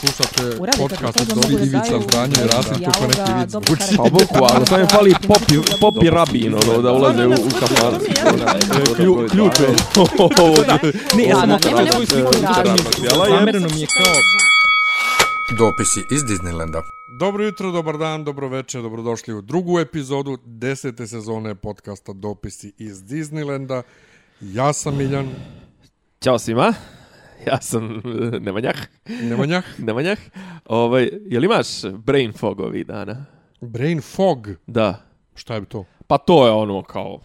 Slušate podcast od da Ivica Zdanje i Rasim kako neki vic karakter. Pa boku, ali sam je fali popi, popi rabin, ono, da ulaze u, u kafan. Klju, ključ je. Ne, ja sam svoju sliku. Zamereno mi je kao... Dopisi iz Disneylanda. Dobro jutro, dobar dan, dobro večer, dobrodošli u drugu epizodu desete sezone podcasta Dopisi iz Disneylanda. Ja sam Miljan Ćao svima. Ja sam Nemanjah. Nemanjah. Nemanjah. Ovaj, jel imaš brain fog ovih dana? Brain fog. Da. Šta je to? Pa to je ono kao...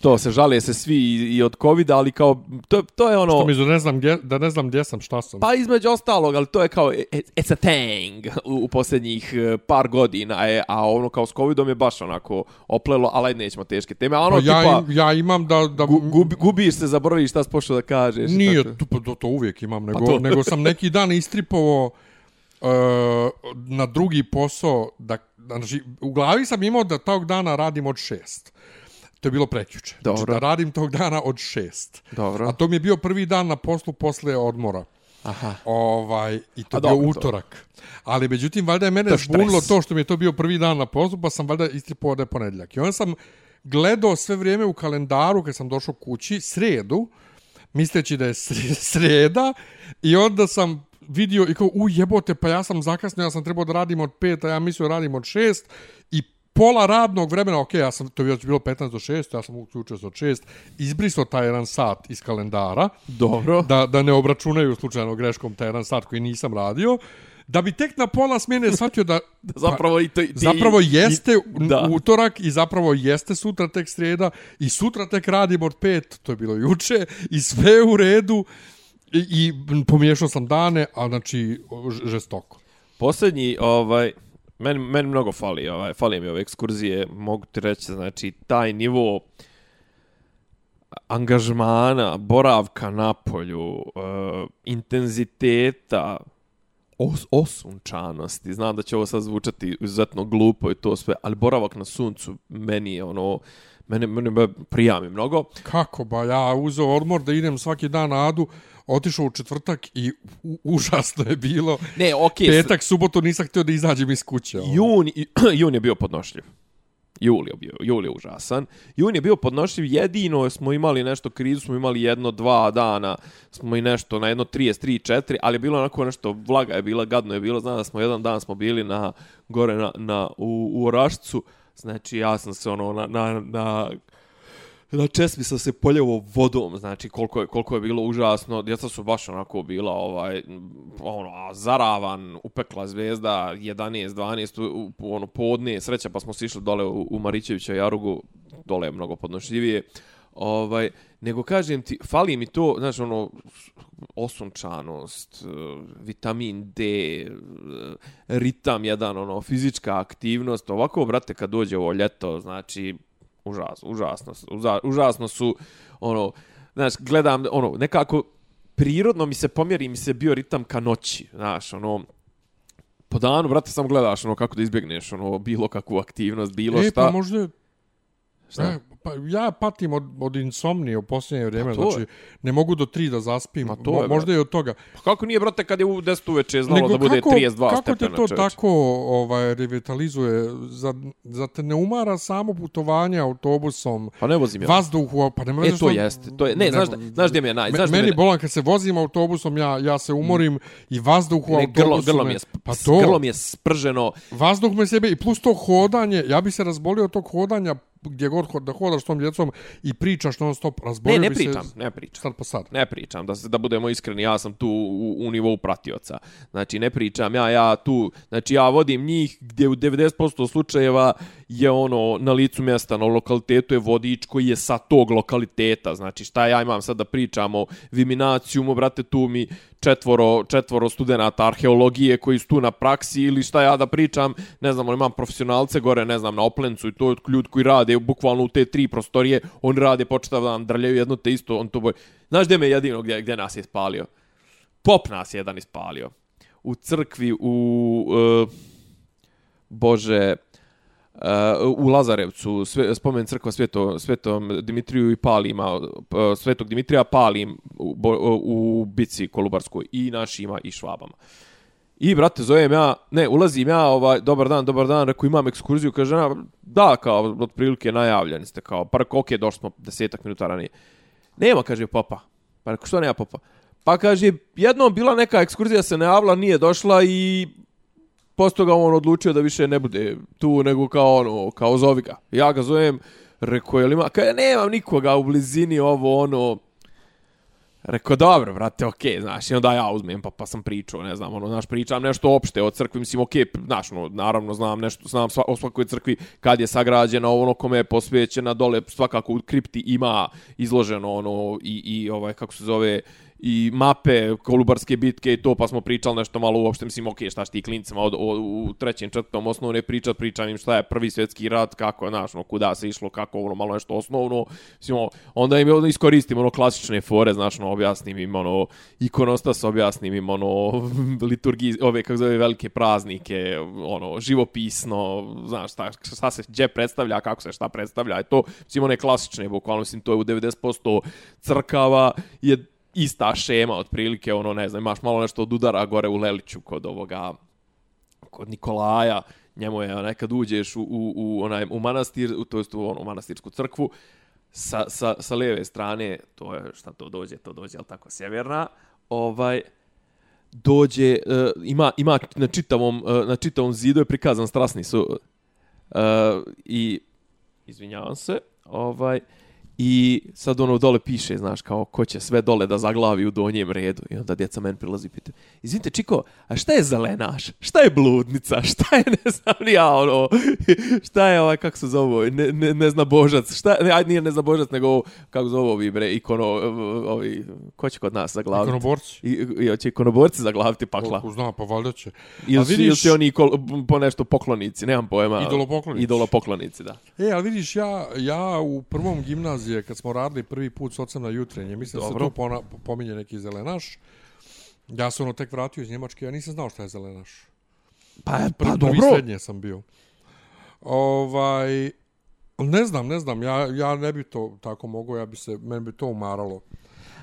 To se žale se svi i, i od covid ali kao... To, to je ono... Što mi da ne znam gdje, da ne znam gdje sam, šta sam. Pa između ostalog, ali to je kao it- it's a thing u, u posljednjih eh, par godina, je, a ono kao s covidom je baš onako oplelo, ali ajde nećemo teške teme. A ono Pa ja, tipa, im, ja imam da... da gu, gubi, gubiš se, zaboraviš šta si pošao da kažeš. Nije, tako. to, pa to, to uvijek imam, nego, to. nego sam neki dan istripovao uh, na drugi posao, da, znači, u glavi sam imao da tog dana radim od šest. To je bilo prekjuče. Znači, Dobro. da radim tog dana od šest. Dobro. A to mi je bio prvi dan na poslu posle odmora. Aha. Ovaj, I to je bio dobro, to. utorak. Ali međutim, valjda je mene To zbunilo to što mi je to bio prvi dan na poslu, pa sam valjda istripovao da je ponedjeljak. I onda sam gledao sve vrijeme u kalendaru kad sam došao kući, sredu, misleći da je sre- sreda, i onda sam vidio i kao, u jebote, pa ja sam zakasnio, ja sam trebao da radim od pet, a ja mislio da radim od šest, i pola radnog vremena, ok, ja sam, to je bilo 15 do 6, ja sam uključio se od 6, izbrisao taj jedan sat iz kalendara, Dobro. da, da ne obračunaju slučajno greškom taj jedan sat koji nisam radio, da bi tek na pola smjene shvatio da Zapravo i to... Ti, zapravo jeste i, da. utorak i zapravo jeste sutra tek srijeda i sutra tek radim od pet, to je bilo juče, i sve u redu i, i pomiješao sam dane, a znači žestoko. Posljednji, ovaj, meni, meni mnogo fali, ovaj, fali mi ove ekskurzije, mogu ti reći, znači, taj nivo angažmana, boravka na polju, uh, intenziteta, os, osunčanosti, znam da će ovo sad zvučati izuzetno glupo i to sve, ali boravak na suncu meni je ono, mene, mene prija mi mnogo. Kako ba, ja uzeo odmor da idem svaki dan na Adu, otišao u četvrtak i u, užasno je bilo. Ne, okej, s- Petak, subotu nisam htio da izađem iz kuće. ono. Jun, jun je bio podnošljiv. Jul je bio, jul je užasan. Jun je bio podnošljiv, jedino smo imali nešto krizu, smo imali jedno, dva dana, smo i nešto na jedno 33, 4, ali je bilo onako nešto, vlaga je bila, gadno je bilo, znam da smo jedan dan smo bili na, gore na, na, u, u Orašcu, znači ja sam se ono na, na, na na česmi sam se poljevo vodom, znači koliko je, koliko je bilo užasno. Djeca su baš onako bila ovaj ono zaravan, upekla zvezda 11 12 u, ono podne, sreća pa smo sišli dole u, u Marićevića jarugu, dole je mnogo podnošljivije. Ovaj nego kažem ti fali mi to, znaš, ono osunčanost, eh, vitamin D, eh, ritam jedan, ono fizička aktivnost. Ovako brate kad dođe ovo ljeto, znači užasno, užasno, užasno su, ono, znaš, gledam, ono, nekako, prirodno mi se pomjeri, mi se bio ritam ka noći, znaš, ono, po danu, brate, samo gledaš, ono, kako da izbjegneš, ono, bilo kakvu aktivnost, bilo E, šta. pa možda je Šta? E, pa ja patim od, od insomnije u posljednje vrijeme, to je. znači ne mogu do tri da zaspim, Ma to je, možda je od toga. Pa kako nije, brate, kad je u 10 uveče znalo da bude kako, 32 kako te stepena, to čoveče? tako ovaj, revitalizuje? Za, za te ne umara samo putovanje autobusom, Pa ne vozim ja. vazduhu, pa nema E, to što- jeste, to je, ne, znaš, da, znaš gdje mi je naj, Me, znaš meni je, bolan kad se vozim autobusom, ja, ja se umorim i vazduh u ne, autobusu grlo, grlo me- mi je, pa to, grlo mi je sprženo, vazduh me sebe i plus to hodanje, ja bi se razbolio od tog hodanja gdje god da hodaš s tom djecom i pričaš non stop, ne, razbolio ne bi pričam, se ne pričam. sad po sad. Ne pričam, da se da budemo iskreni, ja sam tu u, u nivou pratioca. Znači ne pričam ja ja tu, znači ja vodim njih gdje u 90% slučajeva je ono na licu mjesta na lokalitetu je vodič koji je sa tog lokaliteta. Znači šta ja imam sad da pričam o Viminacijumu, brate, tu mi četvoro, četvoro studenta arheologije koji su tu na praksi ili šta ja da pričam, ne znam, imam profesionalce gore, ne znam, na Oplencu i to je ljudi koji rade bukvalno u te tri prostorije, oni rade početav dan, drljaju jedno te isto, on to boje. Znaš gdje me jedino, gdje, gdje nas je spalio? Pop nas jedan ispalio. U crkvi, u... Uh, Bože... E, u Lazarevcu, sve, spomen crkva sveto, svetom Dimitriju i Palima, uh, svetog Dimitrija Palim u, u, u bici Kolubarskoj i našima i Švabama. I, brate, zovem ja, ne, ulazim ja, ovaj, dobar dan, dobar dan, reku imam ekskurziju, kaže, ja, da, kao, otprilike najavljeni ste, kao, pa rekao, okej, došli smo desetak minuta ranije. Nema, kaže, popa. Pa rekao, što nema popa? Pa kaže, jednom bila neka ekskurzija se najavila, nije došla i posto ga on odlučio da više ne bude tu, nego kao ono, kao zovi ga. Ja ga zovem, rekao, jel ima, kaže, nemam nikoga u blizini, ovo, ono, Rekao, dobro, brate, okej, okay, znaš, i onda ja uzmem, pa, pa sam pričao, ne znam, ono, znaš, pričam nešto opšte o crkvi, mislim, okej, okay, znaš, no, naravno, znam nešto, znam sva, o svakoj crkvi, kad je sagrađena, ono, kome je posvećena, dole, svakako u kripti ima izloženo, ono, i, i ovaj, kako se zove, i mape Kolubarske bitke i to, pa smo pričali nešto malo uopšte, mislim, okej, okay, šta ti klincima od, od, u trećem, četvrtom osnovne pričat, pričam im šta je prvi svjetski rat, kako je, znaš, ono, kuda se išlo, kako ono, malo nešto osnovno, mislim, ono, onda im onda iskoristim ono klasične fore, znaš, ono, objasnim im, ono, ikonostas, objasnim im, ono, liturgije, ove, kako zove, velike praznike, ono, živopisno, znaš, šta, šta se gdje predstavlja, kako se šta predstavlja, i to, mislim, one klasične, bukvalno, mislim, to je u 90% crkava, je ista šema otprilike, ono ne znam, imaš malo nešto od udara gore u Leliću kod ovoga kod Nikolaja, njemu je nekad uđeš u, u, u onaj u manastir, to jest u onu manastirsku crkvu sa, sa, sa lijeve strane, to je šta to dođe, to dođe al tako sjeverna, ovaj dođe uh, ima ima na čitavom uh, na čitavom zidu je prikazan strasni su uh, i izvinjavam se, ovaj uh, I sad ono dole piše, znaš, kao ko će sve dole da zaglavi u donjem redu. I onda djeca men prilazi i pita, izvinite, Čiko, a šta je zelenaš? Šta je bludnica? Šta je, ne znam ja, ono, šta je ovaj, kako se zove, ne, ne, ne zna božac? Šta, ne, ajde nije ne zna božac, nego, kako zove ovi, bre, ikono, ovi, ko će kod nas zaglaviti? Ikonoborci. I, i hoće ikonoborci zaglaviti pakla. Koliko znam, pa valjda će. Ili vidiš- ili su oni kol, po nešto poklonici, nemam pojma. Idolopoklonici. Idolopoklonici, da. E, ali vidiš, ja, ja u prvom gimnazije, kad smo radili prvi put s ocem na jutrenje, mislim da se Dobro. tu pona, pominje neki zelenaš, ja sam ono tek vratio iz Njemačke, ja nisam znao šta je zelenaš. Pa, Prvi, prvi srednje sam bio. Ovaj, ne znam, ne znam, ja, ja ne bi to tako mogao, ja bi se, meni bi to umaralo.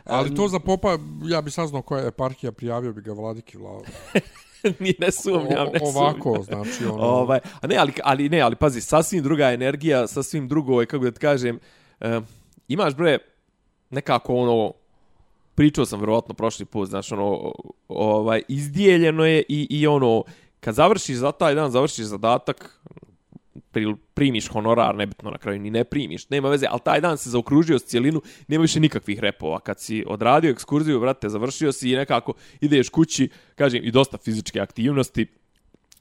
Ali to za popa, ja bi saznao koja je eparhija, prijavio bi ga vladiki vlada. Ni ne sumnjam, ne sumnjam. ovako, znači, ono- Ovaj, a ne, ali, ali ne, ali pazi, sasvim druga energija, sasvim drugo, ovaj, kako da ti kažem, imaš bre, nekako ono, pričao sam vjerovatno prošli put, znači ono, ovaj, izdijeljeno je i, i ono, kad završiš za taj dan, završiš zadatak, pri, primiš honorar, nebitno na kraju ni ne primiš, nema veze, ali taj dan se zaokružio s cijelinu, nema više nikakvih repova. Kad si odradio ekskurziju, brate, završio si i nekako ideš kući, kažem, i dosta fizičke aktivnosti,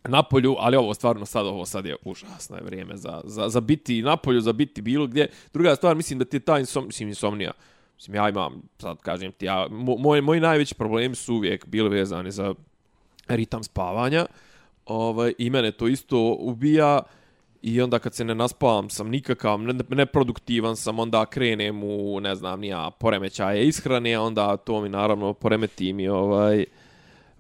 na polju, ali ovo stvarno sad, ovo sad je užasno je vrijeme za, za, za biti Napolju, za biti bilo gdje. Druga stvar, mislim da ti je ta insom, mislim, insomnija, mislim, ja imam, sad kažem ti, ja, mo, moj, moji najveći problemi su uvijek bili vezani za ritam spavanja, ovaj, i mene to isto ubija, I onda kad se ne naspavam sam nikakav, ne- neproduktivan sam, onda krenem u, ne znam, nija poremećaje ishrane, onda to mi naravno poremeti mi ovaj,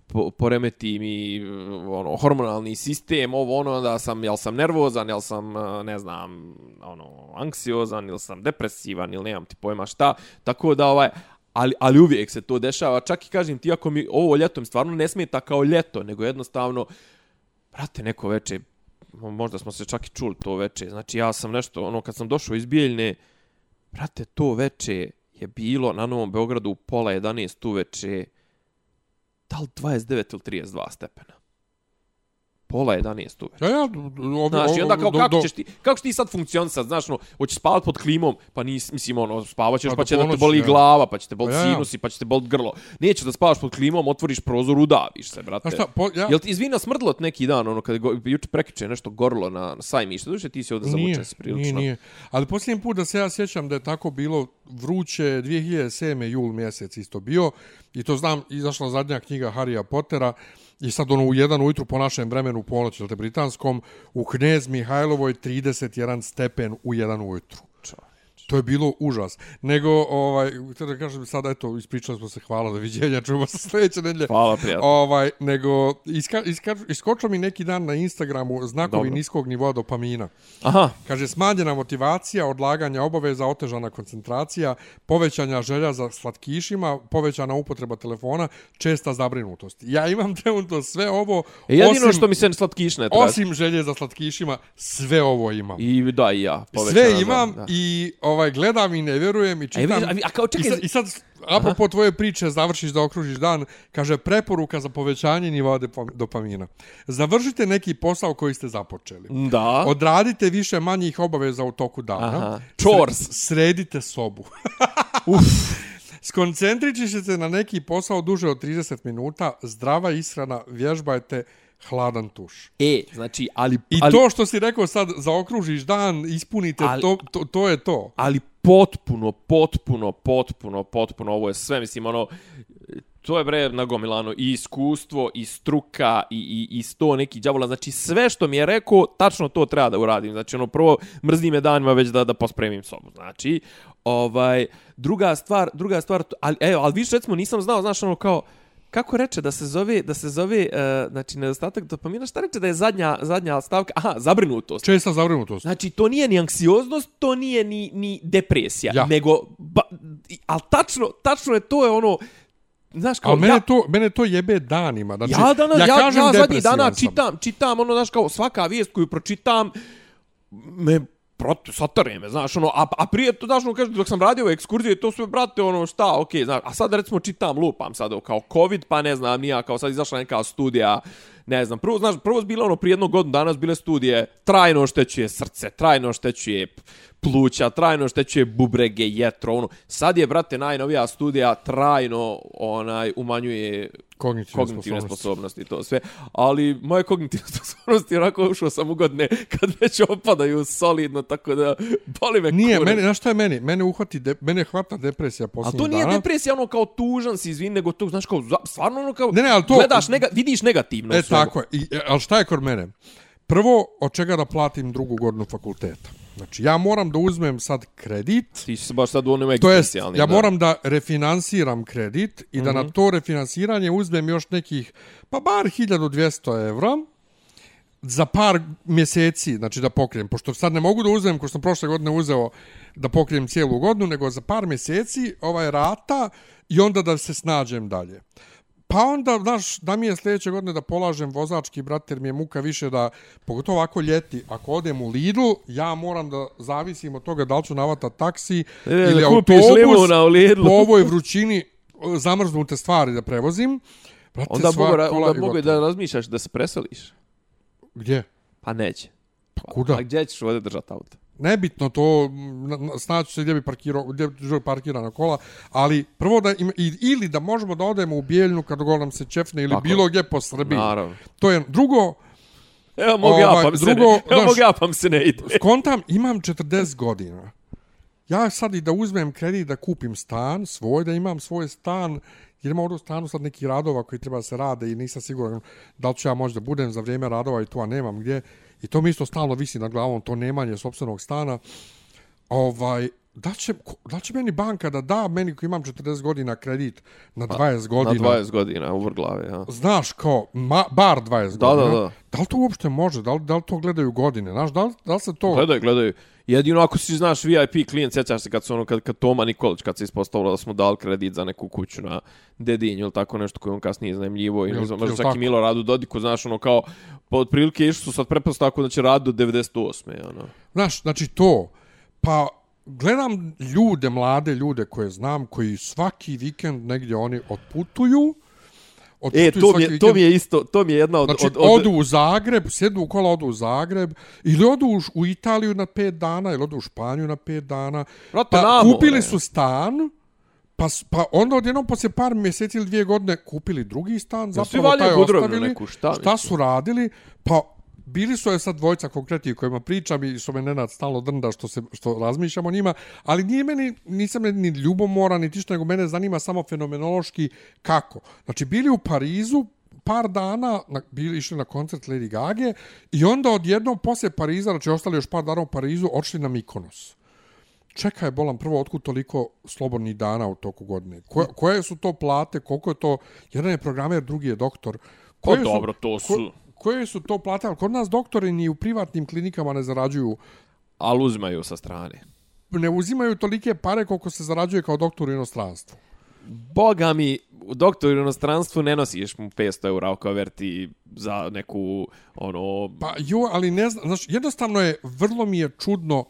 po, poremeti mi ono hormonalni sistem, ovo ono da sam jel sam nervozan, jel sam eh, ne znam, ono anksiozan ili sam depresivan ili nemam ti pojma šta. Tako da ovaj ali, ali uvijek se to dešava. Čak i kažem ti ako mi ovo ljeto mi stvarno ne smeta kao ljeto, nego jednostavno brate neko veče možda smo se čak i čuli to veče. Znači ja sam nešto ono kad sam došao iz Bijeljne brate to veče je bilo na Novom Beogradu u pola 11 uveče da li 29 ili 32 stepena. Pola 11 uveče. Ja, ja, ovdje, Znaš, i onda kao, do- kako do- ćeš ti, kako ćeš ti sad funkcionisati, znaš, no, hoćeš spavat pod klimom, pa nis, mislim, ono, spavaćeš, Pa pa, do će da te boli ja. glava, pa će te boli Pa ja, ja. sinusi, pa će te boli grlo. Nećeš da spavaš pod klimom, otvoriš prozor, udaviš se, brate. Šta, po, ja, Jel ti izvina smrdlo neki dan, ono, kada je go- juče prekiče nešto gorlo na, na sajmištu, duše ti si ovdje zavučen se prilično. nije, nije. Ali posljednji put da se ja sjećam da je tako bilo vruće 2007. jul mjesec isto bio i to znam, izašla zadnja knjiga Harrya Pottera i sad ono u jedan ujutru po našem vremenu ponoć, jel te britanskom, u Knez Mihajlovoj 31 stepen u jedan ujutru. To je bilo užas. Nego, ovaj, htio da kažem, sada eto, ispričali smo se, hvala, doviđenja, čujemo se sljedeće nedelje. Hvala, prijatno. Ovaj, nego, iska, iska, iskočio mi neki dan na Instagramu znakovi Dobro. niskog nivoa dopamina. Aha, Kaže, smanjena motivacija, odlaganja obaveza, otežana koncentracija, povećanja želja za slatkišima, povećana upotreba telefona, česta zabrinutost. Ja imam trenutno sve ovo, e, jedino osim, što mi se slatkiš ne traži. osim želje za slatkišima, sve ovo imam. I da, i ja. Sve imam za- da. i ovaj gledam i ne vjerujem i A, čitam. vidiš, a, a kao, čekaj, I sad, I sad apropo tvoje priče, završiš da okružiš dan, kaže preporuka za povećanje nivoa dopa- dopamina. Završite neki posao koji ste započeli. da. Odradite više manjih obaveza u toku dana. Aha. Chores. Sre- Sredite sobu. Skoncentriči se na neki posao duže od 30 minuta, zdrava ishrana, vježbajte, hladan tuš. E, znači, ali... I ali, to što si rekao sad, zaokružiš dan, ispunite, Ali- to, to, to je to. ali potpuno, potpuno, potpuno, potpuno, ovo je sve, mislim, ono, to je bre nagomilano i iskustvo, i struka, i, i, i sto neki đavola, znači sve što mi je rekao, tačno to treba da uradim, znači ono, prvo, mrzim je danima već da, da pospremim sobu, znači, ovaj, druga stvar, druga stvar, ali, evo, ali više recimo nisam znao, znaš, ono, kao, kako reče da se zove da se zove uh, znači nedostatak dopamina šta reče da je zadnja zadnja stavka aha zabrinutost Česta zabrinutost. Znači, to nije ni anksioznost, to nije ni, ni depresija, Ja. nego, ba, ali tačno, tačno je to je ono, znaš kao, Ali mene, ja, to, mene to jebe danima. Znači, ja, dana, ja, ja, kažem ja zadnjih depresivan dana sam. čitam, čitam, ono, znaš kao, svaka vijest koju pročitam, me protiv, satare me, znaš, ono, a, a prije to, znaš, ono, kažem, dok sam radio ekskurzije, to sve, brate, ono, šta, okej, znaš, a sad, recimo, čitam, lupam sad, ono, kao COVID, pa ne znam, nija, kao sad izašla neka studija, ne znam, prvo, znaš, prvo je bilo ono, prije jednog godina, danas bile studije, trajno oštećuje srce, trajno oštećuje pluća, trajno oštećuje bubrege, jetro, ono, sad je, brate, najnovija studija, trajno, onaj, umanjuje Kognitivne, kognitivne sposobnosti. sposobnosti to sve. Ali moje kognitivne sposobnosti onako ušao sam u godine kad već opadaju solidno, tako da boli me Nije, kurac. mene, znaš šta je meni? Mene uhvati, de, mene hvata depresija A posljednjih to nije dana. depresija ono kao tužan si, izvin, nego to, znaš, kao, stvarno ono kao, Ne, ne, to- gledaš, nega, vidiš negativno E. tako je. I, e, ali šta je kod mene? Prvo, od čega da platim drugu godinu fakulteta? Znači, ja moram da uzmem sad kredit, Ti si baš sad u to jest, egzistencijalnim. ja da. moram da refinansiram kredit i da Mhm. na to refinansiranje uzmem još nekih, pa bar 1200 evra, za par mjeseci, znači da pokrijem, pošto sad ne mogu da uzmem, ko sam prošle godine uzeo da pokrijem cijelu godinu, nego za par mjeseci ovaj rata i onda da se snađem dalje. Pa onda, znaš, da mi je sljedeće godine da polažem vozački, brate, jer mi je muka više da, pogotovo ako ljeti, ako odem u Lidl, ja moram da zavisim od toga da li ću navata taksi E, ili da autobus limuna u Lidlu. po ovoj vrućini zamrznute stvari da prevozim. Brate, Onda sva mogu, kola onda mogu da razmišljaš da se preseliš. Gdje? Pa neće. Pa, kuda? A gdje ćeš ovdje držati auto? Nebitno to, na- na- snaću se gdje bi parkirao, gdje bi parkirana kola, ali prvo da im, ili da možemo da odemo u Bijeljnu kad god nam se čefne ili Tako. bilo gdje po Srbiji. Naravno. To je drugo, Evo mogu ja Ovaj, pa mi se drugo, ne, evo mogu ja pa mi se ne ide. kontam, imam 40 godina. Ja sad i da uzmem kredit da kupim stan svoj, da imam svoj stan, jer ima ovdje u stanu sad neki radova koji treba se rade i nisam siguran da li ću ja možda budem za vrijeme radova i tu, a nemam gdje. I to mi isto stalno visi na glavom, to nemanje sopstvenog stana. Ovaj, da će, da će meni banka da da meni koji imam 40 godina kredit na 20 Na godina? 20 godina, u vrglave, ja. Znaš, kao, ma, bar 20 Da, godina. da, da. Da li to uopšte može? Da li, da li to gledaju godine? Znaš, da li, da li se to... Gledaj, gledaj. Jedino ako si, znaš, VIP klijent, sjećaš se kad su ono, kad, kad Toma Nikolić, kad se ispostavilo da smo dali kredit za neku kuću na Dedinju ili tako nešto koju on kasnije iznajmljivo i ne znam, možda čak tako? i Milo Radu Dodiku, znaš, ono kao, po otprilike išli su sad pretpostavku da će rad do 98. Ono. Znaš, znači to, pa gledam ljude, mlade ljude koje znam, koji svaki vikend negdje oni otputuju. otputuju E, to mi, je, to mi je isto, to mi je jedna od... Znači, od, od, odu u Zagreb, sjedu u kola, odu u Zagreb, ili odu u, u Italiju na pet dana, ili odu u Španiju na pet dana. Brate, Pa na more. kupili su stan, pa, pa onda odjednom poslije par mjeseci ili dvije godine kupili drugi stan, zapravo taj ostavili. neku, šta šta su radili? Pa bili su je sad dvojca konkretni kojima pričam i što me Nenad stalno drnda što, se, što razmišljam o njima, ali nije meni, nisam ni ljubomoran, ni tišto, nego mene zanima samo fenomenološki kako. Znači, bili u Parizu, par dana na, bili išli na koncert Lady Gaga i onda odjednom posle Pariza, znači ostali još par dana u Parizu, odšli na Mikonos čekaj bolan prvo otkud toliko slobodnih dana u toku godine. Koje, koje su to plate, koliko je to, jedan je programer, drugi je doktor. Pa dobro, to su... Ko, koje su to plate, ali kod nas doktori ni u privatnim klinikama ne zarađuju, Ali uzimaju sa strane. ne uzimaju tolike pare koliko se zarađuje kao doktor u inostranstvu. Boga mi, doktor u inostranstvu ne nosiš mu 500 eura u kaverti za neku, ono... Pa jo, ali ne znam, znaš, jednostavno je, vrlo mi je čudno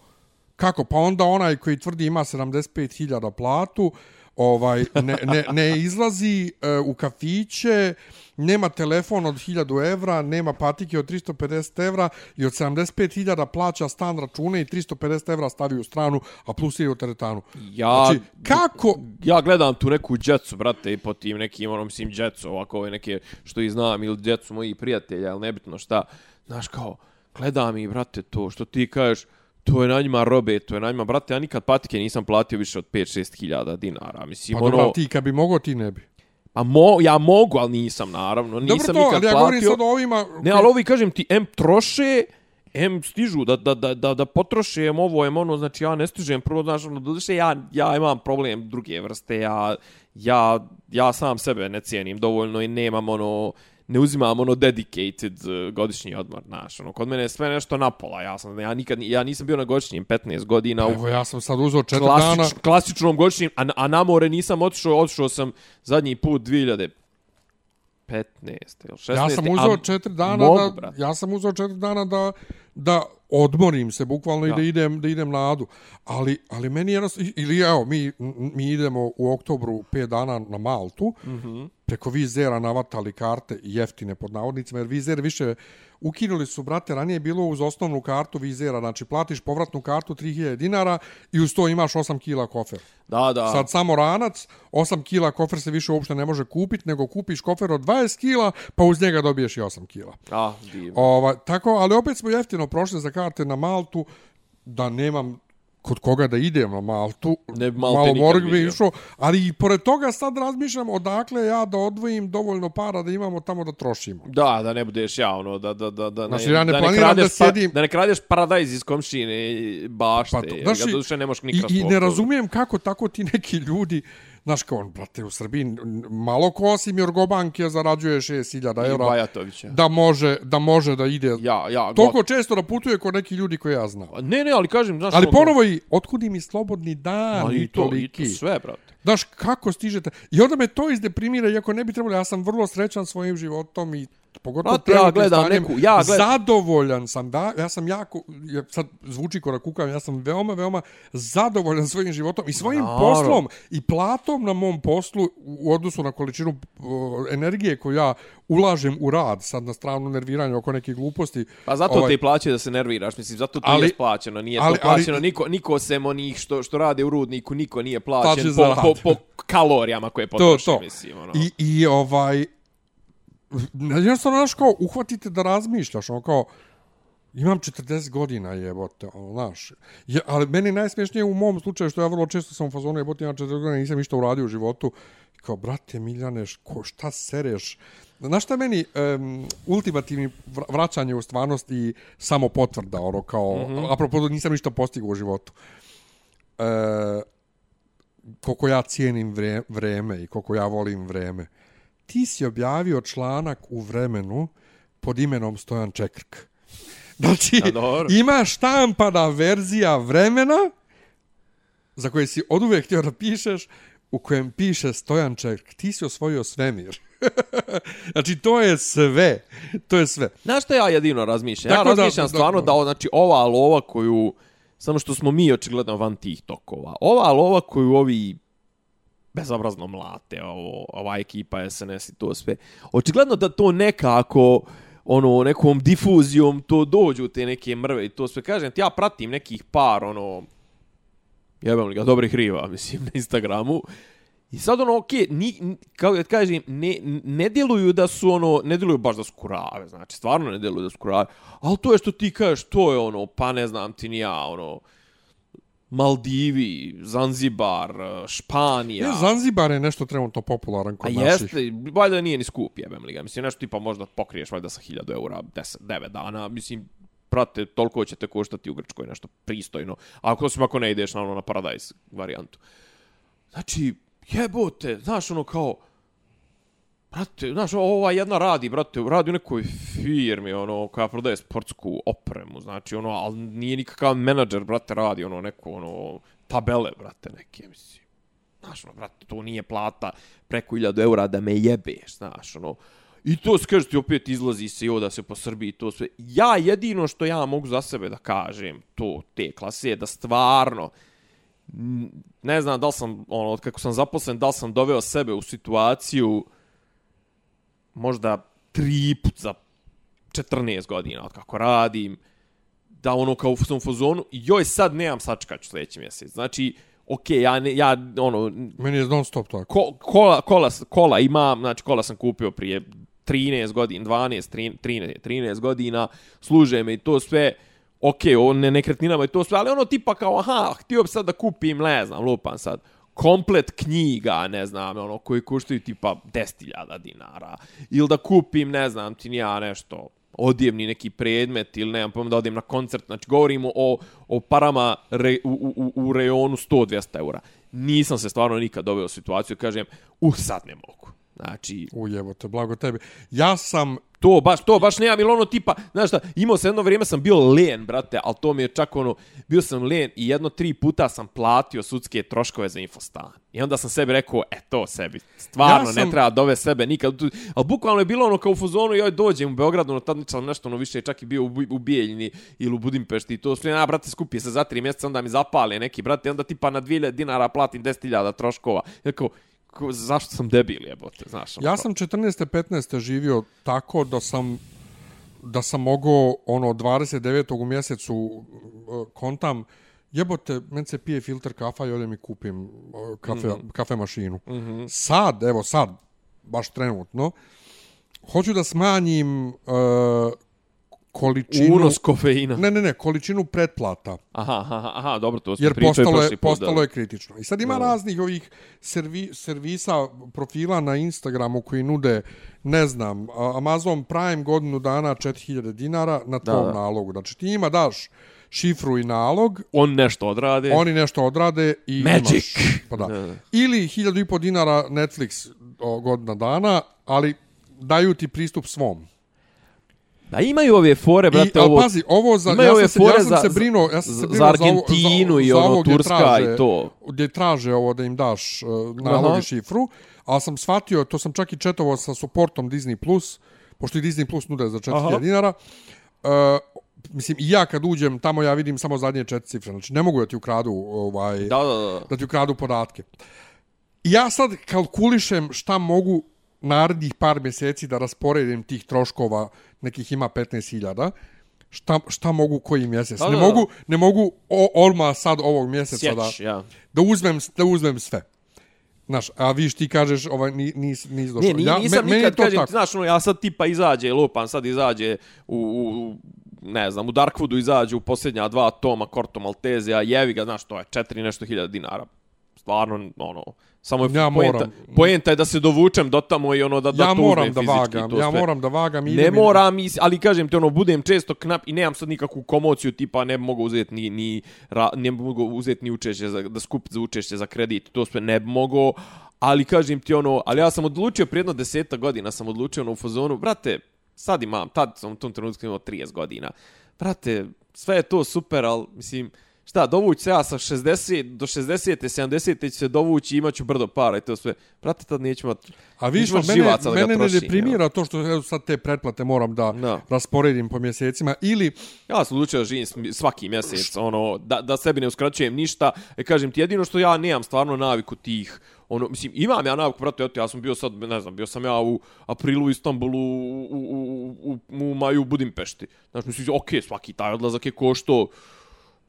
kako, pa onda onaj koji tvrdi ima 75.000 platu, ovaj, ne, ne, ne izlazi e, u kafiće, nema telefon od 1000 evra, nema patike od 350 evra i od 75.000 plaća stan račune i 350 evra stavi u stranu, a plus je u teretanu. Ja, Znači, kako... ja gledam tu neku djecu, brate, i po tim nekim, ono, mislim, djecu, ovako ove neke što i znam, ili djecu mojih prijatelja, ili nebitno šta, znaš, kao, gledam i, brate, to, što ti kažeš, to je na njima robe, to je na njima, brate, ja nikad patike nisam platio više od 5-6 hiljada dinara, mislim, Pa ono, dobro, ti kad bi mogao, ti ne bi. pa mo, ja mogu, ali nisam, naravno, nisam Dobro to, nikad ali ja platio. govorim sad o ovima... Ne, ali ovi, kažem ti, M troše, M stižu da, da, da, da, da potroše M ovo, M ono, znači ja ne stižem, prvo, znaš, ono, doduše, ja, ja imam problem druge vrste, ja, ja, ja sam sebe ne cijenim dovoljno i nemam ono, ne uzimam ono dedicated uh, godišnji odmor, znaš, ono, kod mene je sve nešto napola, ja sam, ja nikad, ni- ja nisam bio na godišnjim 15 godina, Evo, ja sam sad uzeo četiri klasič, dana... klasičnom godišnjim, a, a na more nisam otišao, otišao sam zadnji put 2015. ili 16. Ja sam uzeo četiri dana mogu, da brate. ja sam uzeo četiri dana da da odmorim se bukvalno Ja. i da idem da idem na adu. Ali ali meni je jednostavno- ili evo mi mi idemo u oktobru 5 dana na Maltu. Mhm. Mm preko Vizera navatali karte jeftine pod navodnicima jer Vizer više ukinuli su brate ranije je bilo uz osnovnu kartu Vizera znači platiš povratnu kartu 3000 dinara i uz to imaš 8 kila kofer. Da, da. Sad samo ranac, 8 kila kofer se više uopšte ne može kupiti, nego kupiš kofer od 20 kila, pa uz njega dobiješ i 8 kila. A, divno. Ova, tako, ali opet smo jeftino prošli za karte na Maltu, da nemam kod koga da idem na Maltu, Ne Malte malo nikad morg bi išao, ali i pored toga sad razmišljam odakle ja da odvojim dovoljno para da imamo tamo da trošimo. Da, da ne budeš ja, ono, da, da, da, da, Znači, ja ne da planiram kradeš da sjedim- Pa, da ne kradeš paradajz iz komšine bašte, Pa to, ga duše ne možeš ni i, I ne razumijem kako tako ti neki ljudi, znaš kao on, brate, u Srbiji malo ko osim Jorgobanke zarađuje 6000 I eura. Bajatovića. da može da može da ide Ja, ja, toliko često da putuje kod neki ljudi koje ja znam. got- Ne, ne, ali kažem, znaš... Ali ono- ponovo i otkud im i slobodni dan i, i to, i toliki. to sve, brate. Znaš, kako stižete? I onda me to izdeprimira, iako ne bi trebalo, ja sam vrlo srećan svojim životom i pogotovo Brate, ja gledam stanjem. neku- ja gled- Zadovoljan sam, da, ja sam jako, ja, sad zvuči ko da kukam, ja sam veoma, veoma zadovoljan svojim životom i svojim Naravno. poslom i platom na mom poslu u odnosu na količinu o, energije koju ja ulažem u rad, sad na stranu nerviranja oko neke gluposti. Pa zato Ovaj, te i plaćaju da se nerviraš, mislim, zato to Ali- je plaćeno, nije ali- to plaćeno, ali- niko, niko sem onih što, što rade u rudniku, niko nije plaćen po, po, po, kalorijama koje to, potroši, to. mislim, ono. I, I ovaj... Jednostavno, znaš, kao, uhvatite da razmišljaš, ono, kao, imam 40 godina, jebote, ono, znaš. Je, ali meni najsmješnije u mom slučaju, što ja vrlo često sam u fazonu, jebote, imam 40 godina, nisam ništa uradio u životu. Kao, brate, Miljane, ko, šta sereš? Znaš šta meni um, ultimativni vra- vraćanje u stvarnost i samo potvrda, ono, kao, mm -hmm. apropo, nisam ništa postigao u životu. E, koliko ja cijenim vre, vreme i koliko ja volim vreme. Ti si objavio članak u vremenu pod imenom Stojan Čekrk. Znači, A, dobro. ima štampana verzija vremena za koje si od uvek htio da pišeš, u kojem piše Stojan Čekrk, ti si osvojio svemir. znači, to je sve. To je sve. Znaš što ja jedino razmišljam? Ja Tako da- razmišljam da- stvarno da, znači, ova lova koju, samo što smo mi očigledno van tih tokova, ova lova koju ovi bezobrazno mlate, ovo, ova ekipa SNS i to sve, očigledno da to nekako ono, nekom difuzijom to dođu te neke mrve i to sve. Kažem ti, ja pratim nekih par, ono, jebem li ga, dobrih riva, mislim, na Instagramu. I sad ono, okej, ni, ni- kao da kažem, ne, ne djeluju da su ono, ne djeluju baš da su kurave, znači, stvarno ne djeluju da su kurave, ali to je što ti kažeš, to je ono, pa ne znam ti ni ja, ono, Maldivi, Zanzibar, Španija. Ja. Zanzibar je nešto trenutno popularan A kod naših. jeste, valjda nije ni skup, jebem li ga. Mislim, nešto tipa možda pokriješ valjda sa 1000 eura 10, 9 dana. Mislim, brate, toliko će te koštati u Grčkoj, nešto pristojno. Ako osim ako ne ideš na ono na Paradise varijantu. Znači, jebote, znaš ono kao, brate, znaš, ova jedna radi, brate, radi u nekoj firmi, ono, koja prodaje sportsku opremu, znači, ono, ali nije nikakav menadžer, brate, radi, ono, neko, ono, tabele, brate, neke, mislim. Znaš, ono, brate, to nije plata preko 1000 eura da me jebeš, znaš, ono. I to skažeš ti opet izlazi se i oda se po Srbiji to sve. Ja jedino što ja mogu za sebe da kažem to te klase je da stvarno ne znam da li sam ono kako sam zaposlen da li sam doveo sebe u situaciju možda tri put za 14 godina od kako radim da ono kao u tom fazonu joj sad nemam sačekać sljedeći mjesec. Znači ok, ja, ne, ja ono, Meni je non stop tako. ko, kola, kola, kola ima, znači kola sam kupio prije 13 godina, 12, 13, 13 godina, služe me i to sve, ok, on ne nekretninama i to sve, ali ono tipa kao, aha, htio bi sad da kupim, ne znam, lupam sad, komplet knjiga, ne znam, ono, koji koštaju tipa 10.000 dinara, ili da kupim, ne znam, ti nija nešto, odjevni neki predmet ili nemam pojma da odim na koncert, znači govorimo o, o parama re, u, u, u reonu 100-200 eura. Nisam se stvarno nikad doveo u situaciju, kažem, uh, sad ne mogu. Znači, Ujebote, blago tebi. Ja sam to baš, to baš nemam, ili ono tipa, znaš šta, imao sam jedno vrijeme sam bio len, brate, ali to mi je čak ono, bio sam len i jedno tri puta sam platio sudske troškove za infostan. I onda sam sebi rekao, e to sebi, stvarno Ja sam- ne treba dove sebe nikad. Ali bukvalno je bilo ono kao u fuzonu, joj dođem u Beogradu, no tad sam nešto ono više čak i bio u, u Bijeljini ili u Budimpešti i to sve, a brate skupi se za tri mjeseca, onda mi zapale neki, brate, onda tipa na 2000 dinara platim 10.000 troškova. Ja kao, zašto sam debil jebote, znaš? ono Ja sam 14. 15. živio tako da sam da sam mogao ono 29. u mjesecu uh, kontam jebote, men se pije filter kafa i odem i kupim uh, kafe, mm -hmm. kafe mašinu. Mm -hmm. Sad, evo sad, baš trenutno, hoću da smanjim uh, količinu... Unos kofeina. Ne, ne, ne, količinu pretplata. Aha, aha, aha, dobro, to smo jer pričali postalo je, postalo da. je kritično. I sad ima Da, da. raznih ovih servi, servisa, profila na Instagramu koji nude, ne znam, Amazon Prime godinu dana 4000 dinara na tvom da. nalogu. Znači ti ima daš šifru i nalog, On nešto odrade. oni nešto odrade i Magic. imaš. Pa da. Da, da. Ili 1000 i po dinara Netflix godina dana, ali daju ti pristup svom. Da imaju ove fore, brate, I, ovo... pazi, ovo za, imaju ja ove sam, se, ja sam za- se brinuo, ja sam se za- brinuo za Argentinu ovo, i za ono, ovo gdje Turska traže, i to. Gdje traže ovo da im daš uh, nalog Aha. i šifru, ali sam shvatio, to sam čak i četovao sa supportom Disney+, Plus, pošto i Disney Plus nude za 4000 Aha. dinara, uh, mislim, i ja kad uđem tamo ja vidim samo zadnje četiri cifre, znači ne mogu da ti ukradu ovaj, Da, da, da. da ti ukradu podatke. I ja sad kalkulišem šta mogu narednih par mjeseci da rasporedim tih troškova, nekih ima 15.000, šta, šta mogu koji mjesec. Da, ne, da, da. mogu, ne mogu o, olma sad ovog mjeseca da, Sjeć, ja. da, uzmem, da uzmem sve. Znaš, a viš ti kažeš, ovaj, ni, nis, nis došao. Ne, ni, ja, nisam me- nikad, to kažem, tako. znaš, ono, ja sad tipa izađe, lupan, sad izađe u, u, ne znam, u Darkwoodu izađe u posljednja dva toma Korto Malteze, a jevi ga, znaš, to je četiri nešto hiljada dinara. Stvarno, ono, samo je Ja poenta, moram. poenta je da se dovučem do tamo i ono da, da ja to moram da fizički, vagam, to ja sve. moram da vagam. i Ne i- moram, is- ali kažem ti ono, budem često knap i nemam sad nikakvu komociju, tipa ne mogu uzeti ni, ni, ra, ne mogu uzeti ni učešće, za, da skupiti za učešće za kredit, to sve ne mogu, ali kažem ti ono, ali ja sam odlučio prije jedno deseta godina, sam odlučio ono u fazonu, brate, sad imam, tad sam u tom trenutku imao 30 godina, brate, sve je to super, ali mislim, šta, dovući se ja sa 60 do 60. 70. će se dovući i imaću brdo para i to sve. Brate, tad neću imati A neću imat mene, da mene ne deprimira to što evo, sad te pretplate moram da Da. rasporedim po mjesecima ili Ja sam odlučio da živim svaki mjesec, ono, da, da sebi ne uskraćujem ništa. E, kažem ti, jedino što ja nemam stvarno naviku tih, ono, mislim, imam ja naviku, brate, ja sam bio sad, ne znam, bio sam ja u aprilu u Istanbulu, u, u, u, u, u maju u Budimpešti. Znači, mislim, okej, svaki taj odlazak je košto,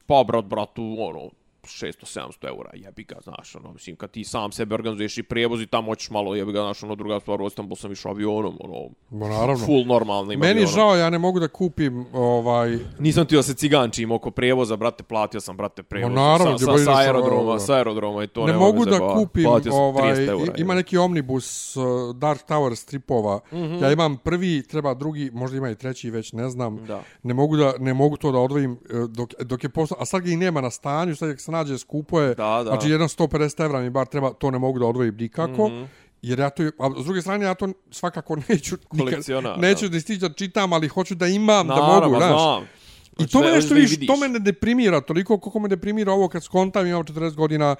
pa, brat, bratu, ono, 600-700 eura, jebi ga, znaš, ono, mislim, kad ti sam sebe organizuješ i prijevoz i tamo hoćeš malo, jebi ga, znaš, ono, druga stvar, u Istanbul sam išao avionom, ono, Bo, naravno. full normalnim Meni je avionom. žao, ja ne mogu da kupim ovaj... Nisam ti da se cigančim oko prijevoza, brate, platio sam, brate, prijevoz. Ma naravno, sa, sa, sa, aerodroma, sa aerodroma i to ne nema mogu da zajebavati. kupim ovaj 300 eura, ima neki omnibus uh, Dark Tower stripova. Mm -hmm. Ja imam prvi, treba drugi, možda ima i treći, već ne znam. Da. Ne mogu da ne mogu to da odvojim uh, dok dok je posla, a sad ga i nema na stanju, sad se nađe skupo je. Da, da. Znači jedan 150 evra mi bar treba, to ne mogu da odvojim nikako. Mm -hmm. Jer ja to, a s druge strane ja to svakako neću nikad, Kolekcionar, neću da. da stići da čitam, ali hoću da imam, da Naravno, mogu, ma znaš. znam. I Hoćeš to me da- nešto da vidiš. to me ne deprimira toliko koliko me deprimira ovo kad skontam imam 40 godina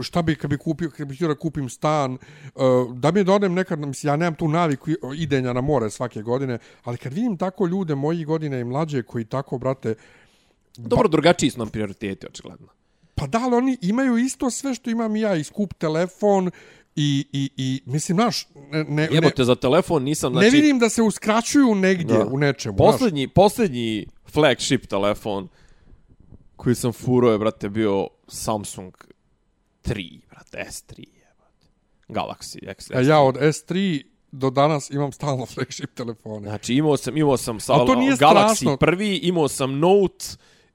šta bi kad bi kupio kad bi htio da kupim stan uh, da mi dodem nekad mislim ja nemam tu naviku idenja na more svake godine ali kad vidim tako ljude moji godine i mlađe koji tako brate Dobro, drugačiji su nam prioriteti, očigledno. Pa da li oni imaju isto sve što imam i ja i skup telefon i, i, i mislim znaš ne, ne, Jebote, za telefon nisam, znači... ne vidim da se uskraćuju negdje Da. u nečemu znaš. Poslednji, poslednji flagship telefon koji sam furao je, brate, bio Samsung 3, brate, S3, jebote. Galaxy X. a ja od S3 do danas imam stalno flagship telefone Znači, imao sam, imao sam sa Ali Galaxy strašno. prvi, imao sam Note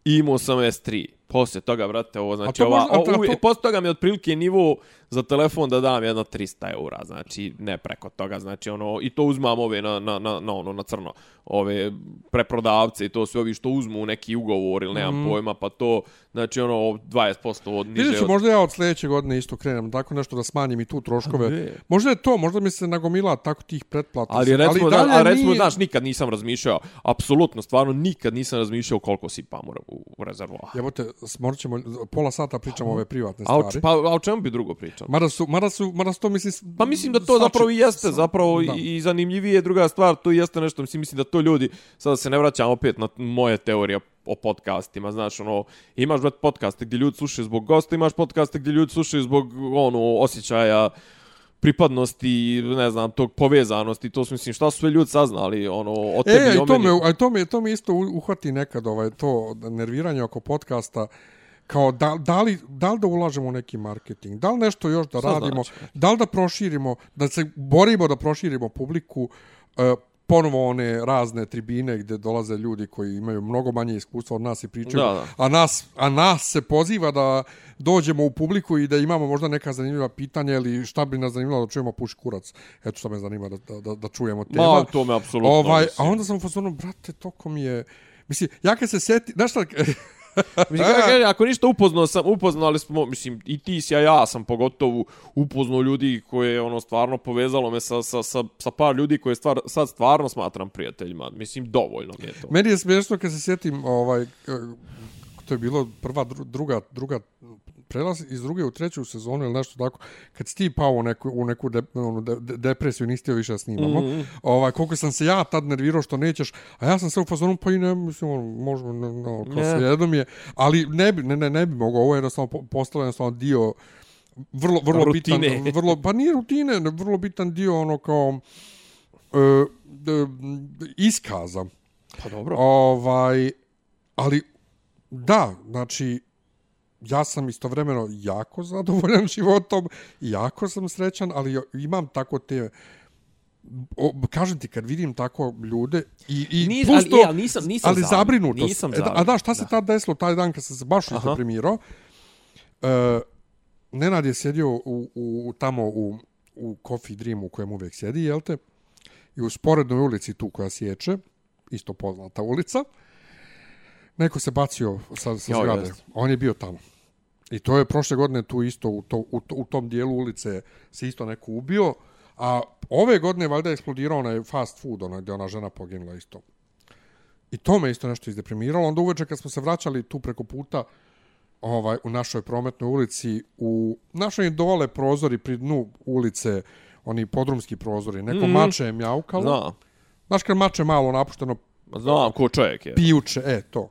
i imao sam S3. Poslije toga, brate, ovo, znači, to ova, možda- to- poslije toga mi je otprilike nivo za telefon da dam jedno 300 eura, znači, ne preko toga, znači, ono, i to uzmam ove na, na, na, na, ono, na crno, ove preprodavce i to sve ovi što uzmu neki ugovor ili nemam mm. pojma, pa to, znači, ono, 20% od niže Vidjet ću, od... možda ja od sljedeće godine isto krenem tako nešto da smanjim i tu troškove. ne. Možda je to, možda mi se nagomila tako tih pretplata. Ali recimo, dalje da, a recimo, nije- znaš, nikad nisam razmišljao, apsolutno, stvarno, nikad nisam razmišljao koliko sipam u, u, u rezervoar. Jebote, morat ćemo, pola sata pričamo ove privatne A o, stvari. pa, a o čemu bi drugo pričao? Mada su, mada su, mada su to mislim... Pa mislim da to svači- zapravo i jeste, zapravo da. i, zanimljivije je druga stvar, to jeste nešto, mislim, mislim da to ljudi, sada se ne vraćam opet na moje teorije o podcastima, znaš, ono, imaš podcaste gdje ljudi slušaju zbog gosta, imaš podcaste gdje ljudi slušaju zbog, ono, osjećaja pripadnosti, ne znam, tog povezanosti, to su, mislim, šta su sve ljudi saznali, ono, o tebi E, i o to meni. me, a to me, to me isto uhvati nekad, ovaj, to nerviranje oko podcasta, kao da, da, li, da li da ulažemo u neki marketing, da li nešto još da Šta radimo, znači? da li da proširimo, da se borimo da proširimo publiku, e, ponovo one razne tribine gdje dolaze ljudi koji imaju mnogo manje iskustva od nas i pričaju, Da, da. A, nas, a nas se poziva da dođemo u publiku i da imamo možda neka zanimljiva pitanja ili šta bi nas zanimalo da čujemo puši kurac. Eto šta me zanima da, da, da, čujemo tema. Ma, to me apsolutno, Ovaj, a onda sam u fazonu, brate, toko mi je... Mislim, ja kad se seti... Znaš šta... Mislim, kako kažem, ako ništa upoznao sam, upoznali smo, mislim, i ti si, a ja sam pogotovo upoznao ljudi koje, ono, stvarno povezalo me sa, sa, sa, sa par ljudi koje stvar, sad stvarno smatram prijateljima. Mislim, dovoljno mi je to. Meni je smiješno kad se sjetim, ovaj, to je bilo prva, dru- druga, druga prelaz iz druge u treću sezonu ili nešto tako, kad si ti pao u neku, u neku de, ono, de, de, depresiju, nisi htio više da snimamo, mm -hmm. ovaj, koliko sam se ja tad nervirao što nećeš, a ja sam sve u fazonu, pa i ne, mislim, ono, možemo, ne, no, kao Ne. sve je, ali ne bi, ne, ne, ne bi mogao, ovo je jednostavno po- postalo jednostavno dio vrlo, vrlo Rutine. bitan, vrlo, pa nije rutine, ne, vrlo bitan dio ono kao e, d, iskaza. Pa dobro. Ovaj, ali da, znači ja sam istovremeno jako zadovoljan životom, jako sam srećan, ali imam tako te o, kažem ti kad vidim tako ljude i i Nis- plus ali, to, e, ali nisam- nisam ali zabrinut, zabrinutost. nisam E, da, a da šta se da. tad desilo taj dan kad sam se baš Aha. izdeprimirao? E, Nenad je sjedio u, u, tamo u, u Coffee Dream u kojem uvijek sjedi, jel te? I u sporednoj ulici tu koja sječe, isto poznata ulica, neko se bacio sa, sa Jo, zgrade. jest. On je bio tamo. I to je prošle godine tu isto, u, to, u, to, u tom dijelu ulice se isto neko ubio. A ove godine valjda je eksplodirao onaj fast food, onaj gdje ona žena poginula isto. I to me isto nešto izdeprimiralo. Onda uveče kad smo se vraćali tu preko puta ovaj u našoj prometnoj ulici, u našoj dole prozori pri dnu ulice, oni podrumski prozori, neko mm. mače je mjaukalo. Znaš kad mače malo napušteno Znam, ko čovjek je. pijuće, e, to.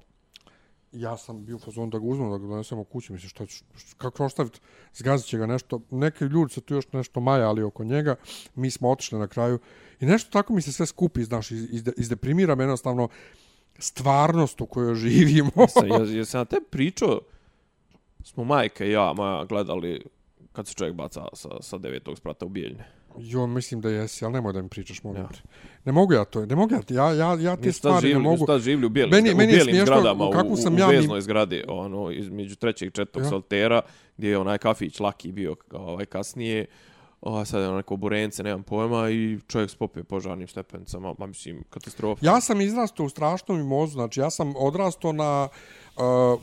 Ja sam bio u fazonu da ga uzmem, da ga donesemo kući, mislim, šta ću, kako ostaviti, zgazit će ga nešto, neki ljudi se tu još nešto maja, ali oko njega, mi smo otišli na kraju. I nešto tako mi se sve skupi, znaš, iz, iz, izdeprimira me jednostavno stvarnost u kojoj živimo. Ja ja sam ja te pričao? Smo majka i ja, moja, gledali kad se čovjek baca sa, sa devetog sprata u Bijeljne. Jo, mislim da jesi, ali nemoj da mi pričaš, molim Ja. te. Ne mogu ja to, ne mogu ja, ja, ja, ja te Mi stvari ne živjeli, mi mogu. tad živjeli u bijelim, Meni- u meni je bijelim zgradama, u, kako sam u, ja u mi- veznoj zgradi, ono, između trećeg i četvrtog Ja. saltera, gdje je onaj kafić Laki bio ovaj, kasnije, a sad je ono neko burence, nemam pojma, i čovjek se popije požarnim stepenicama, ma mislim, katastrofa. Ja sam izrastao u strašnom mimozu, znači ja sam odrastao na uh, uh,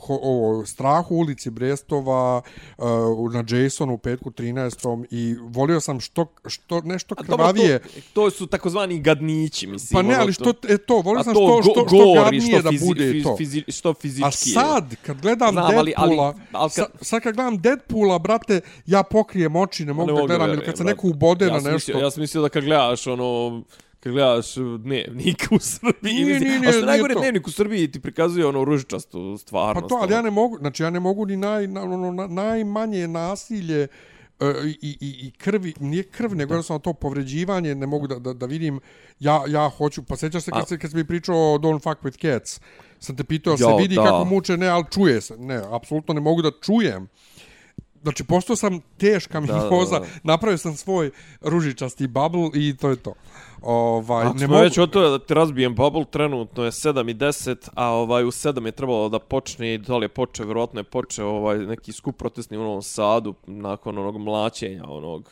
ovo, strahu ulici Brestova, uh, na Jasonu u petku 13. i volio sam što, što nešto A dobro, krvavije. To, to su takozvani gadnići, mislim. Pa ne, ono, ali što, e to, volio sam to što, što, što gadnije što da bude to. fizi- što fizički A sad, kad gledam Znam, ali- ali- Deadpoola, ali kad- sa, sad kad gledam Deadpoola, brate, ja pokrijem oči, ne mogu da gledam, da ili kad se neko ubode ja na nešto. Mislio, ja sam mislio da kad gledaš ono kad gledaš dnevnik u Srbiji, Nije, mislim, nije, a nije, što nije najgore dnevnik u Srbiji ti prikazuje ono ružičastu Pa stvarnost. to, ali ja ono. ne mogu, znači ja ne mogu ni naj, na, ono, na, najmanje nasilje e, i, i, i krvi, nije krv, nego jednostavno to povređivanje, ne mogu da, da, da vidim, ja, ja hoću, pa sećaš se kad, se, kad si mi pričao o Don't Fuck With Cats, sam te pitao, se Jo, vidi da. kako muče, ne, ali čuje se, ne, apsolutno ne mogu da čujem. Znači, postao sam teška Da, da, mimoza, da. napravio sam svoj ružičasti bubble i to je to. Ovaj, Ako ne smo mogu, već od toga da ti razbijem bubble, trenutno je 7 i 10, a ovaj u 7 je trebalo da počne, da li je počeo, vjerojatno je počeo ovaj neki skup protestni u Novom Sadu nakon onog mlačenja, onog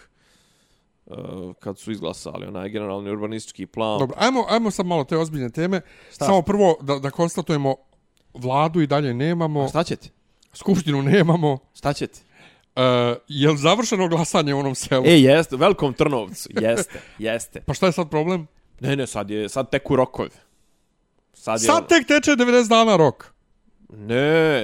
uh, kad su izglasali onaj generalni urbanistički plan. Dobro, ajmo, ajmo sad malo te ozbiljne teme. Šta? Samo prvo da, da konstatujemo vladu i dalje nemamo, A šta će ti? skupštinu nemamo. Šta će ti? Uh, je li završeno glasanje u onom selu? E, jeste, u velikom Trnovcu, jeste, jeste. Pa šta je sad problem? Ne, ne, sad je, sad teku rokovi. Sad je Sad tek teče 90 dana rok. Ne,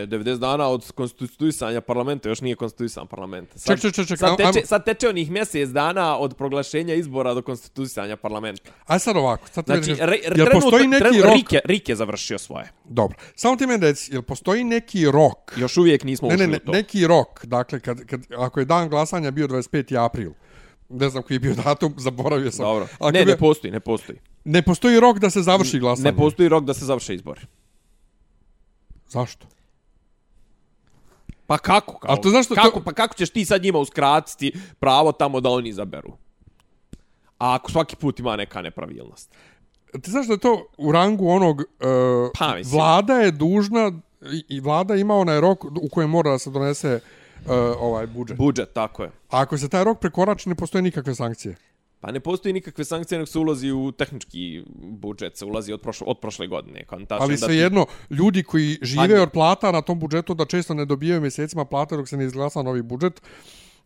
90 dana od konstituisanja parlamenta, još nije konstituisan parlament. Sad, Ček, ček, ček, ček, sad, teče, sad teče onih mjesec dana od proglašenja izbora do konstituisanja parlamenta. Aj sad ovako. Sad Znači, meni re, jel postoji neki trenutno rok? Rike, Rike je završio svoje. Dobro. Samo ti meni reci, jel postoji neki rok? Još uvijek nismo Ne, ušli ne, ne, u to. neki rok. Dakle, kad, kad, ako je dan glasanja bio 25. april, ne znam koji je bio datum, zaboravio sam. Dobro. Ako Ne, bio- ne postoji, ne postoji. ne postoji rok da se završi glasanje. Ne postoji rok da se završe izbori. Zašto? Pa kako? Kao, A to zašto to- kako, Pa kako ćeš ti sad njima uskratiti pravo tamo da oni izaberu? A ako svaki put ima neka nepravilnost? Ti znaš da je to u rangu onog... Uh, Pa, mislim. vlada je dužna i, i vlada ima onaj rok u kojem mora da se donese uh, ovaj budžet. Budžet, tako je. A ako se taj rok prekorači, ne postoje nikakve sankcije. Pa ne postoji nikakve sankcije, nego se ulazi u tehnički budžet, se ulazi od, prošle, od prošle godine. Kontačno, Ali da ti- svejedno, ljudi koji žive od plata na tom budžetu da često ne dobijaju mjesecima plate dok se ne izglasa novi budžet,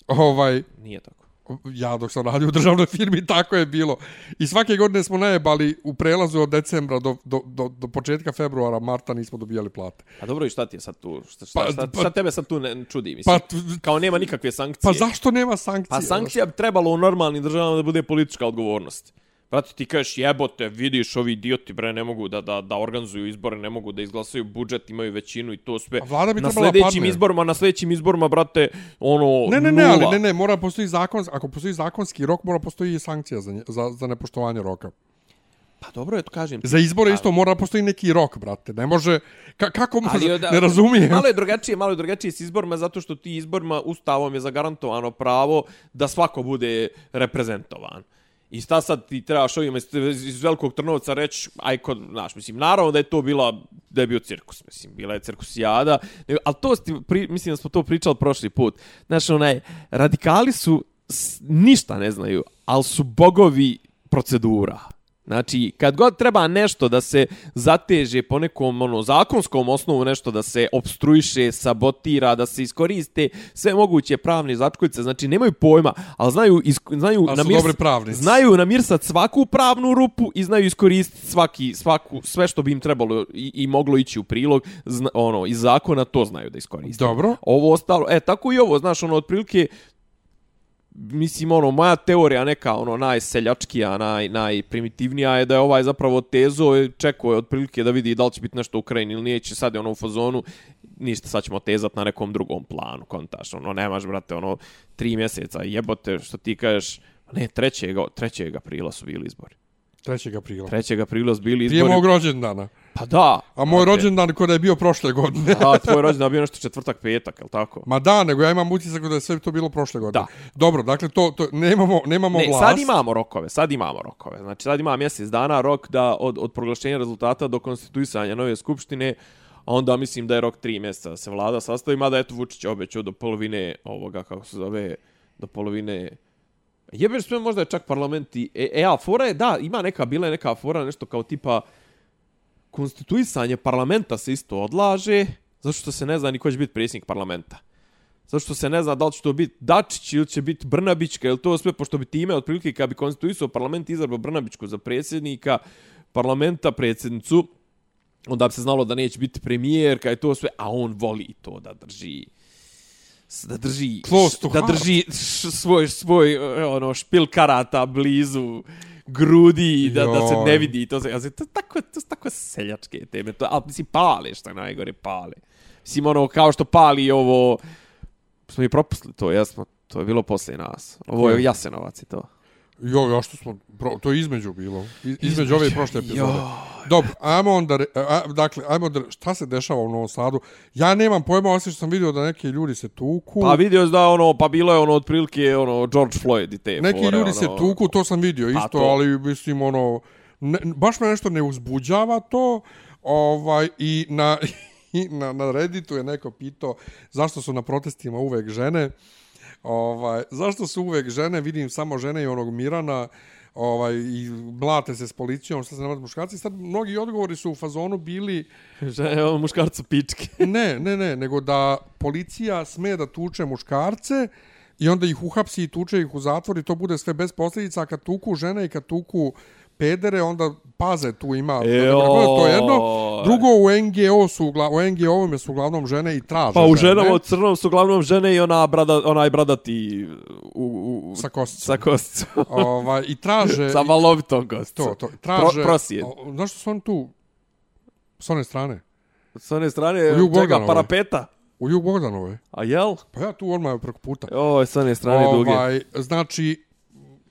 ovaj, Nije tako. Ja dok sam radio u državnoj firmi, tako je bilo. I svake godine smo najebali u prelazu od decembra do, do, do, do početka februara, marta nismo dobijali plate. A dobro, i šta ti je sad tu? Šta, šta, Pa- šta, pa- šta tebe sad tu ne čudi, mislim? Pa, Kao nema nikakve sankcije. pa zašto nema sankcije? Pa sankcija bi trebalo u normalnim državama da bude politička odgovornost. Brate, ti kažeš jebote, vidiš ovi idioti bre ne mogu da, da, da organizuju izbore, ne mogu da izglasaju budžet, imaju većinu i to sve. A vlada bi na sljedećim padne. izborima, na sljedećim izborima, brate, ono, Ne, ne, ne, nula. ali ne, ne, mora postoji zakon, ako postoji zakonski rok, mora postoji i sankcija za, nje, za, za nepoštovanje roka. Pa dobro je, to kažem. Za izbore isto mora postoji neki rok, brate. Ne može, ka, kako može, od- ne razumijem. Malo je drugačije, malo je drugačije s izborima zato što ti izborima ustavom je zagarantovano pravo da svako bude reprezentovan. I sta sad ti trebaš ovima iz, iz velikog Trnovca reći, aj kod, znaš, mislim, naravno da je to bila, da je bio cirkus, mislim, bila je cirkusijada, nego- ali to, sti, pri, mislim da smo to pričali prošli put. Znaš, onaj, radikali su, s, ništa ne znaju, ali su bogovi procedura. Znači, kad god treba nešto da se zateže po nekom ono, zakonskom osnovu, nešto da se obstruiše, sabotira, da se iskoriste sve moguće pravne začkoljice, znači nemaju pojma, ali znaju, isk, znaju, Ali su namirs- dobri pravnici. znaju namirsati svaku pravnu rupu i znaju iskoristiti svaki, svaku, sve što bi im trebalo i, i moglo ići u prilog, zna, ono, iz zakona to znaju da iskoriste. Dobro. Ovo ostalo, e, tako i ovo, znaš, ono, otprilike, mislim, ono, moja teorija neka, ono, najseljačkija, naj, najprimitivnija je da je ovaj zapravo tezo, i čekao je otprilike da vidi da li će biti nešto u Ukrajini ili nije, će sad je ono u fazonu, ništa, sad ćemo tezat na nekom drugom planu, kontaš, ono, nemaš, brate, ono, tri mjeseca, jebote, što ti kažeš, ne, 3. 3. aprila su bili izbori. 3. aprila. 3. aprila su bili Prije izbori. mog rođendana. Pa da. A moj Znate, rođendan koji je bio prošle godine. A, tvoj rođendan bio nešto četvrtak, petak, je tako? Ma da, nego ja imam utisak da je sve to bilo prošle godine. Da. Dobro, dakle, to, to nemamo, nemamo Ne, vlast. sad imamo rokove, sad imamo rokove. Znači, sad ima mjesec dana rok da od, od proglašenja rezultata do konstituisanja nove skupštine, a onda mislim da je rok tri mjeseca da se vlada sastavi, mada eto Vučić je obećao do polovine ovoga, kako se zove, do polovine Jebeš sve možda je čak parlament i... E, e a fora je, da, ima neka, bila je neka fora, nešto kao tipa konstituisanje parlamenta se isto odlaže, zato što se ne zna ni ko će biti predsjednik parlamenta. Zato što se ne zna da li će to biti Dačić ili će biti Brnabićka, ili to sve, pošto bi time, otprilike, kad bi konstituisao parlament izabrao Brnabićku za predsjednika parlamenta, predsjednicu, onda bi se znalo da neće biti premijer, kad je to sve, a on voli to da drži da drži da drži svoj svoj e, ono špil karata blizu grudi da da se ne vidi to se ja to je tako to su tako seljačke teme to a mislim pale što je najgore pale mislim ono kao što pali ovo smo i propustili to jesmo? To je bilo posle nas. Ovo je? Jasenovac i to Jo, ja što smo, pro, to je između bilo. Iz, između ove i prošle epizode. Joj. Dobro, ajmo onda, re- a, dakle, ajmo da, šta se dešava u Novom Sadu? Ja nemam pojma, osim što sam vidio da neki ljudi se tuku. pa vidio da ono pa bilo je ono otprilike ono George Floyd i te neki fore, ljudi ono, se tuku, to sam vidio Pa isto, to. ali mislim, ono, ne, baš me nešto ne uzbuđava to, ovaj, i na, i na, na Redditu je neko pitao zašto su na protestima uvek žene, ovaj, zašto su uvek žene, vidim samo žene i onog Mirana, ovaj, i blate se s policijom, šta se nema muškarci. Sad mnogi odgovori su u fazonu bili, Žene, ono muškarcu pičke. ne, ne, ne, nego da policija sme da tuče muškarce i onda ih uhapsi i tuče ih u zatvor i to bude sve bez posljedica. A kad tuku žene i kad tuku pedere, onda paze tu ima. Joj. To je jedno. Drugo, u NGO su, u NGO-ovime su uglavnom žene i traže Pa u ženama od crnom su uglavnom žene i ona brada, onaj bradati u, u, Sa kosticom. sa kosticom. ovaj, I traže... sa valovitom kosticom. to, to, traže... Pro. O, Znaš što su oni tu? S one strane? S one strane, U čega, parapeta? U Jug Bogdanove. A jel? Pa ja tu odmah preko puta. Oj, s one strane duge. ovaj, znači,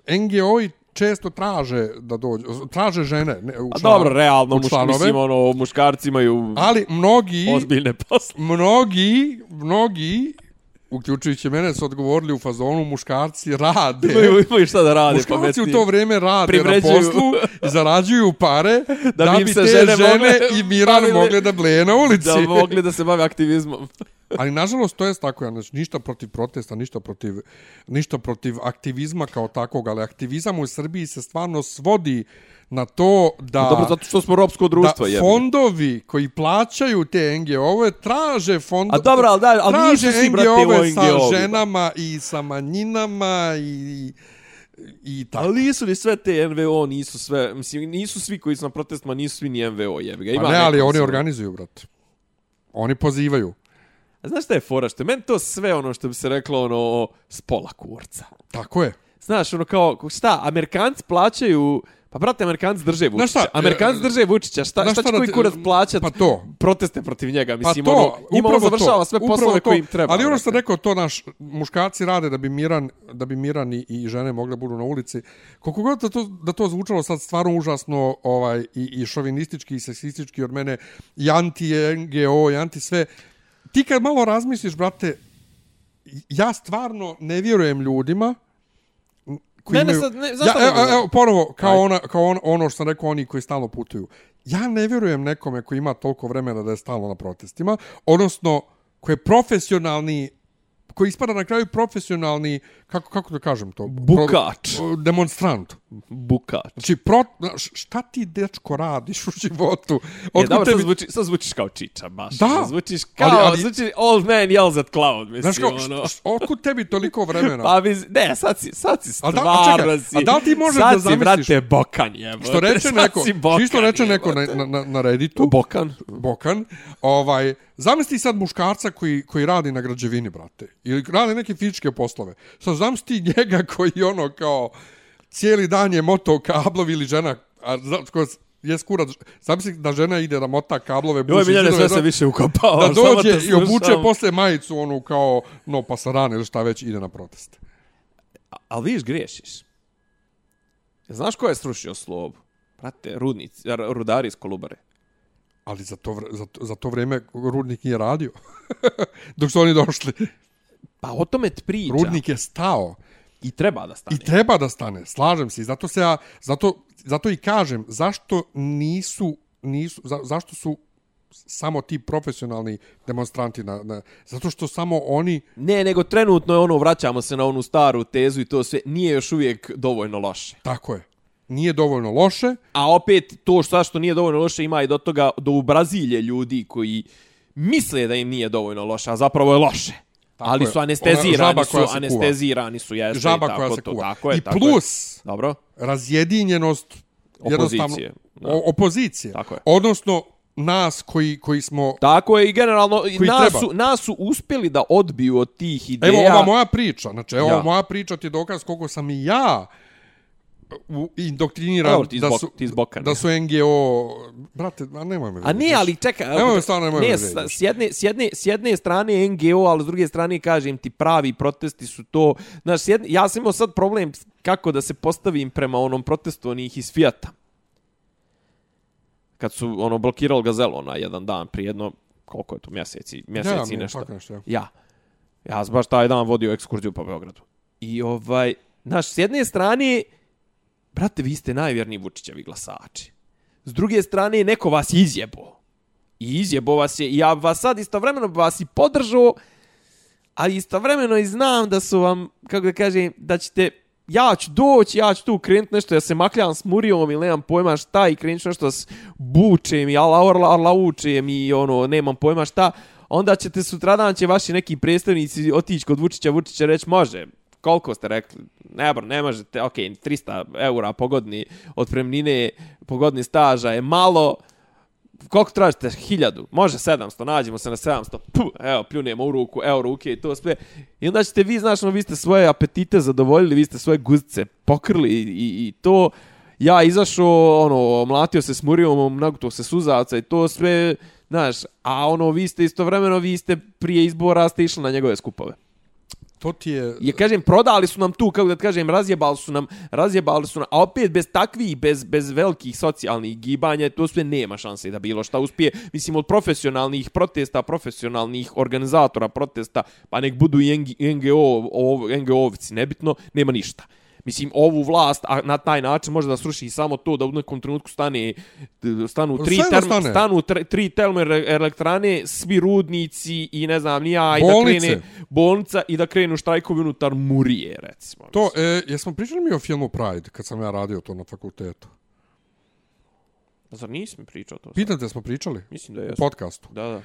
NGO-i često traže da dođu, traže žene. Ne, u A član- dobro, realno, muš, članove. mislim, ono, muškarci imaju Ali mnogi, ozbiljne posle. mnogi, mnogi, uključujući mene, su odgovorili u fazonu muškarci rade. Imaju, imaju šta da rade, Muškarci u pametniji. to vrijeme rade na Privređuju. poslu i zarađuju pare da, Da bi se te žene žene, i Miran mogle da bleje na ulici. Da mogli da se bave aktivizmom. Ali nažalost to je tako, ja, znači, ništa protiv protesta, ništa protiv, ništa protiv aktivizma kao takvog, ali aktivizam u Srbiji se stvarno svodi na to da Dobro, zato što smo ropsko društvo, da jebi. fondovi koji plaćaju te NGO-ove traže fond A dobro, ali da, ali nisu svi, brate, NGO-ove sa ženama i sa manjinama i i tako. Ali nisu li sve te NVO, nisu sve, mislim, nisu svi koji su na protestima, nisu svi ni NVO, jebi ga. Ima Pa ne, ali oni samo- organizuju, brate. Oni pozivaju. A znaš šta je fora? Što je meni to sve ono što bi se reklo, ono, s pola kurca. Tako je. Znaš, ono kao, šta, Amerikanci plaćaju... Pa, brate, Amerikanci drže Vučića. šta, Amerikanci e, drže Vučića. Šta, šta šta će koji kurac plaćat pa to. proteste protiv njega? Pa Mislim, to, ono, njima on završava to, sve poslove to. koje im treba. Ali ono što rekao, to naš muškarci rade da bi Miran, da bi Miran i, i žene mogle budu na ulici. Koliko god da to, da to zvučalo sad stvarno užasno ovaj, i, i šovinistički i seksistički od mene, i anti-NGO, i anti sve, ti kad malo razmisliš, brate, ja stvarno ne vjerujem ljudima koji Mene imaju... sad, ne, ja, evo, evo, ponovo, kao, ona, kao on, ono što sam rekao, oni koji stalno putuju. Ja ne vjerujem nekome koji ima toliko vremena da je stalno na protestima, odnosno koji je profesionalni koji ispada na kraju profesionalni, kako, kako da kažem to? Bukač. Pro, demonstrant. Bukač. Znači, pro, znaš, šta ti, dečko, radiš u životu? E, Otkud dobro, sad, tebi- zvuči, sad zvučiš kao čiča, baš. Da. Zvučiš kao, Ali- ali- zvuči old man yells at cloud, mislim, Znaš kao, ono. š- š- otkud tebi toliko vremena? Pa bi, ne, sad si, sad si A da- a stvarno čekaj, si. a da ti možeš sad da si, zamisliš- brate, bokan jebote. što reče sad neko, si bokan, čisto reče neko na, na, na Redditu, Bokan. Bokan, ovaj, zamisli sad muškarca koji, koji radi na građevini, brate, ili radi neke fizičke poslove. Sad zamisli njega koji ono kao cijeli dan je motao kablovi ili žena, a za, ko je skurac, zamisli da žena ide da mota kablove, Joj, buši Miljane, zidove, sve se više ukopao. da dođe i obuče posle majicu onu kao no pasarane ili šta već ide na protest. Ali vidiš, griješiš. Znaš ko je srušio slobu? Brate, rudnici, rudari iz Kolubare. Ali za to, za, to- za to vrijeme rudnik nije radio. Dok su oni došli. Pa o tome ti priča. Rudnik je stao. I treba da stane. I treba da stane, slažem se. I zato se ja, zato, zato i kažem, zašto nisu, nisu za, zašto su samo ti profesionalni demonstranti na, na, zato što samo oni Ne, nego trenutno je ono, vraćamo se na onu staru tezu i to sve, nije još uvijek dovoljno loše. tako je nije dovoljno loše A opet, to što, što nije dovoljno loše ima i do toga, do u Brazilje ljudi koji misle da im nije dovoljno loše, a zapravo je loše. Tako ali su anestezirani, su anestezirani su, jeste, žaba i tako koja se to, kuva Tako je, i tako plus Je. Dobro. razjedinjenost jednostavno Opozicije, da. o, opozicije Tako je. odnosno nas koji koji smo Tako je i generalno nas treba. su, nas su uspjeli da odbiju od tih ideja. Evo ova moja priča, znači evo Ja. moja priča ti je dokaz koliko sam i ja u- indoktriniran Dobro, ti iz da su, ti iz Bokana. da su NGO, brate, a nemoj me A ne, ali čekaj, Nemoj me stvarno, ne, s, jedne, s, jedne, s jedne strane NGO, ali s druge strane kažem ti pravi protesti su to, znaš, jedne, ja sam imao sad problem kako da se postavim prema onom protestu onih iz Fijata. Kad su ono blokirali Gazelu na jedan dan prije jedno, koliko je to, mjeseci, mjeseci Ja, nešto. nešto, ja. Ja. Ja sam baš taj dan vodio ekskurziju po Beogradu. I ovaj, znaš, s jedne strane, brate, vi ste najvjerniji Vučićevi glasači. S druge strane, neko vas izjebo. I izjebo vas je, i ja vas sad istovremeno vas i podržao, ali istovremeno i znam da su vam, kako da kažem, da ćete, ja ću doći, ja ću tu krenuti nešto, ja se makljam s murijom ili nemam pojma šta i krenut nešto s bučem i ala, orla, orla učem i ono, nemam pojma šta, onda ćete sutradan će vaši neki predstavnici otići kod Vučića, Vučića reći može, koliko ste rekli, ne bro, ne možete, ok, 300 eura pogodni otpremnine, pogodni staža je malo, koliko tražite? 1000, Može 700, nađemo se na 700. Puh, evo, pljunemo u ruku, evo ruke i to sve. I onda ćete vi, znaš, no, vi ste svoje apetite zadovoljili, vi ste svoje guzice pokrili i, i, i to. Ja izašao, ono, mlatio se s murijom, to se suzavca i to sve, znaš, a ono, vi ste istovremeno, vi ste prije izbora ste išli na njegove skupove. To ti je... Je kažem prodali su nam tu kako da kažem razjebali su nam razjebali su nam a opet bez takvih bez bez velikih socijalnih gibanja to sve nema šanse da bilo šta uspije. Mislim od profesionalnih protesta profesionalnih organizatora protesta pa nek budu i NGO NGO-ovci nebitno nema ništa. Mislim, ovu vlast, a na taj način može da sruši samo to da u nekom trenutku stane, stanu tri, term, stane. stanu tri, tri termo elektrane, svi rudnici i ne znam, nija, i da krene bolnica i da krenu štrajkovi unutar Murije, recimo. To, e, jesmo pričali mi o filmu Pride, kad sam ja radio to na fakultetu? Zar nisi mi pričao to? Pitate smo pričali? Mislim da U jes. podcastu. Da, da.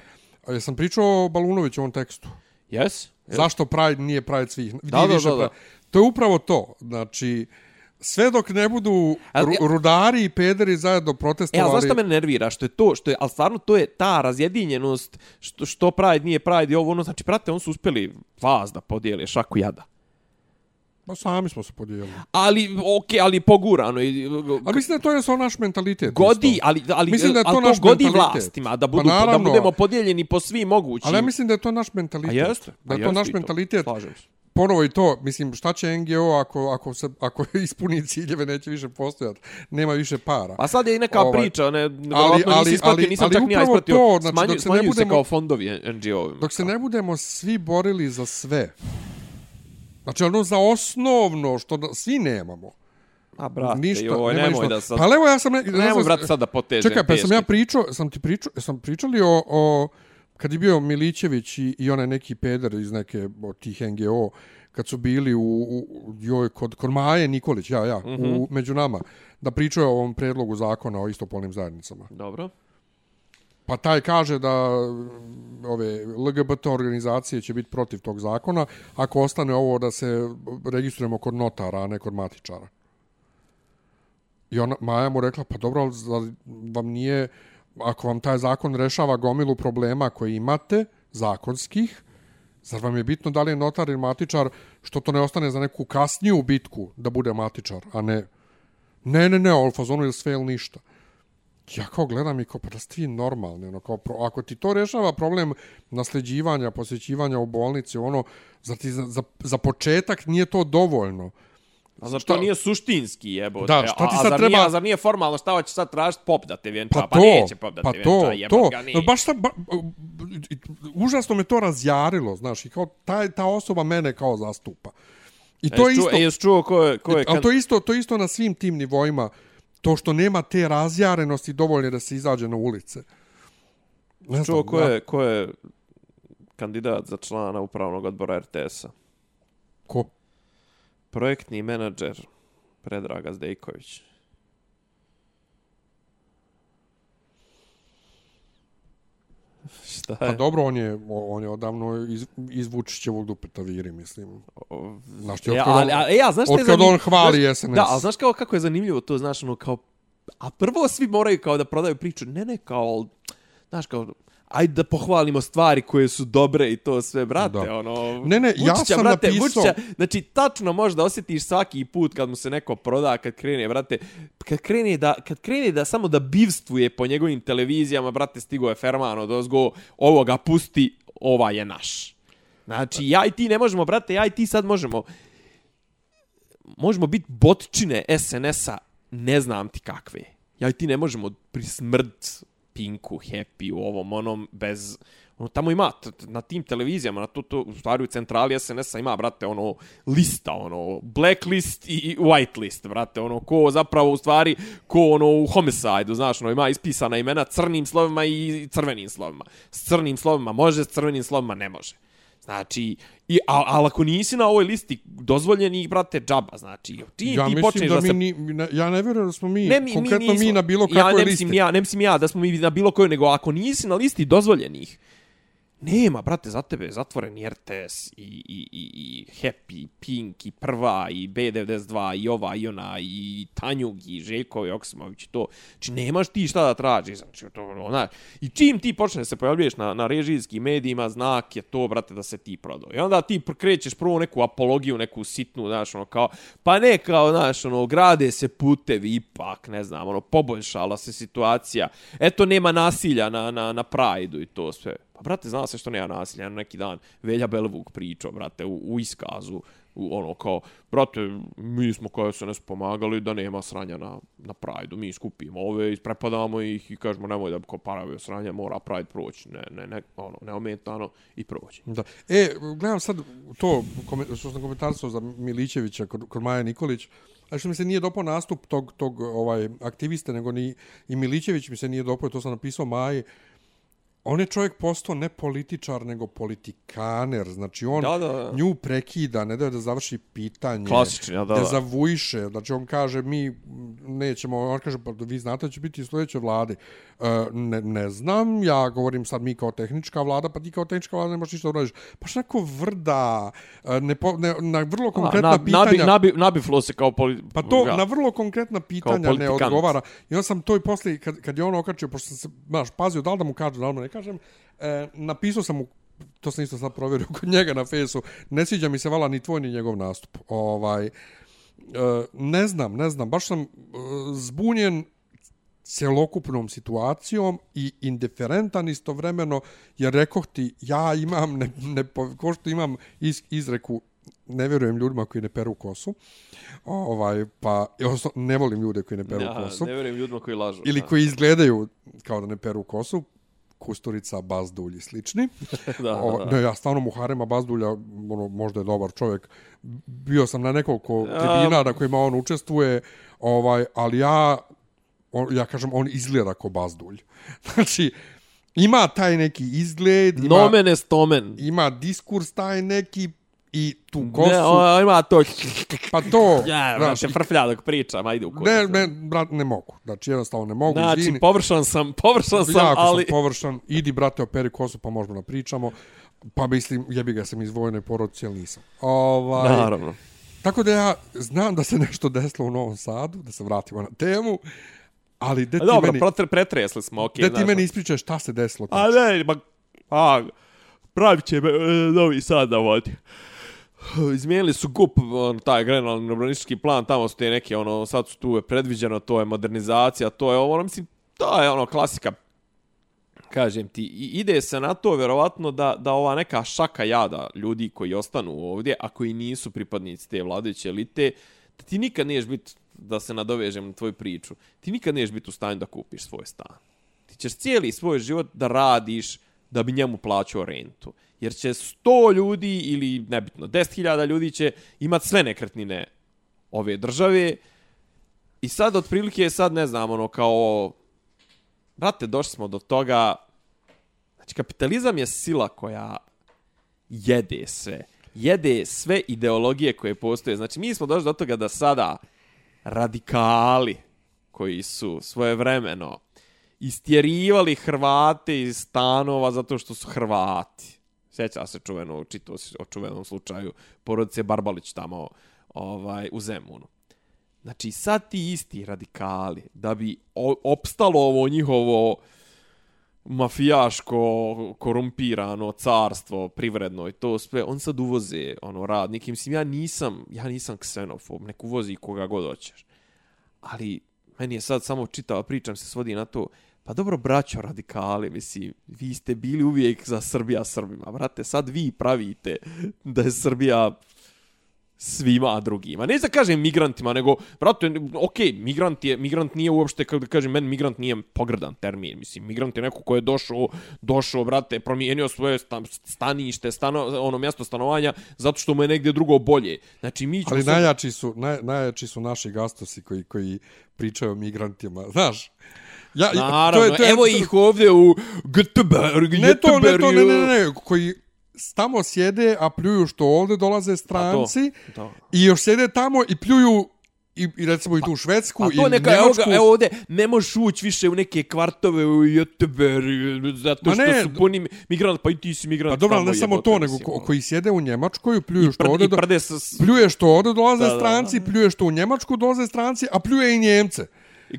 A jesam pričao o Balunovićevom tekstu? Jes? Zašto Pride nije Pride svih? Da, da, da, da. To je upravo to. Znači, sve dok ne budu Ali ru, rudari i pederi zajedno E, protestovali... ali znaš šta me nervira? Što je to, što je, ali stvarno to je ta razjedinjenost, što, što Pride nije Pride i ovo, ono, znači, prate, on su uspjeli vas da podijele šaku jada. Pa sami smo se podijelili. Ali, okej, ali pogurano. A mislim da to je samo naš mentalitet. Godi, isto. ali, ali, Mislim da je to ali naš to godi mentalitet. vlastima, da, Pa budu, da naravno. budemo podijeljeni po svim mogućim. Ali ja mislim da je to naš mentalitet. A jeste. Da je to naš mentalitet. Slažem se. Ponovo i to, mislim, šta će NGO ako, ako, se, ako ispuni ciljeve, neće više postojati. Nema više para. A sad je i neka Ovaj, priča, ne, ali- ali, nisi ali- nisam ali čak ni ja upravo ispratio. to, znači, smanju, dok se ne smanjuju se budemo- kao fondovi NGO. Dok se ne budemo svi borili za sve. Znači, ono za osnovno što svi nemamo. A brate, ništa, joj, nema nemoj ništa. da sad... Pa evo ja sam... Ne, ne nemoj, brate, sad da potežem Čekaj, pa sam ja pričao, sam ti pričao, sam pričali o, o kad je bio Milićević i, i onaj neki peder iz neke od tih NGO, kad su bili u, u joj, kod, kod Maje Nikolić, ja, ja, mm Mhm. -hmm. u, među nama, da pričaju o ovom predlogu zakona o istopolnim zajednicama. Dobro. Pa taj kaže da ove LGBT organizacije će biti protiv tog zakona ako ostane ovo da se registrujemo kod notara, a ne kod matičara. I ona, Maja mu rekla, pa dobro, ali vam nije, ako vam taj zakon rešava gomilu problema koje imate, zakonskih, zar vam je bitno da li je notar ili matičar, što to ne ostane za neku kasniju bitku da bude matičar, a ne, ne, ne, ne, ovo fazonu je sve ili ništa. Ja kao gledam i kao, pa da ste vi normalni, ono, kao, pro, ako ti to rešava problem nasljeđivanja, posjećivanja u bolnici, ono, za, ti, za, za, za početak nije to dovoljno. A zar Šta- to nije suštinski jebote? Da, šta ti sad a zar treba- Nije, a zar nije formalno šta hoće sad tražiti pop da te vjenča? Pa, Pa, to, neće pop da pa te to, vjenča, to. ga nije. Baš šta, ba, užasno me to razjarilo, znaš, i kao taj, ta osoba mene kao zastupa. I to je isto, e, čuo ko je... Ko je ali to je isto, to isto na svim tim nivoima, to što nema te razjarenosti dovoljne da se izađe na ulice. Ne čuo ko je, ko je kandidat za člana upravnog odbora RTS-a? Ko? Projektni menadžer Predraga Zdejković. Šta Pa je? dobro, on je, on je odavno iz, iz Vučićevog dupeta viri, mislim. Znaš ti, Ja, otkad on- ali, e, ja, znaš šta je otkad on hvali Znaš- SNS. Da, ali znaš kao, kako je zanimljivo to, znaš, ono, kao, a prvo svi moraju kao da prodaju priču, ne, ne, kao, znaš, kao, ajde da pohvalimo stvari koje su dobre i to sve, brate, Da. ono... Ne, ne, ja Vučića, sam brate, napisao- Vučića, znači, tačno možeš da osjetiš svaki put kad mu se neko proda, kad krene, brate, kad krene da, kad krene da samo da bivstvuje po njegovim televizijama, brate, stigo je Ferman od ozgo, ovo ga pusti, ova je naš. Znači, ja i ti ne možemo, brate, ja i ti sad možemo, možemo biti botčine SNS-a, ne znam ti kakve. Ja i ti ne možemo prismrt Pinku, Happy, u ovom, onom, bez... Ono, tamo ima, na tim televizijama, na to, to, u stvari u centrali SNS-a ima, brate, ono, lista, ono, blacklist i white list, brate, ono, ko zapravo, u stvari, ko, ono, u homicide, znaš, ono, ima ispisana imena crnim slovima i crvenim slovima. S crnim slovima može, s crvenim slovima ne može. Znači, i, a, ali ako nisi na ovoj listi dozvoljenih, brate, džaba, znači, ti, Ja ti počneš da da, mi, se... ni, ne, ja ne vjerujem da smo mi, Ne, mi, konkretno mi, mi, nismo. na bilo ja kakvoj ne listi. mislim ja, ne mislim ja da smo mi na bilo kojoj, nego ako nisi na listi dozvoljenih, nema, brate, za tebe je zatvoren i RTS, i, i, i, i Happy, i Pink, i Prva, i B92, i ova, i ona, i Tanjug, i Željko Joksimović, i to. Znači, nemaš ti šta da tražiš, znači, to, ono, znaš. I čim ti počneš da se pojavljuješ na, na režijskim medijima, znak je to, brate, da se ti prodao. I onda ti krećeš prvo neku apologiju, neku sitnu, znaš, ono, kao, pa ne, kao, znaš, ono, grade se putevi, ipak, ne znam, ono, poboljšala se situacija. Eto, nema nasilja na, na, na Prajdu i to sve. Pa, brate, zna se što nema nasilja. Na neki dan Velja Belvuk pričao, brate, u, u iskazu, u ono kao, brate, mi smo koje se nas pomagali da nema sranja na, na Pride-u. Mi skupimo ove, isprepadamo ih i kažemo nemoj da ko paravi sranja, mora Pride proći. Ne, ne, ne, ono, neometano i proći. Da. E, gledam sad to, što sam komentarstvo za Milićevića kod, kod Maja Nikolić, a što mi se nije dopao nastup tog, tog ovaj, aktiviste, nego ni i Milićević mi se nije dopao, to sam napisao Maji, on je čovjek postao ne političar, nego politikaner. Znači, on Da, da, da. nju prekida, ne daje da završi pitanje. Klasični, da, da. Dezavuiše. Znači, on kaže, mi nećemo, on kaže, pa vi znate da će biti u sljedećoj vladi. E, ne, ne znam, ja govorim sad mi kao tehnička vlada, pa ti kao tehnička vlada ne možeš ništa da uradiš. Pa što neko vrda, e, ne, po, ne, na vrlo konkretna na, pitanja... Nabi, nabi, nabiflo se kao poli... Pa to ja. na vrlo konkretna pitanja ne odgovara. I onda sam to i posle, kad, kad je on okačio, pošto sam se, znaš, pazio da li da mu kažem, da li mu ne kažem, e, napisao sam mu, to sam isto sad provjerio kod njega na fesu, ne sviđa mi se vala ni tvoj ni njegov nastup. Ovaj, e, ne znam, ne znam, baš sam e, zbunjen cjelokupnom situacijom i indiferentan istovremeno, jer rekoh ti, ja imam, ne, ne, ko što imam iz, izreku, ne vjerujem ljudima koji ne peru kosu, ovaj, pa odnosno, ne volim ljude koji ne peru Ja, kosu, ne vjerujem ljudima koji lažu. ili koji izgledaju kao da ne peru kosu, Kusturica, Bazdulj i slični. Da, da. ne, ja stvarno Muharema Bazdulja, ono, možda je dobar čovjek. Bio sam na nekoliko tribina na kojima on učestvuje, ovaj, ali ja, on, ja kažem, on izgleda kao Bazdulj. Znači, ima taj neki izgled, ima, Nomen est omen. ima diskurs taj neki i tu kosu, Ne, o, ima to... pa to, Ja, znaš, znači, frflja dok pričam, ajde u kurac. ne, ne, brat, ne mogu. Znači, jednostavno ne mogu, Znači, izvini. površan sam, površan sam, jako ali... sam površan. Idi, brate, operi kosu, pa možemo da pričamo. Pa mislim, jebi ga sam iz vojne porodice, ali nisam. Ovaj, Naravno. Tako da ja znam da se nešto desilo u Novom Sadu, da se vratimo na temu, ali de ti Dobro, meni, protre, pretresli smo, okej. de ti meni ispričaš šta se desilo. A ne, ma... A, pravit će me, e, Novi Sad da vodi. Izmijenili su GUP, on, taj generalni obranički plan, tamo su te neke, ono, sad su tu je predviđeno, to je modernizacija, to je ovo, ono, mislim, to je ono klasika kažem ti, i ide se na to vjerovatno da, da ova neka šaka jada ljudi koji ostanu ovdje, a koji nisu pripadnici te vladajuće elite, ti nikad niješ biti, da se nadovežem na tvoju priču, ti nikad niješ biti u stanju da kupiš svoj stan. Ti ćeš cijeli svoj život da radiš da bi njemu plaćao rentu. Jer će 100 ljudi ili nebitno 10.000 ljudi će imat sve nekretnine ove države i sad otprilike je sad ne znam ono kao brate došli smo do toga znači kapitalizam je sila koja jede sve jede sve ideologije koje postoje znači mi smo došli do toga da sada radikali koji su svoje vremeno istjerivali Hrvate iz stanova zato što su Hrvati. Sjeća se čuveno, čito se o čuvenom slučaju porodice Barbalić tamo ovaj, u Zemunu. Znači, sad ti isti radikali, da bi opstalo ovo njihovo mafijaško, korumpirano carstvo, privredno i to sve, on sad uvoze ono, radnike. Mislim, ja nisam, ja nisam ksenofob, nek uvozi koga god hoćeš. Ali, meni je sad samo čitava pričam se svodi na to, Pa dobro, braćo radikali, mislim, vi ste bili uvijek za Srbija Srbima, brate, sad vi pravite da je Srbija svima drugima. Ne da kažem migrantima, nego, brate, ok, migrant, je, migrant nije uopšte, kako da kažem, meni migrant nije pogrdan termin, mislim, migrant je neko ko je došao, došao, brate, promijenio svoje stanište, stano, ono mjesto stanovanja, zato što mu je negdje drugo bolje. Znači, mi Ali sad... najjači, su, naj, najjači su naši gastosi koji, koji pričaju o migrantima, znaš, Ja, Naravno, to je, to je, evo ih ovdje u Göteborg, ne to, ne to, ne, ne, ne, koji tamo sjede, a pljuju što ovdje dolaze stranci, to, to. i još sjede tamo i pljuju i, i recimo i tu Švedsku i neka, Njemačku. Evo, ga, evo ovdje, ne možeš ući više u neke kvartove u Göteborg, zato što ne, su puni migranti, pa i ti si migrant. Pa dobro, ne samo to, nego ko, koji sjede u Njemačkoj, pljuju što ovdje, do, s... pljuje što ovdje dolaze da, stranci, da, da. pljuje što u Njemačku dolaze stranci, a pljuje i Njemce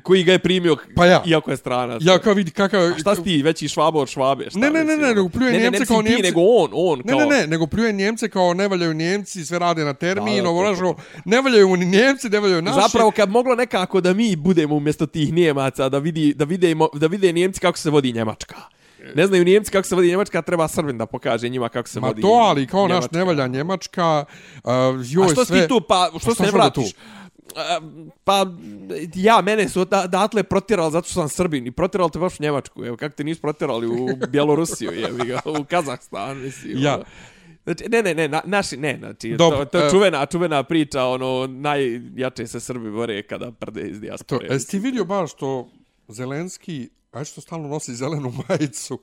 koji ga je primio pa ja. iako je stranac. Ja kao vidi kakav A šta si ti veći švabo od švabe? Šta ne, ne, ne, ne, nego pljuje ne, Njemce ne, kao Njemci. nego on, on kao... Ne, ne, ne, nego pljuje Njemce kao ne valjaju Njemci, sve rade na termin, ovo ražo, ne valjaju ni Njemci, ne valjaju naši. Zapravo kad moglo nekako da mi budemo umjesto tih Njemaca, da vidi da vidimo da vide Njemci kako se vodi Njemačka. Ne znaju Njemci kako se vodi Njemačka, treba Srbin da pokaže njima kako se Ma vodi. Ma to, ali kao Njemačka. naš ne valja Njemačka, uh, joj A što sve... ti tu, pa što, pa se ne vratiš? Pa ja mene su da, datle protjerali zato što sam Srbin i protjerali te baš u Njemačku. Evo kako te nisu protjerali u Bjelorusiju, jevi ga, u Kazahstan, mislim. Ja. Ono. Znači, ne, ne, ne, na, naši, ne, znači, Dob, to, to je čuvena, čuvena priča, ono, najjače se Srbi bore kada prde iz dijaspore. To, jesi ti vidio baš što Zelenski, aj što stalno nosi zelenu majicu,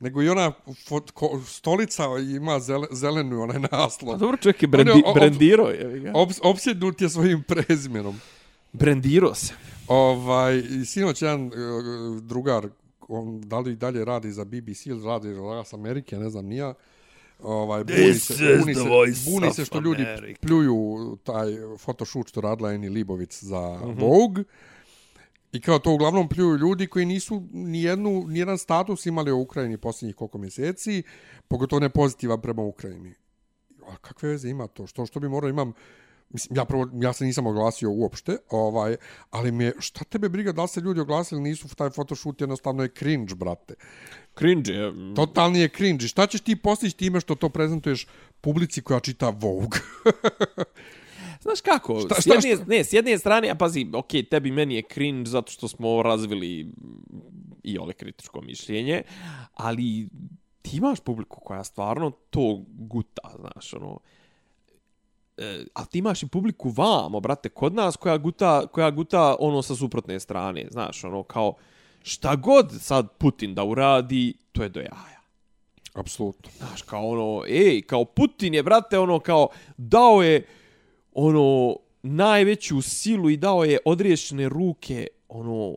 nego i ona fot, ko, stolica ima zel, zelenu onaj naslov. A dobro čovjek je brendi, ob, brendiro. Je, ob, obsjednut je svojim prezimenom. Brendiro se. Ovaj, sinoć jedan uh, drugar, on da li dalje radi za BBC ili radi za Las Amerike, ne znam nija, ovaj buni se buni se, buni se što ljudi pljuju taj photoshoot što radila Eni Libovic za mhm. -huh. Vogue I kao to uglavnom pljuju ljudi koji nisu ni jednu ni jedan status imali u Ukrajini posljednjih koliko mjeseci, pogotovo ne pozitivan prema Ukrajini. A kakve veze ima to? Što što bi morao imam mislim ja prvo ja se nisam oglasio uopšte, ovaj, ali mi je šta tebe briga da se ljudi oglasili nisu taj photoshoot jednostavno je cringe, brate. Cringe je. Totalni je cringe. Šta ćeš ti postići time što to prezentuješ publici koja čita Vogue? Znaš kako? Šta, s jedne, šta, šta? Ne, s jedne strane, a pazi, ok, tebi meni je cringe zato što smo razvili i ove kritičko mišljenje, ali ti imaš publiku koja stvarno to guta, znaš, ono, e, a ti imaš i publiku vamo, brate, kod nas koja guta, koja guta ono sa suprotne strane, znaš, ono, kao, šta god sad Putin da uradi, to je do jaja. Apsolutno. Znaš, kao ono, ej, kao Putin je, brate, ono, kao, dao je, ono najveću silu i dao je odriješene ruke ono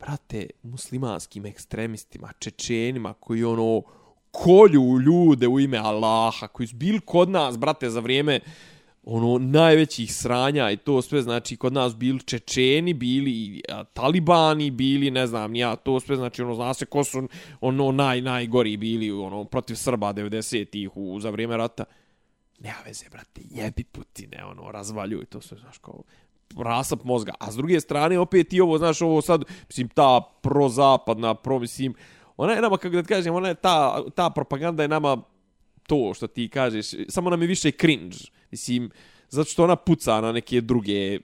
brate muslimanskim ekstremistima čečenima koji ono kolju ljude u ime Allaha koji su bili kod nas brate za vrijeme ono najvećih sranja i to sve znači kod nas bili čečeni bili a, talibani bili ne znam ja to sve znači ono zna se ko su ono naj najgori bili ono protiv Srba 90-ih u za vrijeme rata nema veze, brate, jebi Putine, ono, razvaljuj to sve, znaš, kao, rasap mozga. A s druge strane, opet i ovo, znaš, ovo sad, mislim, ta prozapadna, pro, mislim, ona je nama, kako da kažem, ona je ta, ta propaganda je nama to što ti kažeš, samo nam je više cringe. Mislim, zato što ona puca na neke druge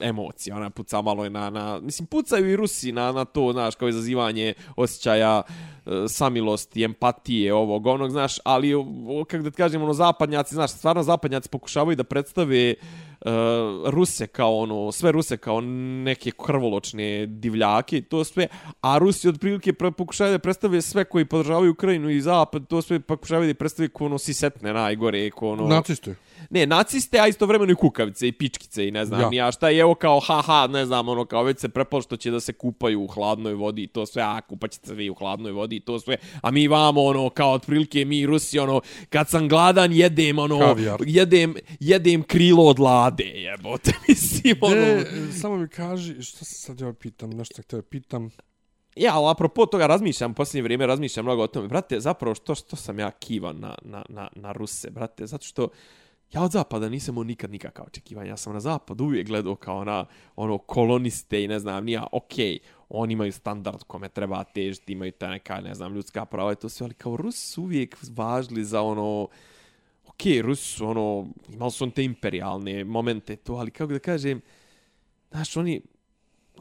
emocija, ona puca malo i na, na, mislim, pucaju i Rusi na, na to, znaš, kao izazivanje osjećaja e, samilosti, empatije, ovog, onog, znaš, ali, o, kako da ti kažem, ono, zapadnjaci, znaš, stvarno zapadnjaci pokušavaju da predstave uh, Ruse kao ono, sve Ruse kao neke krvoločne divljake, to sve, a Rusi otprilike pre- pokušavaju da predstave sve koji podržavaju Ukrajinu i Zapad, to sve pokušavaju da predstave kao ono sisetne najgore, kao ono... Naciste. Ne, naciste, a istovremeno i kukavice i pičkice i ne znam Ja. ja. ni ja šta. I evo kao, haha, ne znam, ono, kao već se prepalo što će da se kupaju u hladnoj vodi i to sve, a kupaćete se vi u hladnoj vodi i to sve. A mi vamo, ono, kao otprilike mi Rusi, ono, kad sam gladan jedem, ono, Kavijar. jedem, jedem krilo od lade, jebote, mislim, ono. E, samo mi kaži, što se sad ja pitam, nešto te pitam. Ja, ali apropo toga razmišljam, u posljednje vrijeme razmišljam mnogo o tome. Brate, zapravo što, što sam ja kivan na, na, na, na Ruse, brate, zato što ja od zapada nisam imao nikad nikakav očekivanja. Ja sam na zapad uvijek gledao kao na ono koloniste i ne znam, nija, okej, oni imaju standard kome treba težiti, imaju ta neka, ne znam, ljudska prava i to sve, ali kao Rus su uvijek važili za ono, okej, Rus su ono, imali su on te imperialne momente, to, ali kako da kažem, znaš, oni,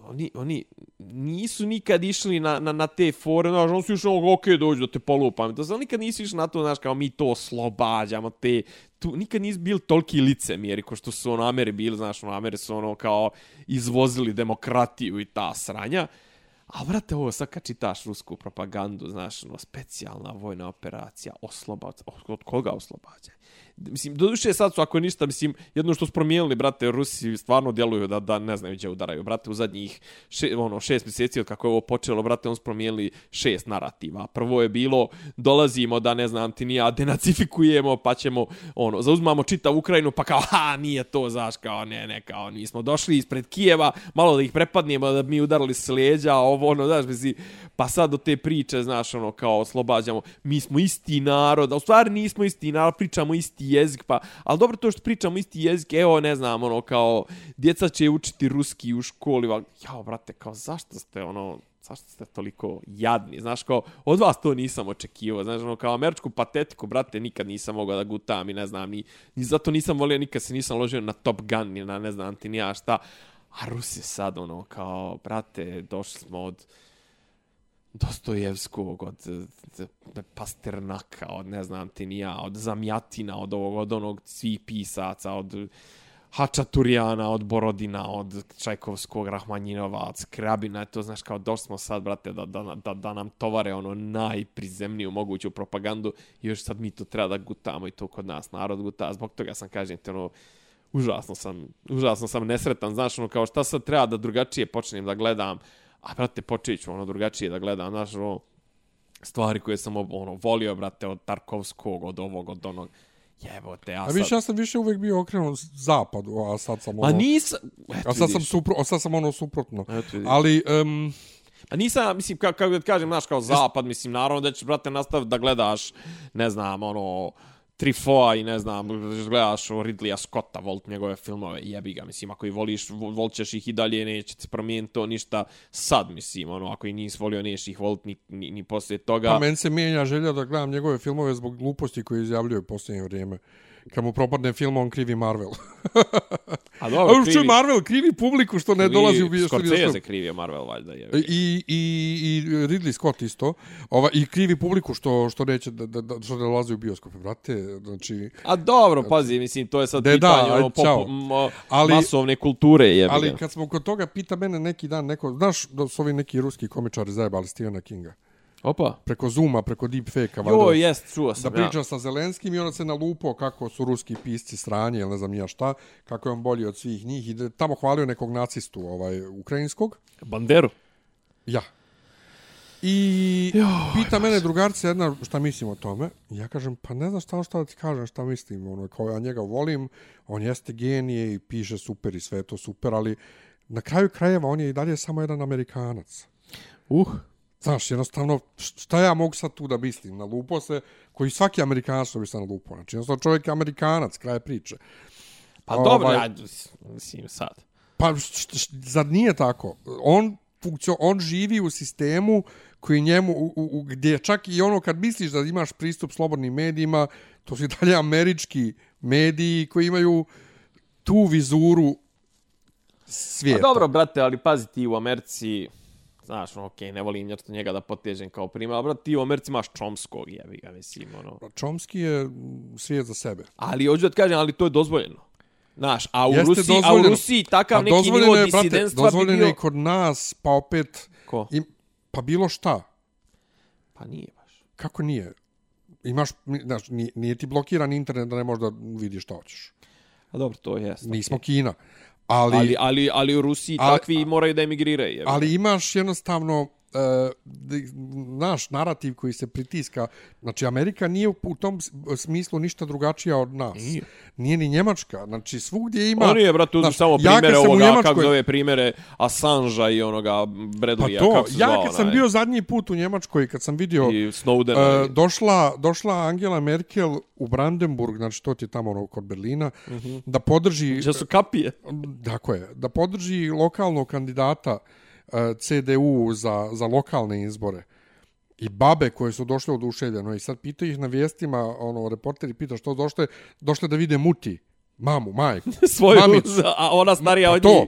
oni, oni nisu nikad išli na, na, na te fore, znaš, oni su išli, ono, ok, dođu da te polupam. To, znaš, nikad nisu išli na to, znaš, kao mi to slobađamo, te, tu, nikad nisi bil toliki licemjeri, ko što su ono Ameri bili, znaš, ono Ameri su ono kao izvozili demokratiju i ta sranja. A vrate ovo sad kad čitaš rusku propagandu, znaš, ono, specijalna vojna operacija, oslobac, od koga oslobađaj? Mislim, doduše sad su, ako ništa, mislim, jedno što su promijenili, brate, Rusi stvarno djeluju da, da ne znaju gdje udaraju. Brate, u zadnjih še, ono, šest mjeseci od kako je ovo počelo, brate, on su promijenili šest narativa. Prvo je bilo, dolazimo da, ne znam, ti nija, denacifikujemo, pa ćemo, ono, zauzmamo čitav Ukrajinu, pa kao, ha, nije to, znaš, kao, ne, ne, kao, mi smo došli ispred Kijeva, malo da ih prepadnemo, da bi mi udarali s leđa, ovo, ono, znaš, mislim, pa sad do te priče, znaš, ono, kao, oslobađamo, mi smo isti narod, a u stvari nismo isti narod, pričamo isti jezik, pa, ali dobro to što pričamo isti jezik, evo, ne znam, ono, kao, djeca će učiti ruski u školi, va, jao, brate, kao, zašto ste, ono, zašto ste toliko jadni, znaš, kao, od vas to nisam očekivao, znaš, ono, kao američku patetiku, brate, nikad nisam mogao da gutam i ne znam, ni, ni zato nisam volio, nikad se nisam ložio na Top Gun, ni na ne znam ti ni ja šta, a Rusi sad, ono, kao, brate, došli smo od, Dostojevskog, od Pasternaka, od ne znam ti ni ja, od Zamjatina, od ovog, od onog svih pisaca, od Hačaturijana, od Borodina, od Čajkovskog, Rahmanjinovac, Krabina, to znaš kao došli smo sad, brate, da, da, da, da nam tovare ono najprizemniju moguću propagandu i još sad mi to treba da gutamo i to kod nas narod guta. Zbog toga sam, kažem ti, ono, užasno sam, užasno sam nesretan, znaš, ono, kao šta sad treba da drugačije počnem da gledam, a brate, počet ću ono drugačije da gledam, znaš, ono, stvari koje sam ono volio, brate, od Tarkovskog, od ovog, od onog, jebote, ja A sad... više, ja sam više uvek bio okrenut zapadu, a sad sam ono... Ma nisam... Eto, A sad sam, supro, a sad sam ono suprotno. Eto. Ali, um, A nisam, mislim, kako, kako da ti kažem, znaš, kao zapad, mislim, naravno da ćeš, brate, nastaviti da gledaš, ne znam, ono, Trifoa i ne znam, gledaš o Ridleya Scotta, Volt njegove filmove, jebi ga, mislim, ako i voliš, vo- volit ćeš ih i dalje, neće se promijeniti to ništa sad, mislim, ono, ako i nisi volio, nećeš ih volit ni, ni, ni poslije toga. pa meni se mijenja želja da gledam njegove filmove zbog gluposti koje izjavljuje u posljednje vrijeme. Kad mu propadne film, on krivi Marvel. A dobro, je Marvel krivi publiku što ne dolazi u bio što Scorsese krivio Marvel, valjda, ga. I, i, i Ridley Scott isto. Ova, I krivi publiku što, što neće da, da, da, što ne dolazi u bioskope, brate. Znači, A dobro, pazi, mislim, to je sad Da, pitanje da, ono, popu, mo, Ali- masovne kulture, jebi ali kad smo kod toga, pita mene neki dan neko, znaš da su ovi neki ruski komičari zajebali Stephena Kinga? Opa. Preko Zuma, preko Deepfake-a, Jo, jest, čuo da sam, priča ja. sa Zelenskim i onda se nalupo kako su ruski pisci sranje ili ne znam ja šta, kako je on bolji od svih njih i da tamo hvalio nekog nacistu ovaj, ukrajinskog. Banderu. Ja. I pita mene drugarca jedna šta mislim o tome. Ja kažem, pa ne znam šta, šta da ti kažem, šta mislim. Ono, kao ja njega volim, on jeste genije i piše super i sve to super, ali na kraju krajeva on je i dalje samo jedan Amerikanac. Uh. Znaš, jednostavno, šta ja mogu sad tu da mislim? Na lupo se, koji svaki Amerikanac što bi se na lupo. Znači, jednostavno čovjek je Amerikanac, kraj priče. Pa Ovaj- dobro, ja, mislim, sad. Pa, št, št, zar nije tako? On funkcio, on živi u sistemu koji njemu, u, u, u- gdje čak i ono kad misliš da imaš pristup slobodnim medijima, to su i dalje američki mediji koji imaju tu vizuru svijeta. Pa dobro, brate, ali pazi ti u Americi, znaš, no, okej, ne volim nešto njega da potežem kao primjer, ali brate, ti u Americi imaš Chomskog, jebi ga, mislim, ono. Chomsky je mm, svijet za sebe. Ali hoću da ti kažem, ali to je dozvoljeno. Znaš, a u, Jeste Rusiji, a u. Rusiji takav A neki nivo je, brate, disidentstva bi dozvoljeno je bio... kod nas, pa opet, Ko? im, pa bilo šta. Pa nije baš. Kako nije? Imaš, znaš, nije, nije ti blokiran internet da ne možeš da vidiš šta hoćeš. A dobro, to je. Nismo Kina. Ali, Ali, ali, ali u Rusiji Ali- takvi moraju da emigriraju. ali imaš jednostavno naš narativ koji se pritiska. Znači, Amerika nije u, u tom smislu ništa drugačija od nas. Nije. Nije ni Njemačka. Znači, svugdje ima... Oni je, brate, uzmu znaš, samo ja primere sam u ovoga, Njemačkoj- kako zove primere Assangea i onoga Pa Bradleya, to, kako se ja zvao kad sam onaj, bio zadnji put u Njemačkoj, kad sam vidio... i Snowdena. E, došla, došla Angela Merkel u Brandenburg, znači to ti je tamo ono kod Berlina, mm -hmm. da podrži... Gdje su kapije? Tako je, da podrži lokalnog kandidata uh, CDU za, za lokalne izbore. I babe koje su došle oduševljeno i sad pitaju ih na vijestima, ono, reporteri pita što došle, došle da vide muti, mamu, majku. Svoju, Mamicu. a ona starija Pa od to,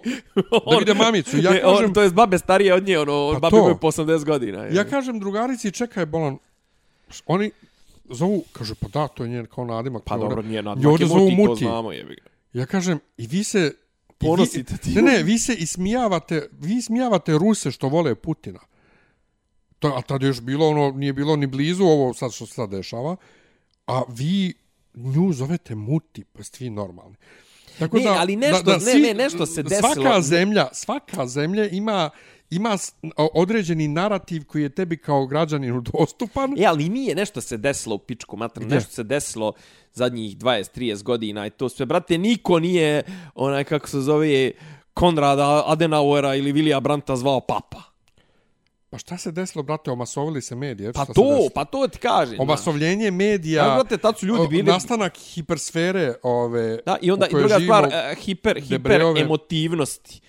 da vide mamicu. Ja Ne, kažem- on, to je babe starije od nje, ono, Pa babe imaju po 80 godina. je. Ja kažem drugarici, čekaj, bolan, oni zovu, kaže, pa da, to je njen kao nadimak. pa dobro, nije ovdje je zovu muti, to muti. znamo, jebi ga. Ja kažem, i vi se... Ponosite ti. Ne, ne, vi se ismijavate, vi ismijavate Ruse što vole Putina. To, a tada je još bilo ono, nije bilo ni blizu ovo sad što se sad dešava. A vi nju zovete muti, pa ste vi normalni. Tako Ne, ali nešto- ne, ne, nešto se desilo. Svaka zemlja, svaka zemlja ima ima određeni narativ koji je tebi kao građaninu dostupan. E, ali nije nešto se desilo u pičku mater, nešto se desilo zadnjih 20-30 godina i to sve, brate, niko nije, onaj, kako se zove, Konrada Adenauera ili Vilija Branta zvao papa. Pa šta se desilo, brate, omasovili se medije? Pa to, pa to ti kažem. Omasovljenje medija, Ja, brate, tad su ljudi bili- nastanak hipersfere ove, Da, i onda i druga živimo, stvar, eh, hiper, hiper Debrejove. emotivnosti.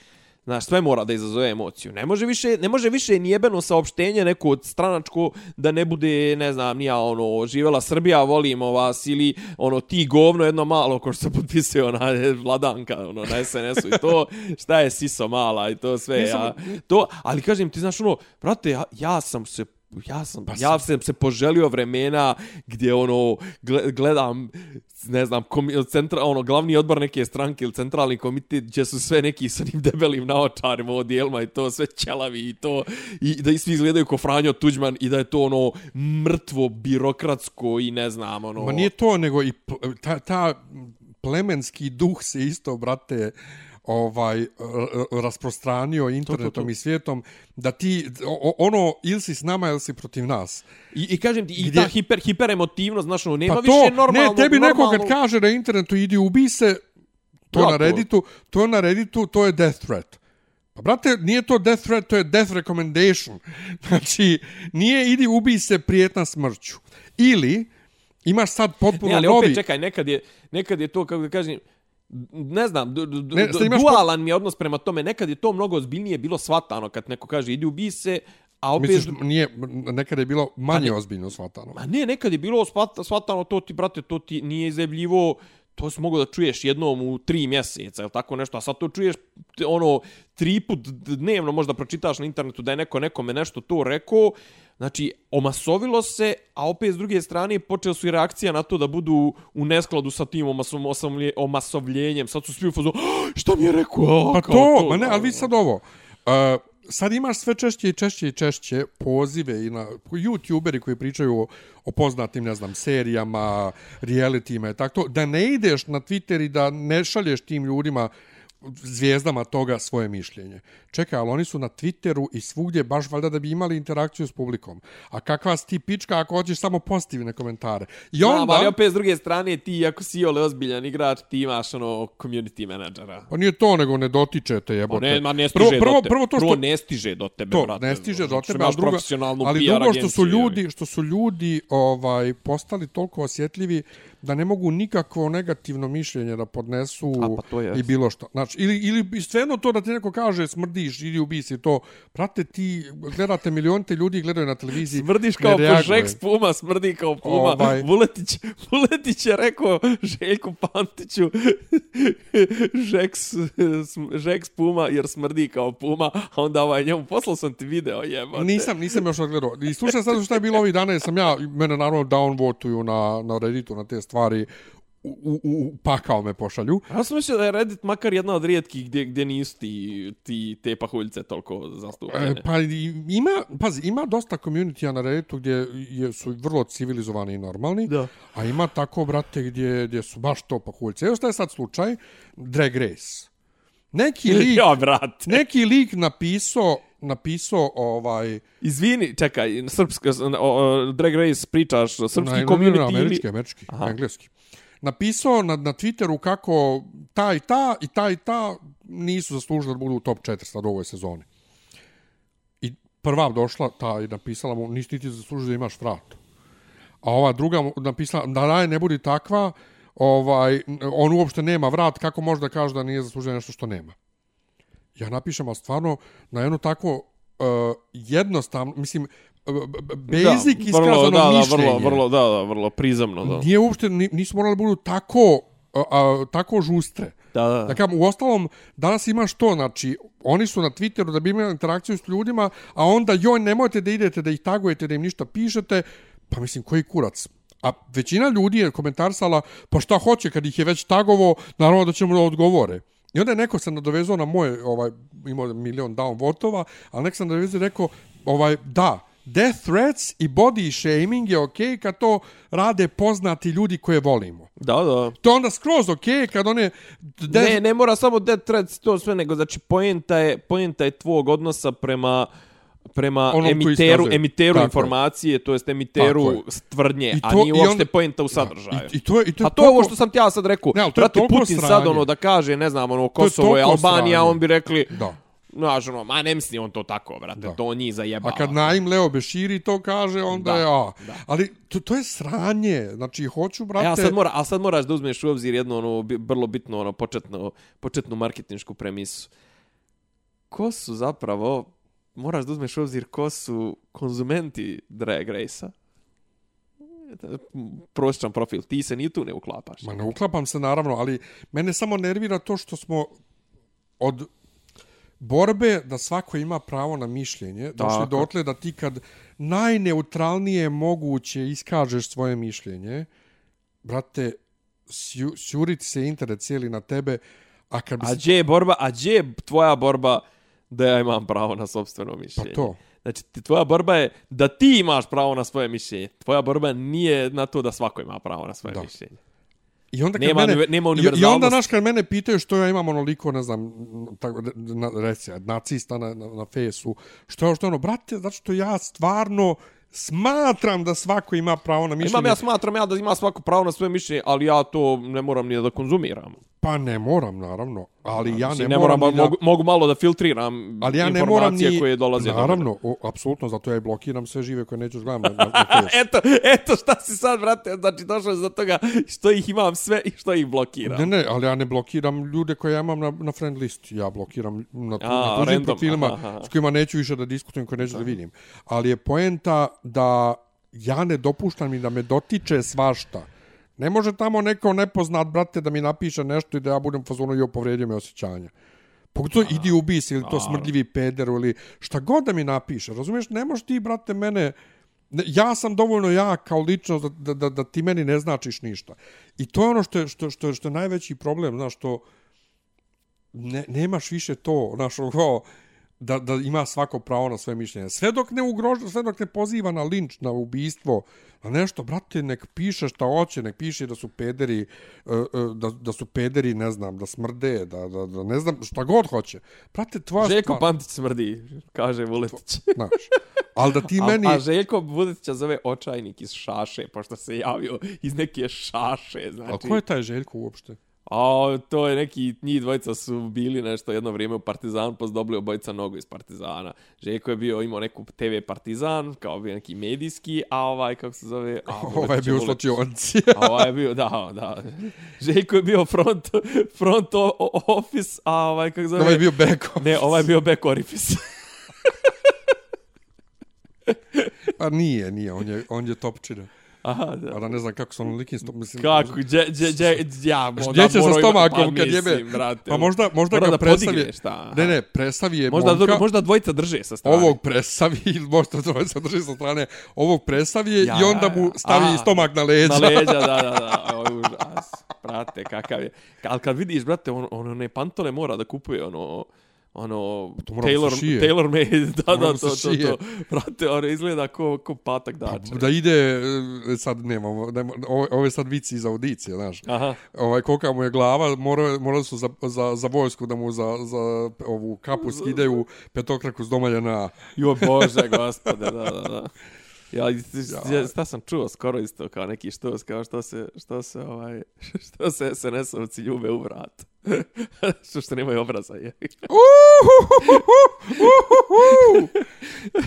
Znaš, sve mora da izazove emociju. Ne može više, ne može više ni jebeno saopštenje neko od stranačko da ne bude, ne znam, nija ono, živela Srbija, volimo vas, ili ono, ti govno jedno malo, ko što se potpisuje ona vladanka, ono, na SNS-u i to, šta je siso mala i to sve, Nisam- ja, to, ali kažem ti, znaš, ono, brate, ja, ja sam se ja sam, Pa ja sam se poželio vremena gdje ono gle- gledam ne znam komi, centra, ono glavni odbor neke stranke ili centralni komitet gdje su sve neki sa onim debelim naočarima odjelma i to sve ćelavi i to i da i svi izgledaju ko Franjo Tuđman i da je to ono mrtvo birokratsko i ne znam ono Ma nije to, nego i ta, ta plemenski duh se isto, brate, ovaj r- r- rasprostranio internetom i svijetom da ti ono ili si s nama ili si protiv nas. i, i kažem ti i Gdje- ta hiper hiper emotivnost znaš ono nema Pa više to, normalno ne, tebi neko normalno... kad kaže na internetu idi ubi se, to Ja, na to- Redditu, to na Redditu, to je death threat. Pa brate, nije to death threat, to je death recommendation. Znači, nije idi ubi se prijetna smrću. Ili imaš sad potpuno Ne, ali novi... opet čekaj, nekad je, nekad je to, kako da kažem, ne znam, Ne, imaš dualan mi je odnos prema tome. Nekad je to mnogo ozbiljnije bilo shvatano kad neko kaže idi ubi se, a opet... Misliš, nije, nekada je bilo manje Pa ne- ozbiljno shvatano. Ma ne, nekad je bilo shvatano to ti, brate, to ti nije izjebljivo, to si mogao da čuješ jednom u tri mjeseca, ili tako nešto, a sad to čuješ ono tri put dnevno možda pročitaš na internetu da je neko nekome nešto to rekao, znači omasovilo se, a opet s druge strane počeli su i reakcija na to da budu u neskladu sa tim omasom, osamlje, omasovljenjem, sad su svi u fazu, "Ah, šta mi je rekao? Pa kao to, ma ne, ali vidi sad ovo. Uh, sad imaš sve češće i češće i češće pozive i na youtuberi koji pričaju o, o poznatim, ne znam, serijama, realitima i tako to, da ne ideš na Twitter i da ne šalješ tim ljudima zvijezdama toga svoje mišljenje. Čekaj, ali oni su na Twitteru i svugdje baš valjda da bi imali interakciju s publikom. A kakva si ti pička ako hoćeš samo pozitivne komentare? I Znam, onda... ali opet s druge strane ti ako si ole ozbiljan igrač, ti imaš ono community menadžera. Pa nije to, nego ne dotičete, Pa jebote. ne, ma ne stiže prvo, prvo, do tebe. Prvo to što... Prvo ne stiže do tebe, to brate. ne stiže do što tebe, ali drugo, ali drugo što su ljudi, što su ljudi ovaj postali toliko osjetljivi da ne mogu nikakvo negativno mišljenje da podnesu A, pa to i bilo što. Znači ili, ili stvarno to da ti neko kaže smrdiš, ili ubi si to. Prate, ti gledate milionite ljudi gledaju na televiziji. Smrdiš kao reaguje. Žeks Puma, smrdi kao Puma. Ovaj. Vuletić, Vuletić je rekao Željku Pantiću Žeks, Žeks Puma jer smrdi kao Puma, a onda ovaj njemu poslao sam ti video, jebate. Nisam, nisam još odgledao. I slušaj sad šta je bilo ovih dana, jer sam ja, mene naravno downvotuju na, na Redditu, na te stvari, u, u, u pakao me pošalju. Ja sam mislio da je Reddit makar jedna od rijetkih gdje, gdje nisu ti, ti te pahuljice toliko zastupljene. E, pa ima, pazi, ima dosta community na Redditu gdje je, su vrlo civilizovani i normalni, Da. a ima tako, brate, gdje, gdje su baš to pakuljce. Evo šta je sad slučaj? Drag Race. Neki lik, ja, brate. neki lik napisao, napisao ovaj... Izvini, čekaj, srpska, o, Drag Race pričaš, srpski na, community na, američki, američki, Aha. engleski. Napisao na, na Twitteru kako ta i ta i ta i ta nisu zaslužili da budu u top 4 sad u ovoj sezoni. I prva došla ta i napisala mu nisi ti zaslužio da imaš vrat. A ova druga napisala da raj ne budi takva, ovaj, on uopšte nema vrat, kako može da kaže da nije zaslužio nešto što nema. Ja napišem, ali stvarno na jedno tako uh, jednostavno, mislim, uh, basic da, iskazano vrlo, da, da, mišljenje. vrlo, vrlo, da, da, vrlo prizemno, da. Nije uopšte, ni- nisu morali da budu tako, a, a, tako žustre. Da, da. Da kažem, u ostalom, danas imaš to, znači, oni su na Twitteru da bi imali interakciju s ljudima, a onda, joj, nemojte da idete, da ih tagujete, da im ništa pišete, pa mislim, koji kurac? A većina ljudi je komentarsala, pa šta hoće, kad ih je već tagovo, naravno da ćemo da odgovore. I onda je neko se nadovezao na moje, ovaj, imao milion down votova, ali neko se nadovezao i rekao, ovaj, da, death threats i body shaming je okej okay kad to rade poznati ljudi koje volimo. Da, da. To je onda skroz okej okay kad one... death- Ne, ne mora samo dead threats to sve, nego znači poenta je, poenta je tvog odnosa prema prema Onom emiteru, emiteru Tako je. informacije, to jest Tako emiteru je. tvrdnje, I a to- nije uopšte poenta u sadržaju. I, i to je, i to je A to je ovo što sam ti ja sad rekao. Ne, to je Brate, Putin sad ono da kaže, ne znam, ono, je Kosovo je toliko Albanija, sranje. on bi rekli, Da. znaš, ono, ma ne misli on to tako, brate, Da. to njih zajebava. A kad Naim Leo Beširi to kaže, onda Da, je a. da. Ali to, to je sranje. Znači, hoću, brate... E, a sad, mora, a sad moraš da uzmeš u obzir jednu ono, vrlo bitnu ono, početnu, početnu marketinšku premisu. Ko su zapravo, moraš da uzmeš u obzir ko su konzumenti Drag Race-a? Prosječan profil, ti se ni tu ne uklapaš. Ma ne uklapam se naravno, ali mene samo nervira to što smo od borbe da svako ima pravo na mišljenje, došli Tako. dotle da ti kad najneutralnije moguće iskažeš svoje mišljenje, brate, sju, sjuriti se internet cijeli na tebe, a kad bi A gdje je borba, a gdje je tvoja borba da ja imam pravo na sobstveno mišljenje? Pa to. Znači, ti, tvoja borba je da ti imaš pravo na svoje mišljenje. Tvoja borba nije na to da svako ima pravo na svoje Da. mišljenje. I onda kad Nema mene, nema i, I onda, znaš, kad mene pitaju što ja imam onoliko, ne znam, tako, na, reci, nacista na, na, na fesu, što je što je ono, brate, zato što ja stvarno smatram da svako ima pravo na mišljenje. Imam, ja smatram ja da ima svako pravo na svoje mišljenje, ali ja to ne moram ni da konzumiram. Pa ne moram, naravno, ali ja Mislim, ne, ne moram, moram, ni da- mogu, mogu malo da filtriram ali ja ne moram informacije ni, koje dolaze do mene. naravno, o, apsolutno, zato ja i blokiram sve žive koje neću gledam na, na, eto, eto šta si sad, brate, znači došao je za toga što ih imam sve i što ih blokiram. Ne, ne, ali ja ne blokiram ljude koje ja imam na, na friend listi. Ja blokiram na, tu, A, na tuđim random, profilima aha, aha. s kojima neću više da diskutujem, koje neću da vidim. Ali je poenta da ja ne dopuštam i da me dotiče svašta. Ne može tamo neko nepoznat, brate, da mi napiše nešto i da ja budem fazonu i povrijedio me osjećanja. Pogotovo idi ubi se ili to smrdljivi peder ili šta god da mi napiše. Razumiješ, ne možeš ti, brate, mene... Ne, ja sam dovoljno ja kao ličnost da, da, da, da ti meni ne značiš ništa. I to je ono što je, što, što, što je najveći problem, znaš, što ne, nemaš više to, znaš, ono, da, da ima svako pravo na svoje mišljenje. Sve dok ne ugroža, sve dok ne poziva na linč, na ubistvo, na nešto, brate, nek piše šta hoće, nek piše da su pederi, e, e, da, da su pederi, ne znam, da smrde, da, da, da ne znam, šta god hoće. Brate, tvoja Željko stvar- Pantić smrdi, kaže Vuletić. Znaš, ali da ti A, meni... a Željko Vuletića zove očajnik iz šaše, pošto se javio iz neke šaše, znači... A ko je taj Željko uopšte? A to je neki, njih dvojica su bili nešto jedno vrijeme u Partizanu, pa su dobili obojica nogu iz Partizana. Željko je bio, imao neku TV Partizan, kao bio neki medijski, a ovaj, kako se zove... A, Ovaj je bio u slučionci. A ovaj je bio, da, da. Željko je bio front, front office, a ovaj, kako se zove... Ovaj je bio back Ne, ovaj je bio back orifice. Pa nije, nije, on je, on je topčina. Aha, da. A da ne znam kako su onolikim stop, mislim... Kako, dje, dje, dje, ja, mo- Gdje da će sa stomakom pa kad jebe? mislim, brate, Pa možda, možda ga da predstavi... podigne, šta? Ne, ne, predstavi je Možda, momka, možda dvojica drže sa strane. ovog predstavi, ili možda se drži sa strane, ovog predstavi je Ja, i onda mu stavi A, stomak na leđa. Na leđa, da, da, da. Ovo je užas. Brate, kakav je. Ali kad vidiš, brate, on, on one pantone mora da kupuje, ono, ono, To mora da šije. tailor made, da, Mora da, da to, to, to, brate, ono izgleda ko, ko patak dače. Da ide, e, sad nemamo, nema, je sad vici iz audicije, znaš. Aha. Ovaj, kolika mu je glava, mora, morali su za, za, za vojsku da mu za, za ovu kapu skidaju petokraku s domaljena. Jo bože, gospode, da, da, da. Ja, ja, šta sam čuo skoro isto kao neki što kao što se što se ovaj što se SNS-ovci ljube u vrat. što što nemaju obraza je.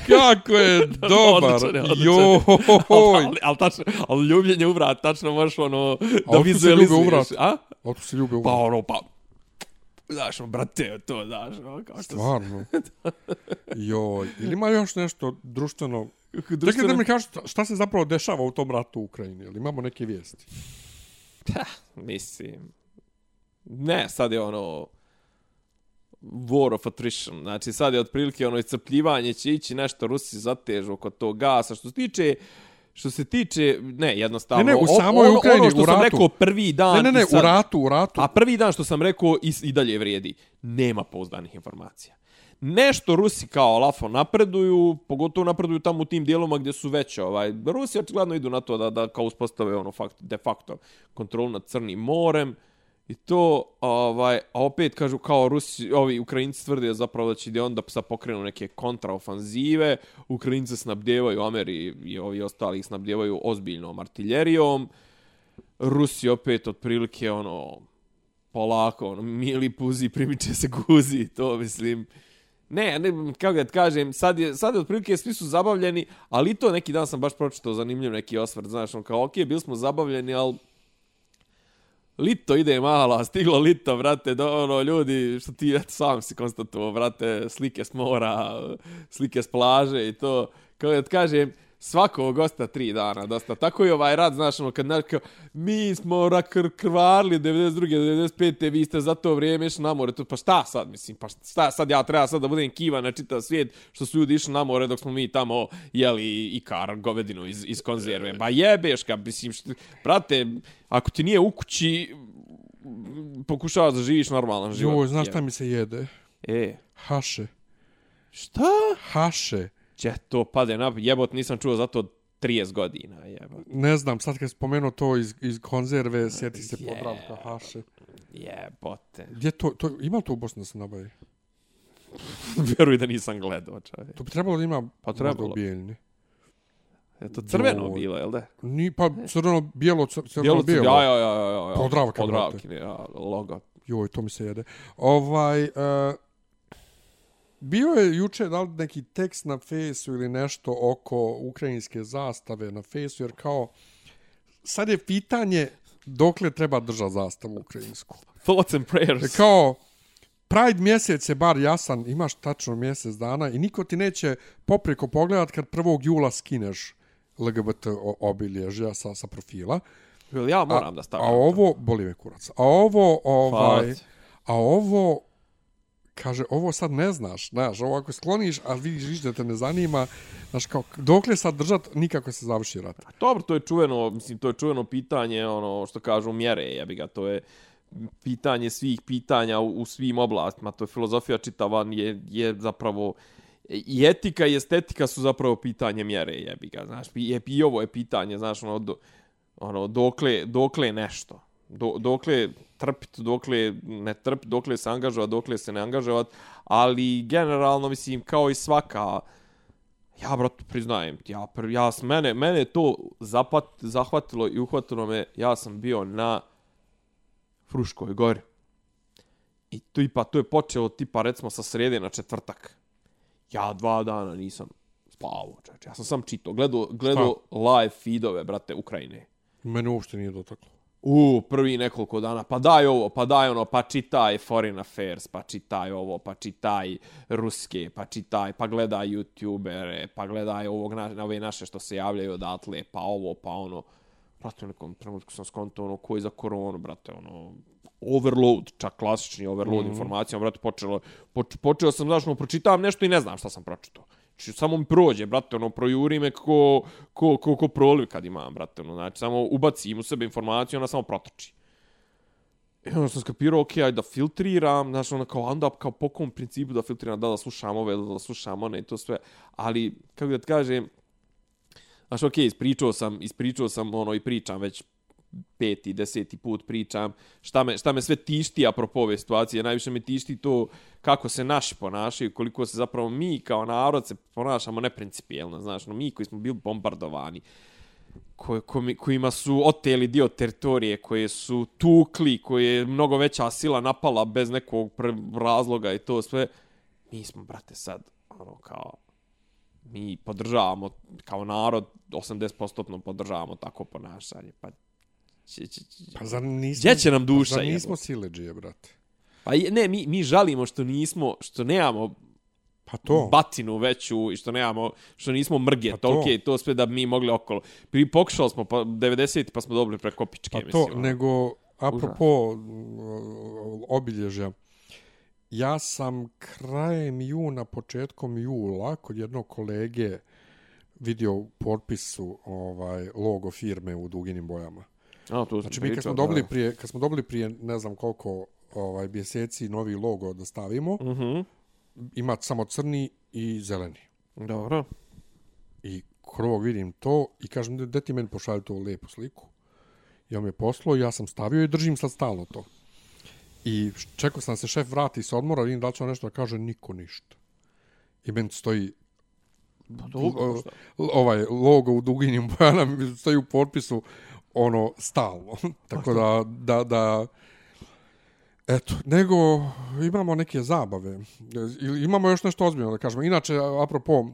Kako je dobar! Odličan je, odličan je. Joj! ali, ali, tačno, ali ljubljenje u vrat, tačno možeš ono da se ljube u vrat? A? Oto se ljubi u Pa ono, pa Znaš, brate, to, znaš, kao što. Stvarno. Joj. Ili ima još nešto društveno... Čekaj Društveno- da mi kažeš šta- se zapravo dešava u tom ratu u Ukrajini. Ili imamo neke vijesti? Pa, mislim... Ne, sad je ono... War of attrition. Znači, sad je otprilike ono iscrpljivanje će ići nešto Rusi zatežu oko tog gasa. Što se tiče što se tiče, ne, jednostavno, Ne, ne, u samoj ono, Ukrajini, ono što u sam ratu. rekao prvi dan Ne, ne, ne, sad, u ratu, u ratu. A prvi dan što sam rekao i, i dalje vrijedi. Nema pouzdanih informacija. Nešto Rusi kao lafo napreduju, pogotovo napreduju tamo u tim dijeloma gdje su veće. Ovaj. Rusi očigledno idu na to da, da kao uspostave ono fakt, de facto kontrolu nad Crnim morem. I to, ovaj, a opet kažu kao Rusi, ovi Ukrajinci tvrde zapravo da će gdje onda sa pokrenu neke kontraofanzive. Ukrajinci snabdjevaju, Ameri i ovi ostali ih snabdjevaju ozbiljnom artiljerijom. Rusi opet otprilike ono polako, ono, mili puzi, primiče se guzi, to mislim. Ne, ne, kako da ti kažem, sad je, sad je otprilike svi su zabavljeni, ali to neki dan sam baš pročitao zanimljiv neki osvrt, znaš, on kao, okej, bili smo zabavljeni, ali Lito ide mala, stiglo lito, brate, do, ono, ljudi, što ti, eto, sam si konstatuo, brate, slike s mora, slike s plaže i to, kao da ti kažem, svakog gosta tri dana, dosta. Tako i ovaj rad, znaš, ono, kad nakao, mi smo rakr krvarli 92. 95. vi ste za to vrijeme išli na more, pa šta sad, mislim, pa šta sad ja treba sad da budem kiva na čitav svijet, što su ljudi išli na more dok smo mi tamo jeli i kar, govedinu iz, iz konzerve. Ba jebeš ga, mislim, što, brate, ako ti nije u kući, pokušavaš da živiš normalan život. Joj, znaš šta mi se jede? E, Haše. šta? Haše. Če to pade na jebot, nisam čuo za to 30 godina, jebot. Ne znam, sad kad spomenuo to iz, iz konzerve, sjeti se podravka haše. Jebote. Gdje to, to, ima to u Bosni da se nabavi? Vjeruj da nisam gledao, čovjek. To bi trebalo da ima Pa trebalo. možda u bijeljni. Je to crveno Joj. bilo, jel da? Ni, pa crveno, bijelo, cr- crveno, Bijelo, bijelo. ja, ja, ja, ja, ja. Podravka, Podravki, ja, logo. Joj, to mi se jede. Ovaj, uh, bio je juče da li neki tekst na fejsu ili nešto oko ukrajinske zastave na fejsu, jer kao, sad je pitanje dokle treba držati zastavu ukrajinsku. Thoughts and prayers. kao, Pride mjesec je bar jasan, imaš tačno mjesec dana i niko ti neće popreko pogledat kad 1. jula skineš LGBT obilježja sa, sa profila. Jel ja moram da A stavim. ovo, boli me kurac, a ovo, ovaj, Hvala a ovo, kaže, ovo sad ne znaš, znaš, ovo ako skloniš, a vidiš, vidiš da te ne zanima, znaš, kao, dokle sad držat, nikako se završi rat. Pa dobro, to je čuveno, mislim, to je čuveno pitanje, ono, što kažu mjere, jebi ga, to je pitanje svih pitanja u, u svim oblastima, to je filozofija čitava, je, je zapravo, i etika i estetika su zapravo pitanje mjere, jebi ga, znaš, i, i ovo je pitanje, znaš, ono, do, ono dokle, dokle nešto, do, dokle trpiti, dokle ne trpiti, dokle se angažovati, dokle se ne angažovati, ali generalno, mislim, kao i svaka, Ja, brat, priznajem ti, ja, pr- ja, s- mene, mene to zapat, zahvatilo i uhvatilo me, ja sam bio na Fruškoj gori. I to, pa, to je počelo tipa recimo sa srede na četvrtak. Ja dva dana nisam spavao, čovječe. Ja sam sam čito, gledao, gledao live feedove, brate, Ukrajine. Mene uopšte nije dotaklo. U, prvi nekoliko dana, pa daj ovo, pa daj ono, pa čitaj Foreign Affairs, pa čitaj ovo, pa čitaj ruske, pa čitaj, pa gledaj youtubere, pa gledaj ovog, na, na ove naše što se javljaju odatle, pa ovo, pa ono. Brate, u nekom trenutku sam skontao ono, ko je za koronu, brate, ono, overload, čak klasični overload mm -hmm. informacijama, brate, počelo, poč, počeo sam, znaš, ono, pročitam nešto i ne znam šta sam pročitao. Znači, samo mi prođe, brate, ono, projuri me ko, ko, ko, ko proliv kad imam, brate, ono, znači, samo ubacim u sebe informaciju, ona samo protoči. I onda sam skapirao, ok, ajde da filtriram, znači, ono, kao, onda, kao, po kom principu da filtriram, da da slušam ove, da da slušam one i to sve, ali, kako da ti kažem, znači, okay, ispričao sam, ispričao sam, ono, i pričam već peti, deseti put pričam, šta me, šta me sve tišti apropo ove situacije, najviše me tišti to kako se naši ponašaju, koliko se zapravo mi kao narod se ponašamo neprincipijelno, znaš, no, mi koji smo bili bombardovani, ko, ko, kojima su oteli dio teritorije, koje su tukli, koje je mnogo veća sila napala bez nekog razloga i to sve, mi smo, brate, sad, ono, kao, mi podržavamo, kao narod, 80% podržavamo tako ponašanje, pa Če, če. Pa zar nismo... Gdje će nam duša? Pa zar nismo sileđije, brate? Pa ne, mi, mi žalimo što nismo, što nemamo pa to. batinu veću i što nemamo, što nismo mrge, pa to. tolke to sve da mi mogli okolo. Pri pokušali smo pa 90 pa smo dobili preko pičke. Pa to, mislim, nego, apropo Užas. obilježja, ja sam krajem juna, početkom jula, kod jednog kolege vidio u potpisu ovaj, logo firme u duginim bojama. A, to znači, mi kad smo, dobili prije, kad smo dobili prije ne znam koliko ovaj, mjeseci novi logo da stavimo, uh mhm. -huh. ima samo crni i zeleni. Dobro. I krvog vidim to i kažem, da ti meni pošalju tu lijepu sliku. I on mi je poslao ja sam stavio i držim sad stalno to. I čekao sam se šef vrati sa odmora, vidim da li će on nešto da kaže, niko ništa. I meni stoji pa, dobro, ovaj logo u duginjem bojana, stoji u potpisu ono stalno. Tako da, da, da, eto, nego imamo neke zabave. Imamo još nešto ozbiljno da kažemo. Inače, apropo,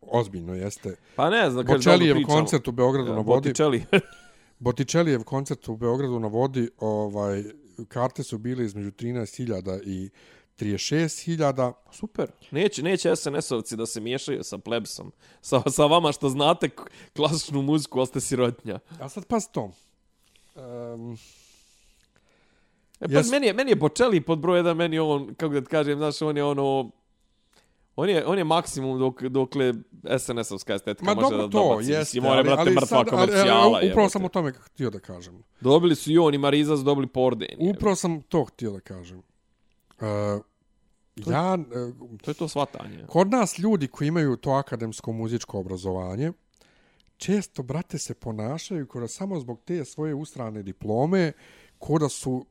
ozbiljno jeste. Pa ne znam, kaže Bočelijev koncert u Beogradu ja, na vodi. Botičeli. Botičelijev koncert u Beogradu na vodi, ovaj, karte su bile između 13.000 i 36.000. Super. Neće, neće SNS-ovci da se miješaju sa plebsom. Sa, sa vama što znate klasičnu muziku, ali ste sirotnja. A sad pas to. Um, e, pa, meni, je, meni je počeli pod broj jedan, meni on, kako da ti kažem, znaš, on je ono... On je, on je maksimum dok, dokle SNS-ovska estetika Ma, može dobro, da to, dobaci. Jeste, Mislim, on je, brate, mrtva sad, komercijala. Ali, ali, upravo sam o tome htio da kažem. Dobili su i on i Mariza su dobili Porden. Upravo sam to htio da kažem. Uh, to, ja, uh, to je to svatanje. Kod nas ljudi koji imaju to akademsko muzičko obrazovanje, često, brate, se ponašaju kada samo zbog te svoje ustrane diplome, kada su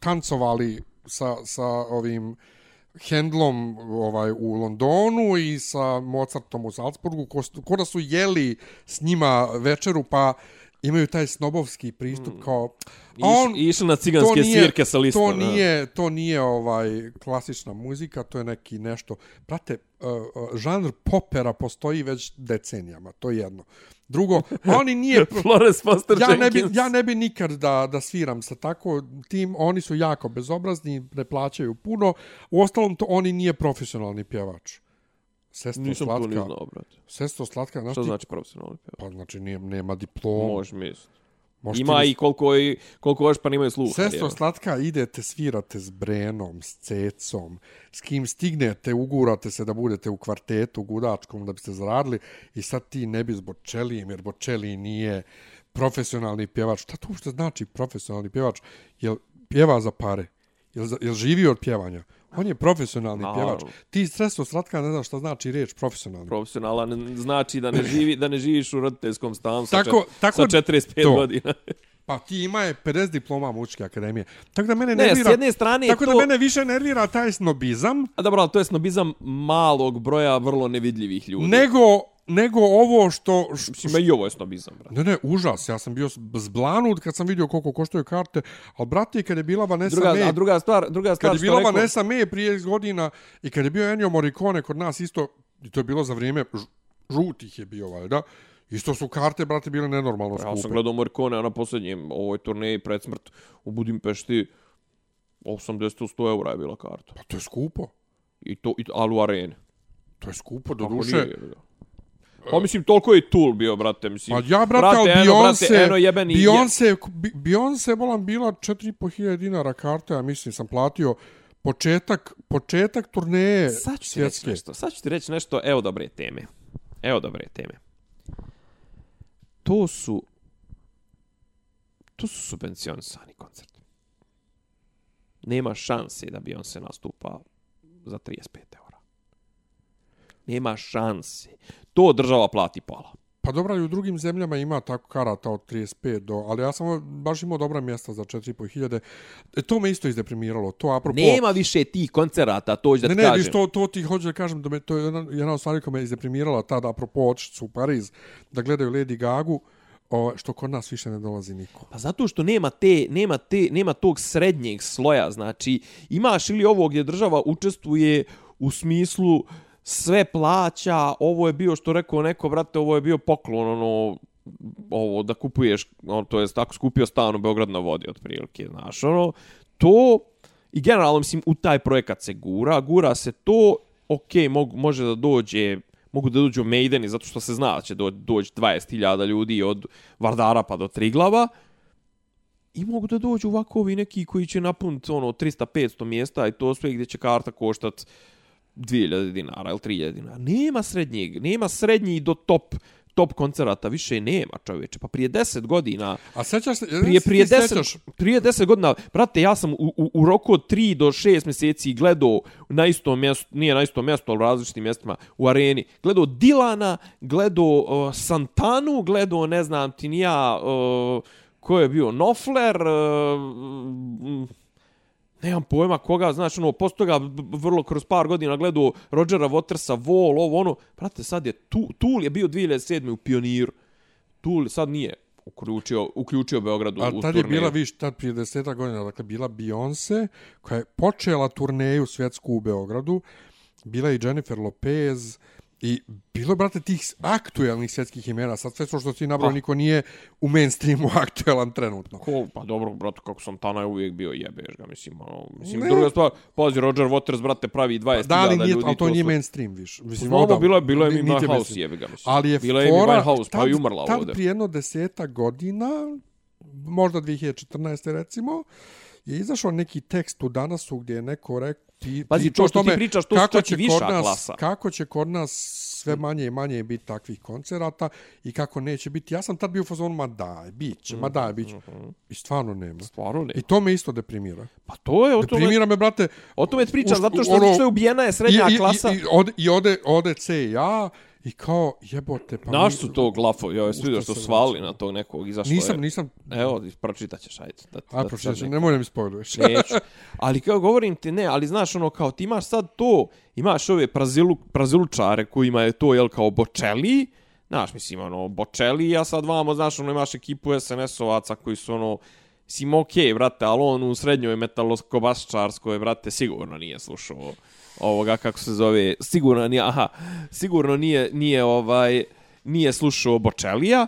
tancovali sa, sa ovim Hendlom ovaj, u Londonu i sa Mozartom u Salzburgu, kada su jeli s njima večeru, pa imaju taj snobovski pristup mm. kao on Iš, išli na ciganske nije, svirke sa listom. To nije, to nije ovaj klasična muzika, to je neki nešto. Prate, uh, uh, žanr popera postoji već decenijama, to je jedno. Drugo, oni nije Flores Foster ja ne bi ja ne bi nikad da da sviram sa tako tim, oni su jako bezobrazni, ne plaćaju puno. Uostalom to oni nije profesionalni pjevač. Sesto Nisam slatka. Nisam to ni znao, brate. Sesto slatka, znači... Što znači profesionalni pjevač? Pa znači nije, nema diploma. Može misliti. Ima i koliko, i koliko još pa nemaju sluha. Sesto je. slatka, idete, svirate s Brenom, s Cecom, s kim stignete, ugurate se da budete u kvartetu gudačkom da biste zaradili i sad ti ne bi s Bočelijem, jer Bočeli nije profesionalni pjevač. Šta to uopšte znači profesionalni pjevač? Jel pjeva za pare? Jel, jel živi od pjevanja? On je profesionalni no. pjevač. Ti streso slatka ne znaš šta znači riječ profesionalni. Profesionalan znači da ne živi da ne živiš u roditeljskom stanu sa, tako, čet, tako, sa 45 to. godina. Pa ti ima je 50 diploma muzičke akademije. Tako da mene ne, nervira. S jedne strane tako to... da mene više nervira taj snobizam. A dobro, ali to je snobizam malog broja vrlo nevidljivih ljudi. Nego nego ovo što... što Mislim, i ovo je snobizam, brate. Ne, ne, užas. Ja sam bio zblanut kad sam vidio koliko koštaju karte. Ali, brate, kad je bila Vanessa Druga, May... a druga stvar, druga stvar Kad je bila rekao- Vanessa May prije godina i kad je bio Ennio Morricone kod nas isto, i to je bilo za vrijeme žutih je bio, valjda, isto su karte, brate, bile nenormalno Ja skupe. sam gledao Morricone na posljednjem ovoj turneji pred smrt u Budimpešti. 80-100 eura je bila karta. Pa to je skupo. I to, i, ali u areni. To je skupo, do Kako duše. nije. Pa mislim, toliko je Tool bio, brate. Mislim, Pa ja, brate, ali eno, Beyoncé, brate, eno jebeni, Beyoncé, Beyoncé bolan bila 4.500 dinara karta, ja mislim, sam platio početak, početak turneje Sad ću ti reći nešto. Sad ću ti reći nešto. Evo dobre teme. Evo dobre teme. To su to su subvencionisani koncerti. Nema šanse da se nastupa za 35 eura. Nema šanse. To država plati pola. Pa dobro, i u drugim zemljama ima tako karata od 35 do, ali ja sam baš imao dobra mjesta za 4.500. E, to me isto izdeprimiralo. To apropo... Nema više tih koncerata, to ću da Ne, ti ne, kažem. viš, to, to ti hoću da kažem, da me, to je jedna, jedna od stvari koja me izdeprimirala tada, apropo su u Pariz, da gledaju Lady Gagu, o, što kod nas više ne dolazi niko. Pa zato što nema te, nema te, nema tog srednjeg sloja, znači imaš ili ovo gdje država učestvuje u smislu sve plaća, ovo je bio što rekao neko, brate, ovo je bio poklon, ono, ovo da kupuješ, ono, to jest tako skupio stan u Beograd na vodi, otprilike, znaš, ono, to, i generalno, mislim, u taj projekat se gura, gura se to, ok, mog, može da dođe, mogu da dođu Maideni, zato što se zna da će do, doći 20.000 ljudi od Vardara pa do Triglava, i mogu da dođu ovako ovi neki koji će napuniti ono 300-500 mjesta i to sve gdje će karta koštat 2000 dinara ili 3000 dinara. Nema srednjeg, nema srednji do top top koncerata više nema čovječe. Pa prije 10 godina, A sećaš se, prije, prije, ti 10, sećaš? prije 10 godina, brate, ja sam u, u, u roku od 3 do 6 mjeseci gledao na istom mjestu, nije na istom mjestu, ali u različitim mjestima u areni, gledao Dilana, gledao uh, Santanu, gledao, ne znam ti ni ja, uh, ko je bio, Nofler, uh, nemam pojma koga, znaš, ono, posto b- vrlo kroz par godina gledao Rodgera Watersa, Wall, ovo, ono, brate, sad je, tu, Tool je bio 2007. u Pioniru, Tool sad nije uključio, uključio Beograd u, A u tad je turneju. bila, viš, tad prije deseta godina, dakle, bila Beyoncé, koja je počela turneju svjetsku u Beogradu, bila je Jennifer Lopez, i bilo je, brate, tih aktuelnih svjetskih imena, sad sve to što ti nabrao, Ah. niko nije u mainstreamu aktuelan trenutno. Ko, pa dobro, brate, kako sam Tana je uvijek bio jebeš ga, mislim, ono, mislim, Ne. druga stvar, pazi, Roger Waters, brate, pravi 20.000 Da, ali nije, ljudi. ali to nije su- mainstream, viš. Mislim, Znamo, bilo je, bilo je niti Winehouse, jebi ga, mislim. Ali je bila je Amy fora, Winehouse, pa je umrla tad ovdje. prije jedno deseta godina, možda 2014. recimo, je izašao neki tekst u Danasu gdje je neko rekao ti, Pazi, to što ti pričaš, to kako će i viša nas, klasa. Kako će kod nas sve manje i manje biti takvih koncerata i kako neće biti. Ja sam tad bio u fazonu, ma daj, bit će, ma daj, bit će. I stvarno nema. Stvarno ne. I to me isto deprimira. Pa to je, o tome, Deprimira me, brate, o tome pričam, zato što, ono- zato što je ubijena je srednja I, i, klasa. I, i, ode, i ode, ode C i ja i kao jebote. Pa Naš mi- su to glafo, ja jesi vidio što svali na tog nekog, izašlo Nisam, je. nisam... Evo, pročitat ćeš, ajde. Da, A, da, pročitat nemoj da mi spojluješ. Neću. Ali kao govorim ti ne, ali znaš ono kao ti imaš sad to, imaš ove prazilu, prazilučare kojima je to jel kao Bočeli, znaš mislim ono Bočeli, a sad vamo znaš ono imaš ekipu SNS-ovaca koji su ono Sim, okej, okay, brate, ali on u srednjoj metaloskobaščarskoj, brate, sigurno nije slušao ovoga, kako se zove, sigurno nije, aha, sigurno nije, nije ovaj, nije slušao Bočelija.